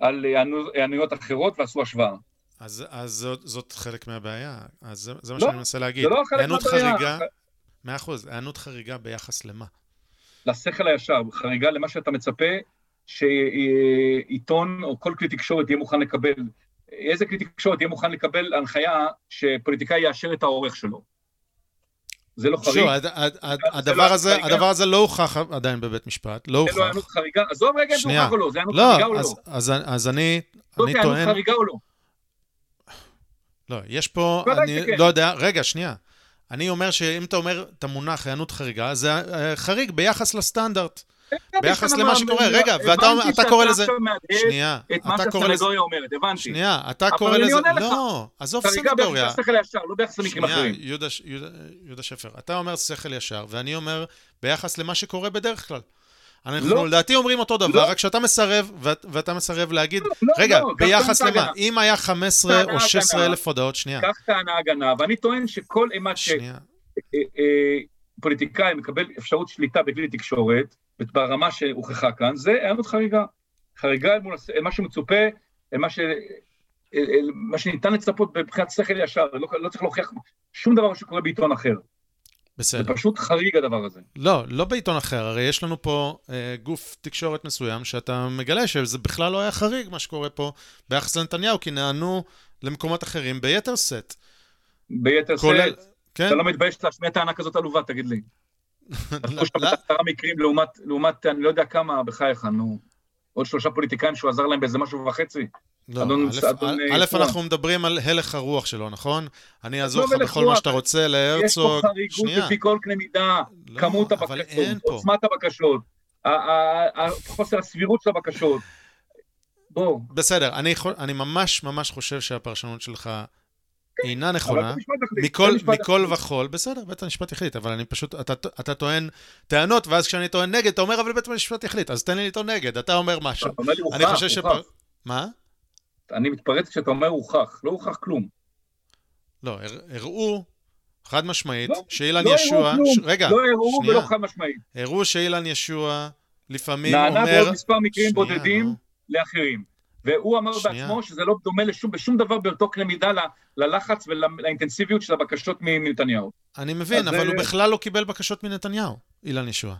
Speaker 2: על היענו- היענויות אחרות ועשו השוואה.
Speaker 1: אז, אז זאת, זאת חלק מהבעיה. אז זה, זה מה
Speaker 2: לא,
Speaker 1: שאני מנסה להגיד.
Speaker 2: זה לא חלק מהבעיה.
Speaker 1: חריגה, מאה אחוז, היענות חריגה ביחס למה?
Speaker 2: לשכל הישר, חריגה למה שאתה מצפה שעיתון או כל כלי תקשורת יהיה מוכן לקבל, איזה כלי תקשורת יהיה מוכן לקבל הנחיה שפוליטיקאי יאשר את העורך שלו. זה לא חריג,
Speaker 1: שוב,
Speaker 2: זה
Speaker 1: הדבר
Speaker 2: לא
Speaker 1: הזה. הדבר הזה לא הוכח עדיין בבית משפט, לא
Speaker 2: זה לא
Speaker 1: הוכח.
Speaker 2: הענות חריגה, עזוב רגע אם זה. הוכח או לא, זה הענות
Speaker 1: לא,
Speaker 2: חריגה או לא.
Speaker 1: אז, אז, אז אני,
Speaker 2: זאת
Speaker 1: אני טוען,
Speaker 2: חריגה או לא.
Speaker 1: לא, יש פה,
Speaker 2: ודאי
Speaker 1: אני
Speaker 2: שכן.
Speaker 1: לא יודע, רגע, שנייה. אני אומר שאם אתה אומר את המונח היענות חריגה, זה אה, חריג ביחס לסטנדרט. ביחס למה שקורה. רגע, ואתה קורא לזה-
Speaker 2: הבנתי שאתה עכשיו
Speaker 1: שנייה, אתה קורא לזה... שנייה, אתה
Speaker 2: אבל
Speaker 1: קורא
Speaker 2: אני
Speaker 1: לזה...
Speaker 2: עונה לך.
Speaker 1: לא, עזוב סנגוריה.
Speaker 2: לא
Speaker 1: שנייה. יהודה, שפר, אתה אומר שכל ישר, ואני אומר ביחס למה שקורה בדרך כלל. אנחנו
Speaker 2: לא.
Speaker 1: לדעתי אומרים אותו דבר,
Speaker 2: לא.
Speaker 1: רק שאתה מסרב, ואת- ואתה מסרב להגיד,
Speaker 2: לא,
Speaker 1: רגע,
Speaker 2: לא,
Speaker 1: ביחס למה?
Speaker 2: הגנה.
Speaker 1: אם היה 15
Speaker 2: טענה
Speaker 1: או 16
Speaker 2: הגנה.
Speaker 1: אלף הודעות, שנייה,
Speaker 2: כך טענה הגנה, ואני טוען שכל אימת. שפוליטיקאי מקבל אפשרות שליטה בכלי תקשורת, ברמה שהוכחה כאן, זה הענות חריגה. חריגה אל מול מה שמצופה, אל מה, ש... אל, אל מה שניתן לצפות מבחינת שכל ישר, לא, לא צריך להוכיח שום דבר שקורה בעיתון אחר. זה
Speaker 1: בסדר.
Speaker 2: פשוט חריג הדבר הזה.
Speaker 1: לא, לא בעיתון אחר, הרי יש לנו פה אה, גוף תקשורת מסוים, שאתה מגלה שזה בכלל לא היה חריג, מה שקורה פה ביחס לנתניהו, כי נענו למקומות אחרים ביתר סט.
Speaker 2: ביתר
Speaker 1: כולל...
Speaker 2: שאת,
Speaker 1: כן?
Speaker 2: אתה לא מתבייש להשמיע טענה כזאת עלובה, תגיד לי. לקחו שם עשרה מקרים לעומת, לעומת, אני לא יודע כמה, בחייך, נו. עוד שלושה פוליטיקאים שהוא עזר להם באיזה משהו וחצי.
Speaker 1: לא,
Speaker 2: אדון-
Speaker 1: א',
Speaker 2: אדון,
Speaker 1: א',
Speaker 2: אה,
Speaker 1: א'. אנחנו מדברים על הלך הרוח שלו, נכון? אני אעזור לך בכל מה. שאתה רוצה,
Speaker 2: יש פה
Speaker 1: להרצוג.
Speaker 2: חריגות. לפי כל קנה מידה,
Speaker 1: לא,
Speaker 2: כמות הבקשות. עוצמת הבקשות, חוסר הסבירות של הבקשות. בוא,
Speaker 1: בסדר, אני, יכול- אני ממש ממש חושב שהפרשנות שלך אינה נכונה, מכל, מכל וכול, בסדר, בית המשפט יחליט, אבל אני פשוט, אתה, אתה טוען טענות, ואז כשאני טוען נגד, אתה אומר, אבל בית המשפט יחליט, אז תן לי לטעון נגד, אתה אומר משהו.
Speaker 2: אתה אומר לי
Speaker 1: אני
Speaker 2: הוכח,
Speaker 1: שפ...
Speaker 2: הוכח.
Speaker 1: מה?
Speaker 2: אני מתפרץ כשאתה אומר הוכח, לא הוכח כלום.
Speaker 1: לא, הר- הראו, חד משמעית,
Speaker 2: לא,
Speaker 1: שאילן
Speaker 2: לא הראו
Speaker 1: ישוע,
Speaker 2: כלום,
Speaker 1: ש... רגע,
Speaker 2: לא הראו
Speaker 1: שנייה.
Speaker 2: ולא חד משמעית.
Speaker 1: הראו שאילן ישוע לפעמים
Speaker 2: נענה
Speaker 1: אומר...
Speaker 2: בעוד מספר מקרים
Speaker 1: שנייה,
Speaker 2: בודדים
Speaker 1: נו.
Speaker 2: לאחרים. והוא אמר
Speaker 1: שנייה.
Speaker 2: בעצמו שזה לא דומה לשום, בשום דבר באותו קנה מידה ל- ללחץ ולאינטנסיביות של הבקשות מנתניהו.
Speaker 1: אני מבין, אבל הוא
Speaker 2: אה,
Speaker 1: בכלל לא קיבל בקשות מנתניהו, אילן ישוע.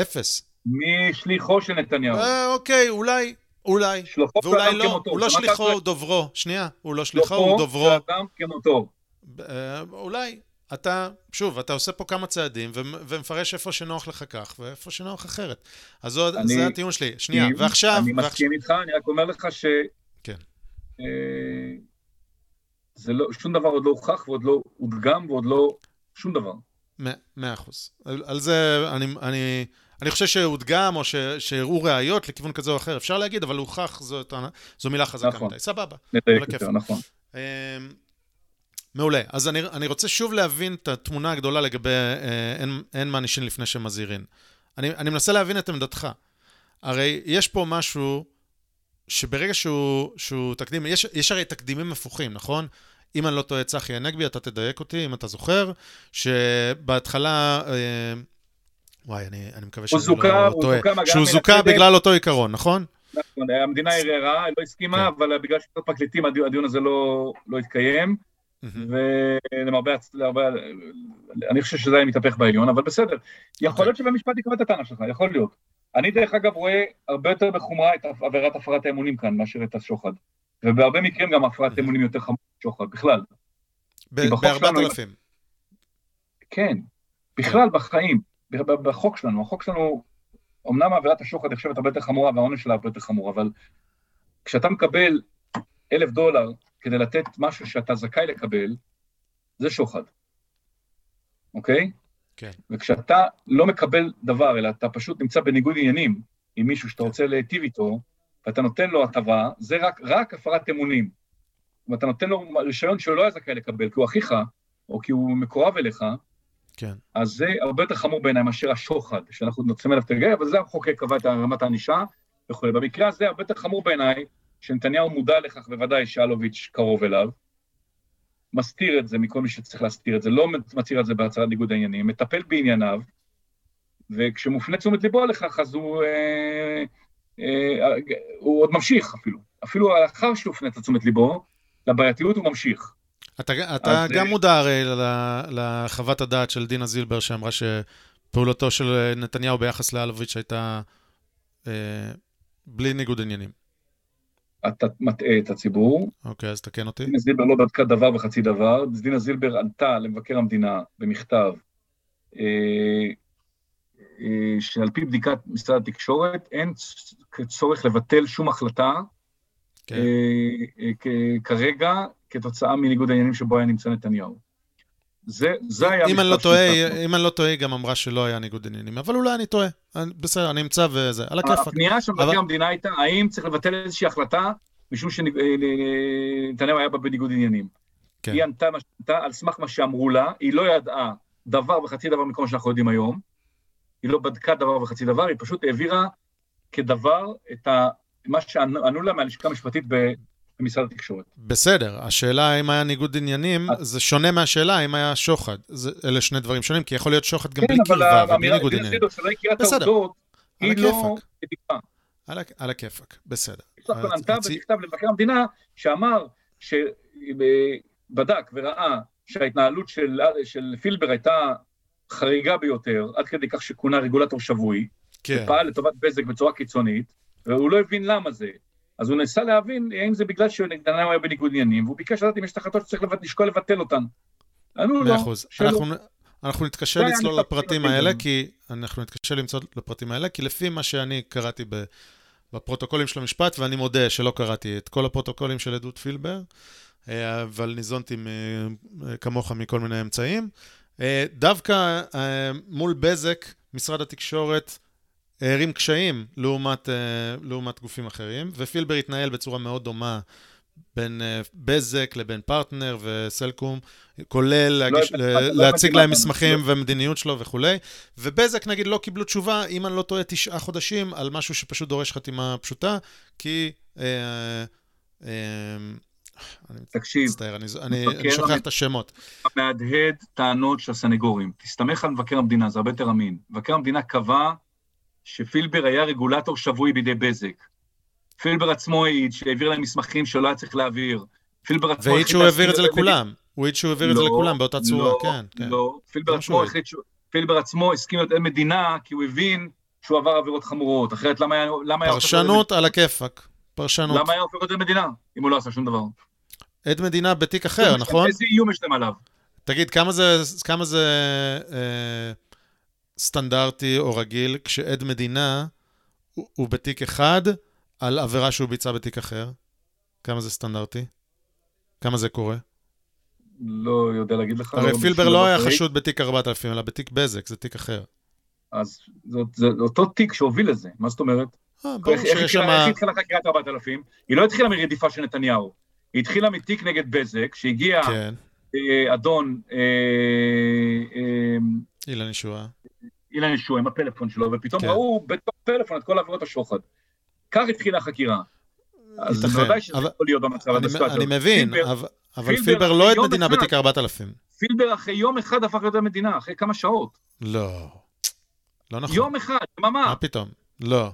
Speaker 1: אפס.
Speaker 2: משליחו של נתניהו.
Speaker 1: אה, אוקיי, אולי, אולי.
Speaker 2: שלוחו
Speaker 1: ואולי לא,
Speaker 2: כמותו.
Speaker 1: הוא לא שליחו, הוא
Speaker 2: זה?
Speaker 1: דוברו. שנייה, הוא לא שליחו, הוא
Speaker 2: שלוחו
Speaker 1: דוברו.
Speaker 2: של אדם כמותו.
Speaker 1: אה, אולי. אתה, שוב, אתה עושה פה כמה צעדים ומפרש איפה שנוח לך כך ואיפה שנוח אחרת. אז זו-
Speaker 2: אני
Speaker 1: זה הטיעון שלי. שנייה,
Speaker 2: מסכים,
Speaker 1: ועכשיו...
Speaker 2: אני
Speaker 1: ועכשיו-
Speaker 2: מסכים איתך, אני רק אומר לך ש...
Speaker 1: כן.
Speaker 2: אה, זה לא, שום דבר עוד לא הוכח ועוד לא הודגם ועוד לא... שום דבר.
Speaker 1: מאה- אחוז. על, על זה אני, אני, אני חושב שהודגם או ש, שהראו ראיות לכיוון כזה או אחר. אפשר להגיד, אבל הוכח זו, זו מילה חזקה
Speaker 2: נכון.
Speaker 1: מדי. סבבה.
Speaker 2: נכון.
Speaker 1: מעולה. אז אני, אני רוצה שוב להבין את התמונה הגדולה לגבי אה, אין, אין מענישין לפני שמזהירין. אני, אני מנסה להבין את עמדתך. הרי יש פה משהו שברגע שהוא, שהוא תקדים, יש, יש הרי תקדימים הפוכים, נכון? אם אני לא טועה, צחי הנגבי, אתה תדייק אותי, אם אתה זוכר, שבהתחלה... אה, וואי, אני, אני מקווה שאני
Speaker 2: זוכה-
Speaker 1: לא טועה. שהוא זוכה. בגלל אותו עיקרון, נכון?
Speaker 2: נכון, המדינה ערערה, לא הסכימה,
Speaker 1: כן.
Speaker 2: אבל בגלל שיש פרקליטים הדיון הזה לא לא התקיים. ולמרבה, אני חושב שזה היה מתהפך בעליון, אבל בסדר. יכול להיות שבמשפט יקבע את הטענה שלך, יכול להיות. אני דרך אגב רואה הרבה יותר בחומרה את עבירת הפרת האמונים כאן מאשר את השוחד. ובהרבה מקרים גם הפרת. אמונים יותר חמורה משוחד, בכלל.
Speaker 1: ב-
Speaker 2: בחוק שלנו-
Speaker 1: ב-4,000.
Speaker 2: כן, בכלל בחיים, בחוק שלנו, החוק שלנו, אמנם עבירת השוחד נחשבת הרבה יותר חמורה והעונש שלה הרבה יותר חמור, אבל כשאתה מקבל אלף דולר כדי לתת משהו שאתה זכאי לקבל, זה שוחד, אוקיי?
Speaker 1: כן.
Speaker 2: וכשאתה לא מקבל דבר, אלא אתה פשוט נמצא בניגוד עניינים עם מישהו שאתה רוצה להיטיב איתו, ואתה נותן לו הטבה, זה רק, רק הפרת אמונים. ואתה נותן לו רישיון שהוא לא היה זכאי לקבל, כי הוא אחיך, או כי הוא מקורב אליך,
Speaker 1: כן.
Speaker 2: אז זה הרבה יותר חמור בעיניי מאשר השוחד, שאנחנו נוצאים אליו תרגל, אבל זה המחוקק קבע את רמת הענישה וכו'. במקרה הזה הרבה יותר חמור בעיניי, שנתניהו מודע לכך, בוודאי שאלוביץ' קרוב אליו, מסתיר את זה מכל מי שצריך להסתיר את זה, לא מצהיר את זה בהצהרת ניגוד העניינים, מטפל בענייניו, וכשמופנה תשומת ליבו לכך, אז הוא, אה, אה, הוא עוד ממשיך אפילו. אפילו לאחר שהופנה את תשומת ליבו, לבעייתיות הוא ממשיך.
Speaker 1: אתה, אתה
Speaker 2: אז,
Speaker 1: גם
Speaker 2: אה,
Speaker 1: מודע הרי לחוות הדעת של דינה זילבר, שאמרה שפעולתו של נתניהו ביחס לאלוביץ' הייתה אה, בלי ניגוד עניינים.
Speaker 2: אתה מטעה את הציבור,
Speaker 1: אוקיי, אז תקן אותי.
Speaker 2: דינה זילבר לא בדקה דבר וחצי דבר. דינה זילבר עלתה למבקר המדינה במכתב אה, אה, שעל פי בדיקת משרד התקשורת אין צורך לבטל שום החלטה
Speaker 1: כן.
Speaker 2: אה, אה, כרגע כתוצאה מניגוד העניינים שבו היה נמצא נתניהו. זה, זה היה
Speaker 1: אם אני לא טועה. אם אני לא טועה, היא גם אמרה שלא היה ניגוד עניינים, אבל אולי אני טועה. בסדר, אני אמצא וזה, על הכיפאק.
Speaker 2: הפנייה של מבקר המדינה הייתה, האם צריך לבטל איזושהי החלטה משום שנתניהו היה בה בניגוד עניינים.
Speaker 1: כן.
Speaker 2: היא ענתה מה שענתה על סמך מה שאמרו לה, היא לא ידעה דבר וחצי דבר מכל מה שאנחנו יודעים היום, היא לא בדקה דבר וחצי דבר, היא פשוט העבירה כדבר את ה... מה שענו לה מהלשכה המשפטית ב- במשרד התקשורת.
Speaker 1: בסדר, השאלה האם היה ניגוד עניינים,
Speaker 2: אז-
Speaker 1: זה שונה מהשאלה האם היה שוחד. זה- אלה שני דברים שונים, כי יכול להיות שוחד גם
Speaker 2: כן,
Speaker 1: בלי
Speaker 2: אבל
Speaker 1: קרבה ובלי
Speaker 2: האמירה
Speaker 1: ניגוד עניינים.
Speaker 2: שלא הכירה את
Speaker 1: בסדר.
Speaker 2: היא לא. תקווה.
Speaker 1: על הכיפאק, בסדר.
Speaker 2: בסך הכל ענתה במכתב למבקר המדינה, שאמר שבדק וראה שההתנהלות של, של פילבר הייתה חריגה ביותר, עד כדי כך שכונה רגולטור שבוי,
Speaker 1: כן.
Speaker 2: פעל לטובת בזק בצורה קיצונית, והוא לא הבין למה זה. אז הוא ניסה להבין האם זה בגלל שנתניהו היה בניגוד עניינים, והוא ביקש לדעת אם יש החלטות שצריך לשקול לבטל אותן. ענו לו,
Speaker 1: מאה אחוז.
Speaker 2: שלא.
Speaker 1: אנחנו, נתקשה
Speaker 2: היה
Speaker 1: לצלול לפרטים האלה. כי אנחנו נתקשה למצוא לפרטים האלה, כי לפי מה שאני קראתי בפרוטוקולים של המשפט, ואני מודה שלא קראתי את כל הפרוטוקולים של עדות פילבר, אה, אבל ניזונתי מ- כמוך מכל מיני אמצעים. אה, דווקא אה, מול בזק, משרד התקשורת הערים קשיים לעומת, אה, לעומת גופים אחרים, ופילבר התנהל בצורה מאוד דומה בין uh, בזק לבין פרטנר וסלקום, כולל
Speaker 2: לא
Speaker 1: להגיש,
Speaker 2: הבנתי-
Speaker 1: ל-
Speaker 2: לא
Speaker 1: להציג להם מסמכים
Speaker 2: לא-
Speaker 1: ומדיניות שלו וכולי, ובזק נגיד לא קיבלו תשובה, אם אני לא טועה, תשעה חודשים על משהו שפשוט דורש חתימה פשוטה, כי... אה, אה, אני
Speaker 2: תקשיב,
Speaker 1: מצטער, אני, אני, אני שוכח
Speaker 2: המ-
Speaker 1: את השמות.
Speaker 2: מהדהד טענות של הסנגורים. תסתמך על מבקר המדינה, זה הרבה יותר אמין. מבקר המדינה קבע שפילבר היה רגולטור שבוי בידי בזק. פילבר עצמו העיד שהעביר להם מסמכים שלא היה צריך להעביר. פילבר עצמו...
Speaker 1: והעיד שהוא העביר את זה לכולם. הוא העיד שהוא העביר את זה
Speaker 2: לא,
Speaker 1: לכולם באותה צורה,
Speaker 2: לא,
Speaker 1: כן, כן.
Speaker 2: לא, פילבר
Speaker 1: שהוא
Speaker 2: עצמו. החליט שהוא... פילבר עצמו הסכים להיות עד מדינה, כי הוא הבין שהוא עבר עבירות חמורות. אחרת למה היה...
Speaker 1: פרשנות על הכיפאק. פרשנות.
Speaker 2: למה היה הופך להיות עד מדינה, אם הוא לא עשה שום דבר?
Speaker 1: עד מדינה בתיק אחר, נכון?
Speaker 2: איזה איום יש להם עליו?
Speaker 1: תגיד, כמה זה, כמה זה אה, סטנדרטי או רגיל כשעד מדינה הוא, הוא בתיק אחד על עבירה שהוא ביצע בתיק אחר? כמה זה סטנדרטי? כמה זה קורה?
Speaker 2: לא יודע להגיד לך.
Speaker 1: הרי
Speaker 2: לא
Speaker 1: פילבר לא היה חשוד בתיק 4000, אלא בתיק בזק, זה תיק אחר.
Speaker 2: אז זאת, זה אותו תיק שהוביל לזה, מה זאת אומרת?
Speaker 1: אה, ברור שיש
Speaker 2: התחילה, איך
Speaker 1: שם...
Speaker 2: התחילה חקירת 4000? היא לא התחילה מרדיפה של נתניהו, היא התחילה מתיק נגד בזק, שהגיע
Speaker 1: כן,
Speaker 2: אה, אדון אה, אה,
Speaker 1: אילן ישועה.
Speaker 2: אילן ישוע עם הפלאפון שלו, ופתאום
Speaker 1: כן.
Speaker 2: ראו בתוך הפלאפון את כל עבירות השוחד. כך התחילה החקירה. אז בוודאי שזה
Speaker 1: אבל-
Speaker 2: יכול להיות במצב
Speaker 1: אני, אני. מבין,
Speaker 2: פילבר-
Speaker 1: אבל, אבל
Speaker 2: פילבר
Speaker 1: פילבר לא עד
Speaker 2: יום
Speaker 1: מדינה בתיק 4000.
Speaker 2: פילבר אחרי יום אחד הפך להיות המדינה, אחרי כמה שעות.
Speaker 1: לא. לא נכון.
Speaker 2: יום אחד,
Speaker 1: מה
Speaker 2: דממה.
Speaker 1: פתאום? לא.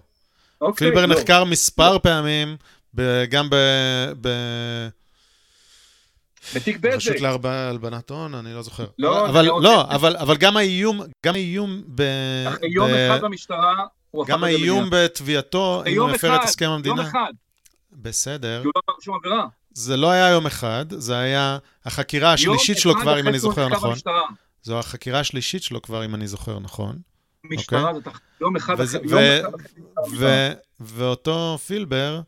Speaker 2: אוקיי,
Speaker 1: פילבר
Speaker 2: לא.
Speaker 1: נחקר מספר פעמים, ב- גם
Speaker 2: בתיק בזק.
Speaker 1: ברשות להלבנת הון, אני לא זוכר.
Speaker 2: לא,
Speaker 1: אבל לא, אבל אבל גם האיום, גם האיום ב...
Speaker 2: אחרי יום
Speaker 1: ב-
Speaker 2: אחד במשטרה, הוא הפך
Speaker 1: גם. האיום בתביעתו, אם
Speaker 2: יום
Speaker 1: הוא הפר את הסכם
Speaker 2: יום
Speaker 1: המדינה.
Speaker 2: אחד,
Speaker 1: בסדר.
Speaker 2: כי הוא לא שום עבירה.
Speaker 1: זה לא היה יום אחד, זה היה החקירה השלישית שלו
Speaker 2: יום
Speaker 1: כבר, אם אני זוכר נכון. זו החקירה השלישית שלו כבר, אם אני זוכר נכון.
Speaker 2: משטרה זאת אח- יום אחד אחרי,
Speaker 1: ו-
Speaker 2: יום אחד
Speaker 1: ואותו פילבר,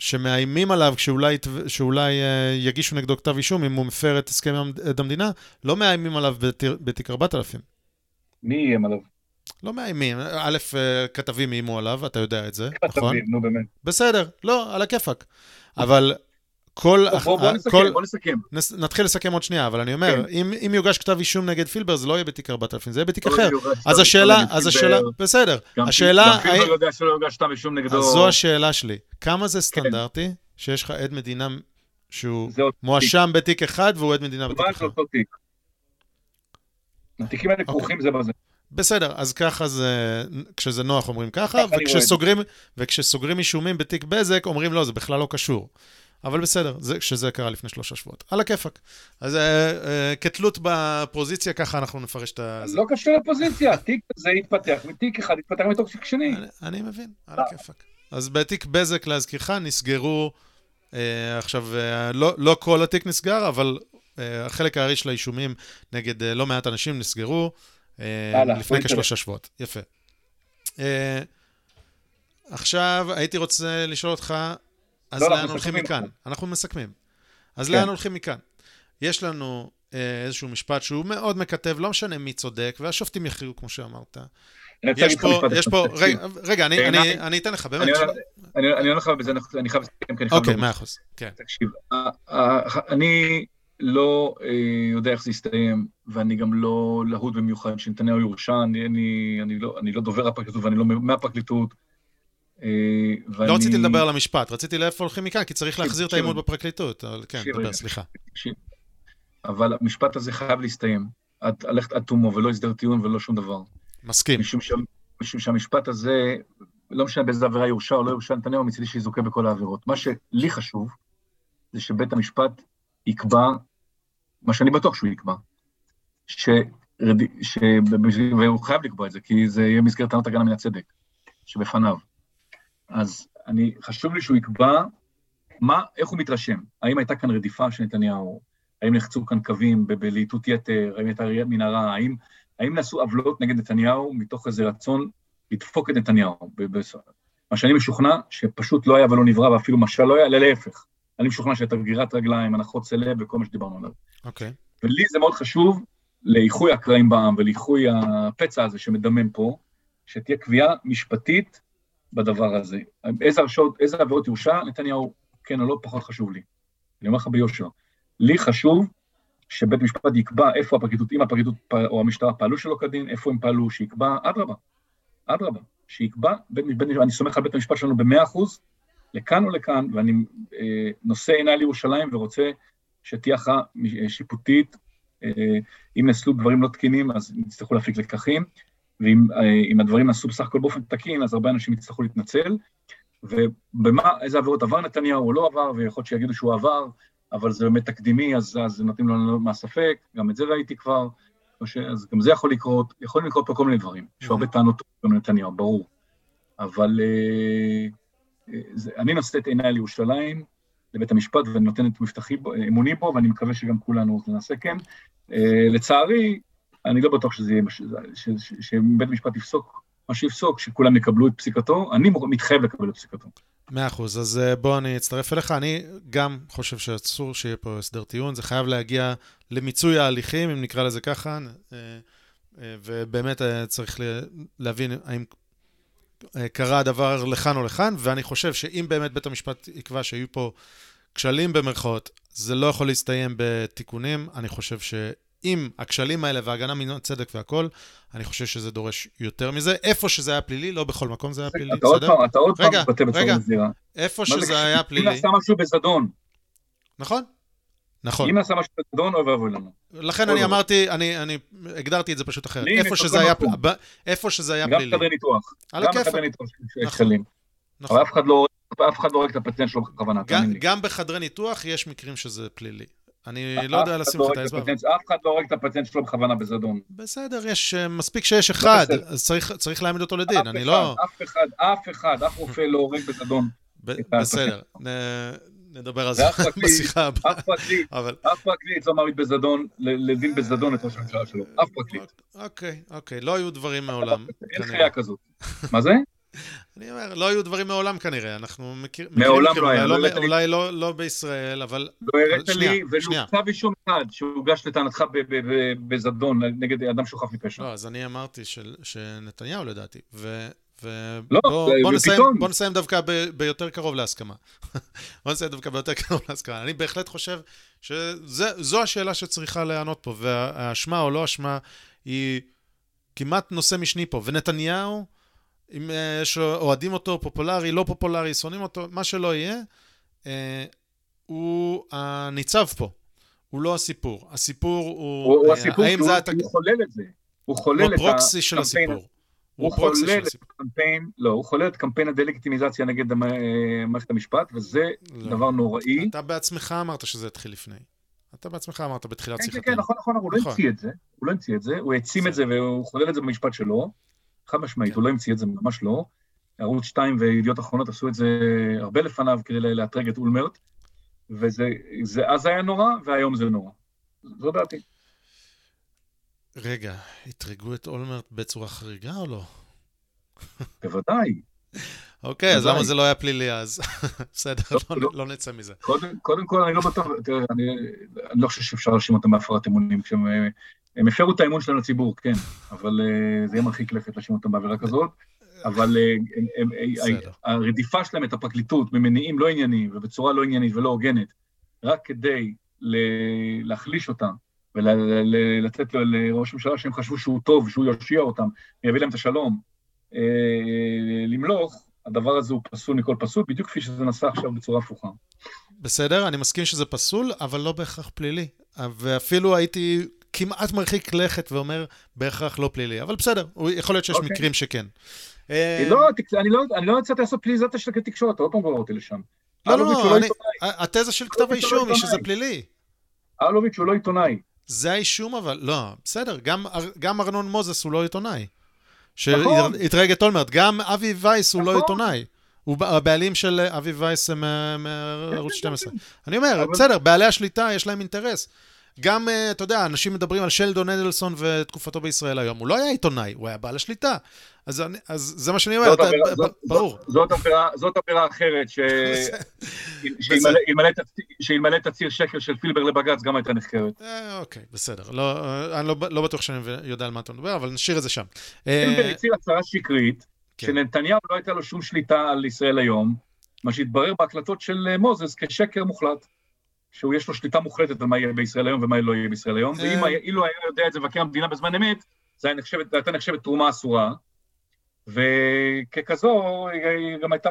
Speaker 1: שמאיימים עליו שאולי, ית- שאולי אה, יגישו נגדו כתב אישום אם הוא מפר את הסכם את המדינה, לא מאיימים עליו בתיק 4000.
Speaker 2: מי איים עליו?
Speaker 1: לא מאיימים. א', אה, כתבים איימו עליו, אתה יודע את זה, נכון?
Speaker 2: כתבים, נו באמת.
Speaker 1: בסדר, לא, על הכיפאק. אבל כל...
Speaker 2: בוא- בוא בוא
Speaker 1: אה,
Speaker 2: נסכם,
Speaker 1: כל-
Speaker 2: בוא נסכם.
Speaker 1: נס- נתחיל לסכם עוד שנייה, אבל אני אומר,
Speaker 2: כן.
Speaker 1: אם, אם יוגש כתב אישום נגד פילבר, זה לא יהיה בתיק 4000, זה יהיה בתיק
Speaker 2: לא
Speaker 1: אחר.
Speaker 2: יוגש
Speaker 1: אז השאלה, אז השאלה. בסדר.
Speaker 2: גם
Speaker 1: השאלה,
Speaker 2: גם פילבר
Speaker 1: האם-
Speaker 2: יודע שלא יוגש כתב אישום נגדו.
Speaker 1: אז זו השאלה שלי. כמה זה סטנדרטי שיש לך עד מדינה שהוא מואשם בתיק אחד והוא עד מדינה בתיק אחר?
Speaker 2: תיק. התיקים האלה
Speaker 1: אוקיי.
Speaker 2: כרוכים זה בזה.
Speaker 1: בסדר, אז ככה זה, כשזה נוח אומרים ככה, וכשסוגרים אישומים בתיק בזק אומרים לא, זה בכלל לא קשור. אבל בסדר, זה, שזה קרה לפני שלושה שבועות. על הכיפאק. אז אה, אה, כתלות בפוזיציה, ככה אנחנו נפרש את ה...
Speaker 2: לא קשור לפוזיציה, התיק הזה התפתח מתיק אחד, התפתח מתוך תיק שני.
Speaker 1: אני, אני מבין, על הכיפאק. אז בתיק בזק, להזכירך, נסגרו, אה, עכשיו, אה, לא, לא כל התיק נסגר, אבל אה, החלק הארי של האישומים נגד אה, לא מעט אנשים נסגרו אה, לפני כשלושה שבועות. יפה. אה, עכשיו, הייתי רוצה לשאול אותך, אז
Speaker 2: לא,
Speaker 1: לאן
Speaker 2: אנחנו
Speaker 1: הולכים מכאן? אנחנו מסכמים. אז
Speaker 2: כן.
Speaker 1: לאן הולכים מכאן? יש לנו אה, איזשהו משפט שהוא מאוד מקטב, לא משנה מי צודק, והשופטים יכריעו, כמו שאמרת. יש
Speaker 2: לך
Speaker 1: פה, יש פה. רגע, רגע, אני, אני,
Speaker 2: בעיניי-
Speaker 1: אני אתן לך, באמת.
Speaker 2: אני- אני הולך בזה, אני חייב לסכם, כי אני חייב...
Speaker 1: אוקיי. מאה אחוז, כן.
Speaker 2: תקשיב, ה- ה- אני לא אה, יודע איך זה יסתיים, ואני גם לא להוט במיוחד שנתניהו יורשע, אני, לא, אני לא דובר הפרקליטות ואני לא מהפרקליטות. אה, ואני...
Speaker 1: לא רציתי לדבר על המשפט, רציתי לאיפה הולכים מכאן, כי צריך להחזיר את האמון בפרקליטות. אבל כן, דבר. סליחה.
Speaker 2: אבל המשפט הזה חייב להסתיים. עד- ללכת עד תומו ולא הסדר טיעון ולא שום דבר.
Speaker 1: מסכים.
Speaker 2: משום, ש... משום שהמשפט הזה, לא משנה באיזה עבירה יורשע או לא יורשע, נתניהו מצידי שיזוכה בכל העבירות. מה שלי חשוב, זה שבית המשפט יקבע, מה שאני בטוח שהוא יקבע, שרד... ש... והוא חייב לקבוע את זה, כי זה יהיה במסגרת טענות הגנה מן הצדק, שבפניו. אז אני, חשוב לי שהוא יקבע מה, איך הוא מתרשם. האם הייתה כאן רדיפה של נתניהו? האם נחצו כאן קווים בלהיטות יתר? האם הייתה מנהרה? האם, האם נעשו עוולות נגד נתניהו מתוך איזה רצון לדפוק את נתניהו? מה שאני משוכנע, שפשוט לא היה ולא נברא, ואפילו משל לא היה, אלא להפך. אני משוכנע שהייתה גרירת רגליים, הנחות סלב וכל מה שדיברנו עליו.
Speaker 1: אוקיי.
Speaker 2: ולי זה מאוד חשוב לאיחוי הקרעים בעם ולאיחוי הפצע הזה שמדמם פה, שתהיה קביעה משפטית בדבר הזה. איזה הרשעות, איזה עבירות יורשע, נתניהו כן או לא, פחות חשוב לי. אני אומר לך ביושר. לי חשוב שבית משפט יקבע איפה הפרקליטות, אם הפרקליטות או המשטרה פעלו שלא כדין, איפה הם פעלו, שיקבע, אדרבה, אדרבא, שיקבע, בית, בית, אני סומך על בית המשפט שלנו במאה אחוז, לכאן או לכאן, ואני אה, נושא עיניי לירושלים ורוצה שתהיה הכרעה שיפוטית, אה, אם נעשו דברים לא תקינים, אז יצטרכו להפיק לקחים, ואם אה, הדברים נעשו בסך הכל באופן תקין, אז הרבה אנשים יצטרכו להתנצל, ובמה, איזה עבירות עבר נתניהו או לא עבר, ויכול להיות שיגידו שהוא עבר, אבל זה באמת תקדימי, אז, אז נותנים לו מהספק, גם את זה ראיתי כבר, ש... אז גם זה יכול לקרות, יכולים לקרות פה כל מיני דברים. יש הרבה טענות גם לנתניהו, ברור. אבל אה, אה, זה, אני נושא את עיניי לירושלים, לבית המשפט, ואני נותן את מבטחי, אמוני בו, ואני מקווה שגם כולנו נעשה כן. אה, לצערי, אני לא בטוח שזה יהיה, שבית המשפט יפסוק מה שיפסוק, שכולם יקבלו את פסיקתו, אני מתחייב לקבל את פסיקתו.
Speaker 1: מאה אחוז, אז אה, בוא אני אצטרף אליך. אני גם חושב שאסור שיהיה פה הסדר טיעון, זה חייב להגיע למיצוי ההליכים, אם נקרא לזה ככה, אה, אה, ובאמת צריך להבין האם קרה הדבר לכאן או לכאן, ואני חושב שאם באמת בית המשפט יקבע שהיו פה כשלים במרכאות, זה לא יכול להסתיים בתיקונים. אני חושב ש... עם הכשלים האלה והגנה מן הצדק והכל, אני חושב שזה דורש יותר מזה. איפה שזה היה פלילי, לא בכל מקום זה היה פלילי,
Speaker 2: בסדר? אתה עוד פעם מתבטא בצורה מזהירה.
Speaker 1: איפה שזה היה פלילי...
Speaker 2: אם נעשה משהו בזדון.
Speaker 1: נכון, נכון.
Speaker 2: אם נעשה משהו בזדון, אוי ואבוי לנו.
Speaker 1: לכן אני אמרתי, אני הגדרתי את זה פשוט אחרת. איפה שזה היה פלילי.
Speaker 2: גם חדרי ניתוח. גם חדרי ניתוח יש. נכון. אבל אף אחד לא הורג את הפציינט שלו בכוונה.
Speaker 1: גם בחדרי ניתוח יש מקרים שזה פלילי. אני לא יודע לשים לך את האצבע.
Speaker 2: אף אחד לא הורג את הפציינט שלו בכוונה בזדון.
Speaker 1: בסדר, יש, אה, מספיק שיש אחד, אז צריך להעמיד אותו לדין, אני לא...
Speaker 2: אף אחד, אף אחד, אף רופא לא הורג בזדון.
Speaker 1: בסדר, נדבר על זה בשיחה הבאה.
Speaker 2: אף פרקליט לא מעמיד בזדון, לדין בזדון את ראש הממשלה שלו, אף פרקליט.
Speaker 1: אוקיי, אוקיי, לא היו דברים מעולם.
Speaker 2: אין חיה כזאת. מה זה?
Speaker 1: אני אומר, לא היו דברים מעולם כנראה, אנחנו מכיר,
Speaker 2: מכירים... מעולם לא היה.
Speaker 1: לא, אולי לא, לא בישראל, אבל...
Speaker 2: לא הראת לי ולו כתב אישום אחד שהוגש לטענתך בזדון נגד אדם שוחף מפשע.
Speaker 1: לא, אז אני אמרתי שנתניהו לדעתי, ו... ובוא לא, נסיים, דווקא ב, ביותר קרוב להסכמה. בוא נסיים דווקא ביותר קרוב להסכמה. אני בהחלט חושב שזו השאלה שצריכה לענות פה, והאשמה או לא אשמה היא כמעט נושא משני פה. ונתניהו... אם אה, יש אוהדים אותו, פופולרי, לא פופולרי, שונאים אותו, מה שלא יהיה, אה, הוא הניצב פה. הוא לא הסיפור. הסיפור הוא...
Speaker 2: הוא, הוא הסיפור, האם זה... הוא חולל את זה. הוא חולל את
Speaker 1: הפרוקסי של הסיפור.
Speaker 2: הוא חולל את קמפיין, לא, הוא חולל את קמפיין הדה-לגיטימיזציה נגד מערכת המשפט, וזה לא. דבר נוראי.
Speaker 1: אתה בעצמך אמרת שזה התחיל לפני. אתה בעצמך אמרת בתחילת
Speaker 2: כן, שיחתנו. כן, כן, נכון, נכון, הוא לא נכון. המציא את זה, הוא לא המציא את זה, הוא העצים את זה והוא חולל את זה במשפט שלו. חד משמעית, הוא לא המציא את זה, ממש לא. ערוץ 2 וידיעות אחרונות עשו את זה הרבה לפניו כדי לאתרג את אולמרט, וזה אז היה נורא, והיום זה נורא. זו דעתי.
Speaker 1: רגע, אתרגו את אולמרט בצורה חריגה או לא?
Speaker 2: בוודאי.
Speaker 1: אוקיי, אז למה זה לא היה פלילי אז? בסדר, לא, לא, לא, לא נצא מזה.
Speaker 2: קודם כל, אני לא בטוח, אני לא חושב שאפשר להאשים אותם בהפרת אמונים, כשהם הם הפרו את האמון שלנו לציבור, כן, אבל uh, זה יהיה מרחיק לכת להאשים אותם בעבירה כזאת, אבל uh, הרדיפה שלהם את הפרקליטות ממניעים לא ענייניים ובצורה לא עניינית ולא הוגנת, רק כדי להחליש אותם ולתת לראש הממשלה שהם חשבו שהוא טוב, שהוא יושיע אותם, יביא להם את השלום, למלוך, הדבר הזה הוא פסול מכל פסול, בדיוק כפי שזה נעשה עכשיו בצורה הפוכה.
Speaker 1: בסדר, אני מסכים שזה פסול, אבל לא בהכרח פלילי. ואפילו הייתי כמעט מרחיק לכת ואומר בהכרח לא פלילי, אבל בסדר, יכול להיות שיש okay. אוקיי. מקרים שכן.
Speaker 2: אה, לא, אני לא, אני לא יצאתי לעשות פליליזציה של התקשורת, עוד פעם גורר אותי לשם.
Speaker 1: לא, לא, לא, אני, התזה של כתב האישום היא שזה פלילי.
Speaker 2: אלוביץ' הוא לא עיתונאי.
Speaker 1: זה האישום אבל, לא, בסדר, גם, גם ארנון מוזס הוא לא עיתונאי. נכון. שהתרג את אולמרט, גם אבי וייס הוא לא נכון. עיתונאי. הוא הבעלים של אבי וייס מערוץ 12. אני אומר, בסדר, בעלי השליטה יש להם אינטרס. גם, אה, אתה יודע, אנשים מדברים על שלדון אדלסון ותקופתו בישראל היום. הוא לא היה עיתונאי, הוא היה בעל השליטה. אז, אני, אז זה מה שאני אומר, אתה, עבירה, זאת, ברור.
Speaker 2: זאת, עבירה אחרת, שאלמלא תצהיר שקר של פילבר לבג"ץ, גם הייתה נחקרת.
Speaker 1: אה, אוקיי, בסדר. לא, אה, אני לא, לא בטוח שאני יודע על מה אתה מדבר, אבל נשאיר את זה שם.
Speaker 2: פילבר הצהיר הצהרה שקרית, כן. שנתניהו לא הייתה לו שום שליטה על ישראל היום, מה שהתברר בהקלטות של מוזס כשקר מוחלט. שהוא יש לו שליטה מוחלטת על מה יהיה בישראל היום ומה לא יהיה בישראל היום, ואם אילו היה יודע את זה מבקר המדינה בזמן אמת, זו הייתה נחשבת תרומה אסורה, וככזו היא גם הייתה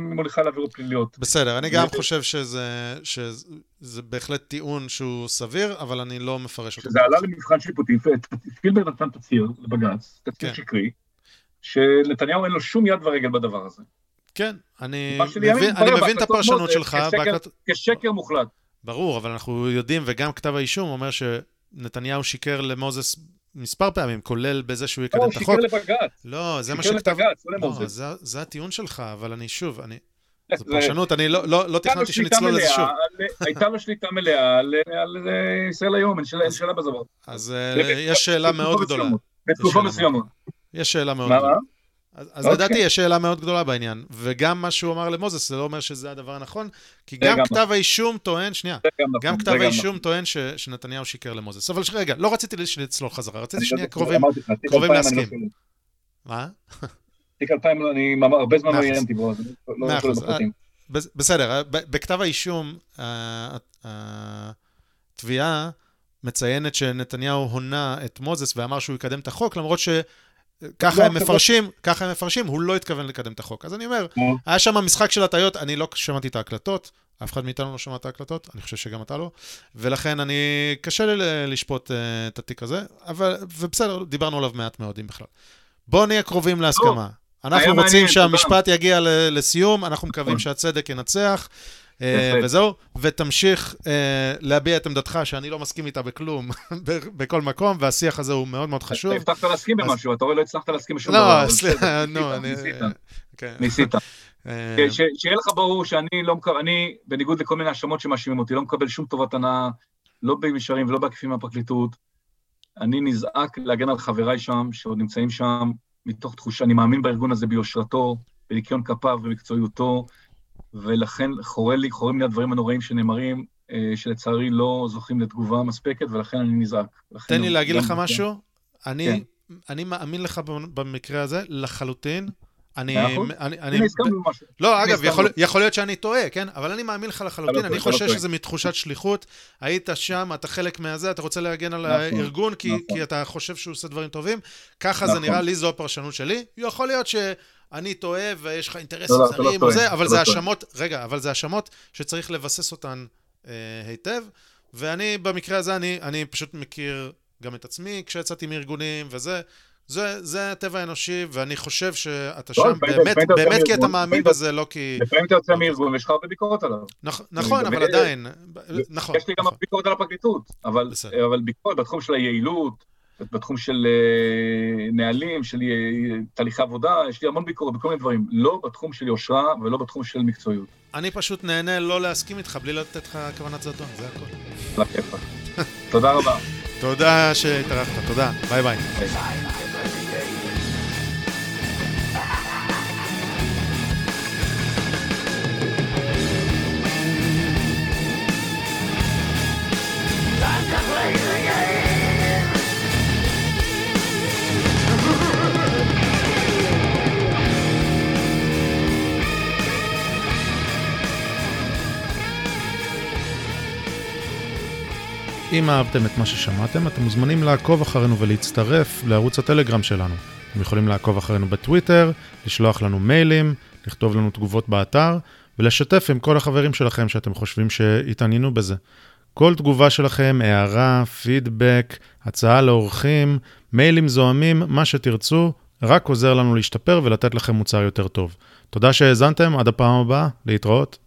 Speaker 2: מוליכה לעבירות פליליות.
Speaker 1: בסדר, אני גם חושב שזה, שזה בהחלט טיעון שהוא סביר, אבל אני לא מפרש אותו.
Speaker 2: זה עלה למבחן שיפוטי, פילבר נתן תצהיר לבג"ץ, תצהיר כן. שקרי, שנתניהו אין לו שום יד ורגל בדבר הזה.
Speaker 1: כן, אני מבין, אני מבין את הפרשנות שלך.
Speaker 2: כשקר מוחלט.
Speaker 1: ברור, אבל אנחנו יודעים, וגם כתב האישום אומר שנתניהו שיקר למוזס מספר פעמים, כולל בזה שהוא יקדם את החוק.
Speaker 2: לא, הוא שיקר לבג"ץ.
Speaker 1: לא, זה מה שכתב... לא, לא זה, זה הטיעון שלך, אבל אני שוב, אני... זו פרשנות, אני לא, לא, לא תכננתי שנצלול לזה שוב.
Speaker 2: הייתה לו שליטה מלאה על, על ישראל היום, אין שאלה בזה.
Speaker 1: אז אה, יש שאלה מאוד גדולה.
Speaker 2: בתקופה מסוימת.
Speaker 1: יש שאלה מאוד גדולה. אז, אז okay. לדעתי אוקיי. יש שאלה מאוד גדולה בעניין. וגם מה שהוא אמר למוזס, זה לא אומר שזה הדבר הנכון, כי גם גם כתב האישום טוען, שנייה, גם, גם כתב האישום גם. טוען ש, שנתניהו שיקר למוזס. אבל רגע, לא רציתי שנצלול חזרה, רציתי שנייה קרובים, קרובים להסכים. מה?
Speaker 2: תיק 2000, אני הרבה זמן לא עיינתי בו, אז אני לא יכול לפרטים.
Speaker 1: בסדר, בכתב האישום, התביעה מציינת שנתניהו הונה את מוזס ואמר שהוא יקדם את החוק, למרות ש... ככה הם מפרשים, ככה הם מפרשים, הוא לא התכוון לקדם את החוק. אז אני אומר, היה שם משחק של הטעיות, אני לא שמעתי את ההקלטות, אף אחד מאיתנו לא שמע את ההקלטות, אני חושב שגם אתה לא, ולכן אני, קשה לי לשפוט uh, את התיק הזה, אבל, ובסדר, דיברנו עליו מעט מאוד, אם בכלל. בואו נהיה קרובים להסכמה. אנחנו רוצים שהמשפט יגיע לסיום, אנחנו מקווים. שהצדק ינצח. אה, וזהו, ותמשיך אה, להביע את עמדתך, שאני לא מסכים איתה בכלום, בכל מקום, והשיח הזה הוא מאוד מאוד חשוב.
Speaker 2: הבטחת להסכים במשהו, אתה רואה, לא הצלחת להסכים בשום לא, דבר.
Speaker 1: לא, סליחה, נו, אני...
Speaker 2: ניסית. כן. אה, שיהיה לך ברור שאני לא מקבל, אני, בניגוד לכל מיני האשמות שמאשימים אותי, לא מקבל שום טובת הנאה, לא במישרים ולא בעקיפים מהפרקליטות. אני נזעק להגן על חבריי שם, שעוד נמצאים שם, מתוך תחושה, אני מאמין בארגון הזה ביושרתו, בניקיון כפיו ובמקצועיותו, ולכן חורה לי, חורים לי הדברים הנוראים שנאמרים, אה, שלצערי לא זוכים לתגובה מספקת, ולכן אני נזעק.
Speaker 1: תן לי להגיד לך משהו. אני, כן. אני מאמין לך במקרה הזה לחלוטין. אני...
Speaker 2: אני, אני.
Speaker 1: לא, אגב, יכול, יכול להיות שאני טועה, כן? אבל אני מאמין לך לחלוטין, אני חושב שזה מתחושת שליחות. היית שם, אתה חלק מהזה, אתה רוצה להגן על נכון, הארגון, כי, נכון. כי אתה חושב שהוא עושה דברים טובים. ככה זה נראה לי, זו הפרשנות שלי. יכול להיות ש... אני טועה ויש לך אינטרסים לא, לא זרים לא או זה, אבל זה האשמות, רגע, אבל זה האשמות שצריך לבסס אותן אה, היטב, ואני במקרה הזה, אני, אני פשוט מכיר גם את עצמי כשיצאתי מארגונים וזה. זה, זה הטבע האנושי, ואני חושב שאתה שם באמת, באמת כי אתה מאמין בזה, לא כי...
Speaker 2: לפעמים אתה יוצא מארגון ויש לך הרבה ביקורות עליו.
Speaker 1: נכון, אבל עדיין, נכון.
Speaker 2: יש לי גם נכון. ביקורת על הפרקליטות, אבל ביקורת בתחום של היעילות, בתחום של אה, נהלים, של אה, תהליכי עבודה, יש לי המון ביקורת בכל מיני דברים, לא בתחום של יושרה ולא בתחום של מקצועיות.
Speaker 1: אני פשוט נהנה לא להסכים איתך בלי לתת לך כוונת זדון, זה
Speaker 2: הכול. תודה רבה.
Speaker 1: תודה שהתארחת, תודה, ביי ביי. ביי. אם אהבתם את מה ששמעתם, אתם מוזמנים לעקוב אחרינו ולהצטרף לערוץ הטלגרם שלנו. אתם יכולים לעקוב אחרינו בטוויטר, לשלוח לנו מיילים, לכתוב לנו תגובות באתר, ולשתף עם כל החברים שלכם שאתם חושבים שהתעניינו בזה. כל תגובה שלכם, הערה, פידבק, הצעה לאורחים, מיילים זוהמים, מה שתרצו, רק עוזר לנו להשתפר ולתת לכם מוצר יותר טוב. תודה שהאזנתם, עד הפעם הבאה, להתראות.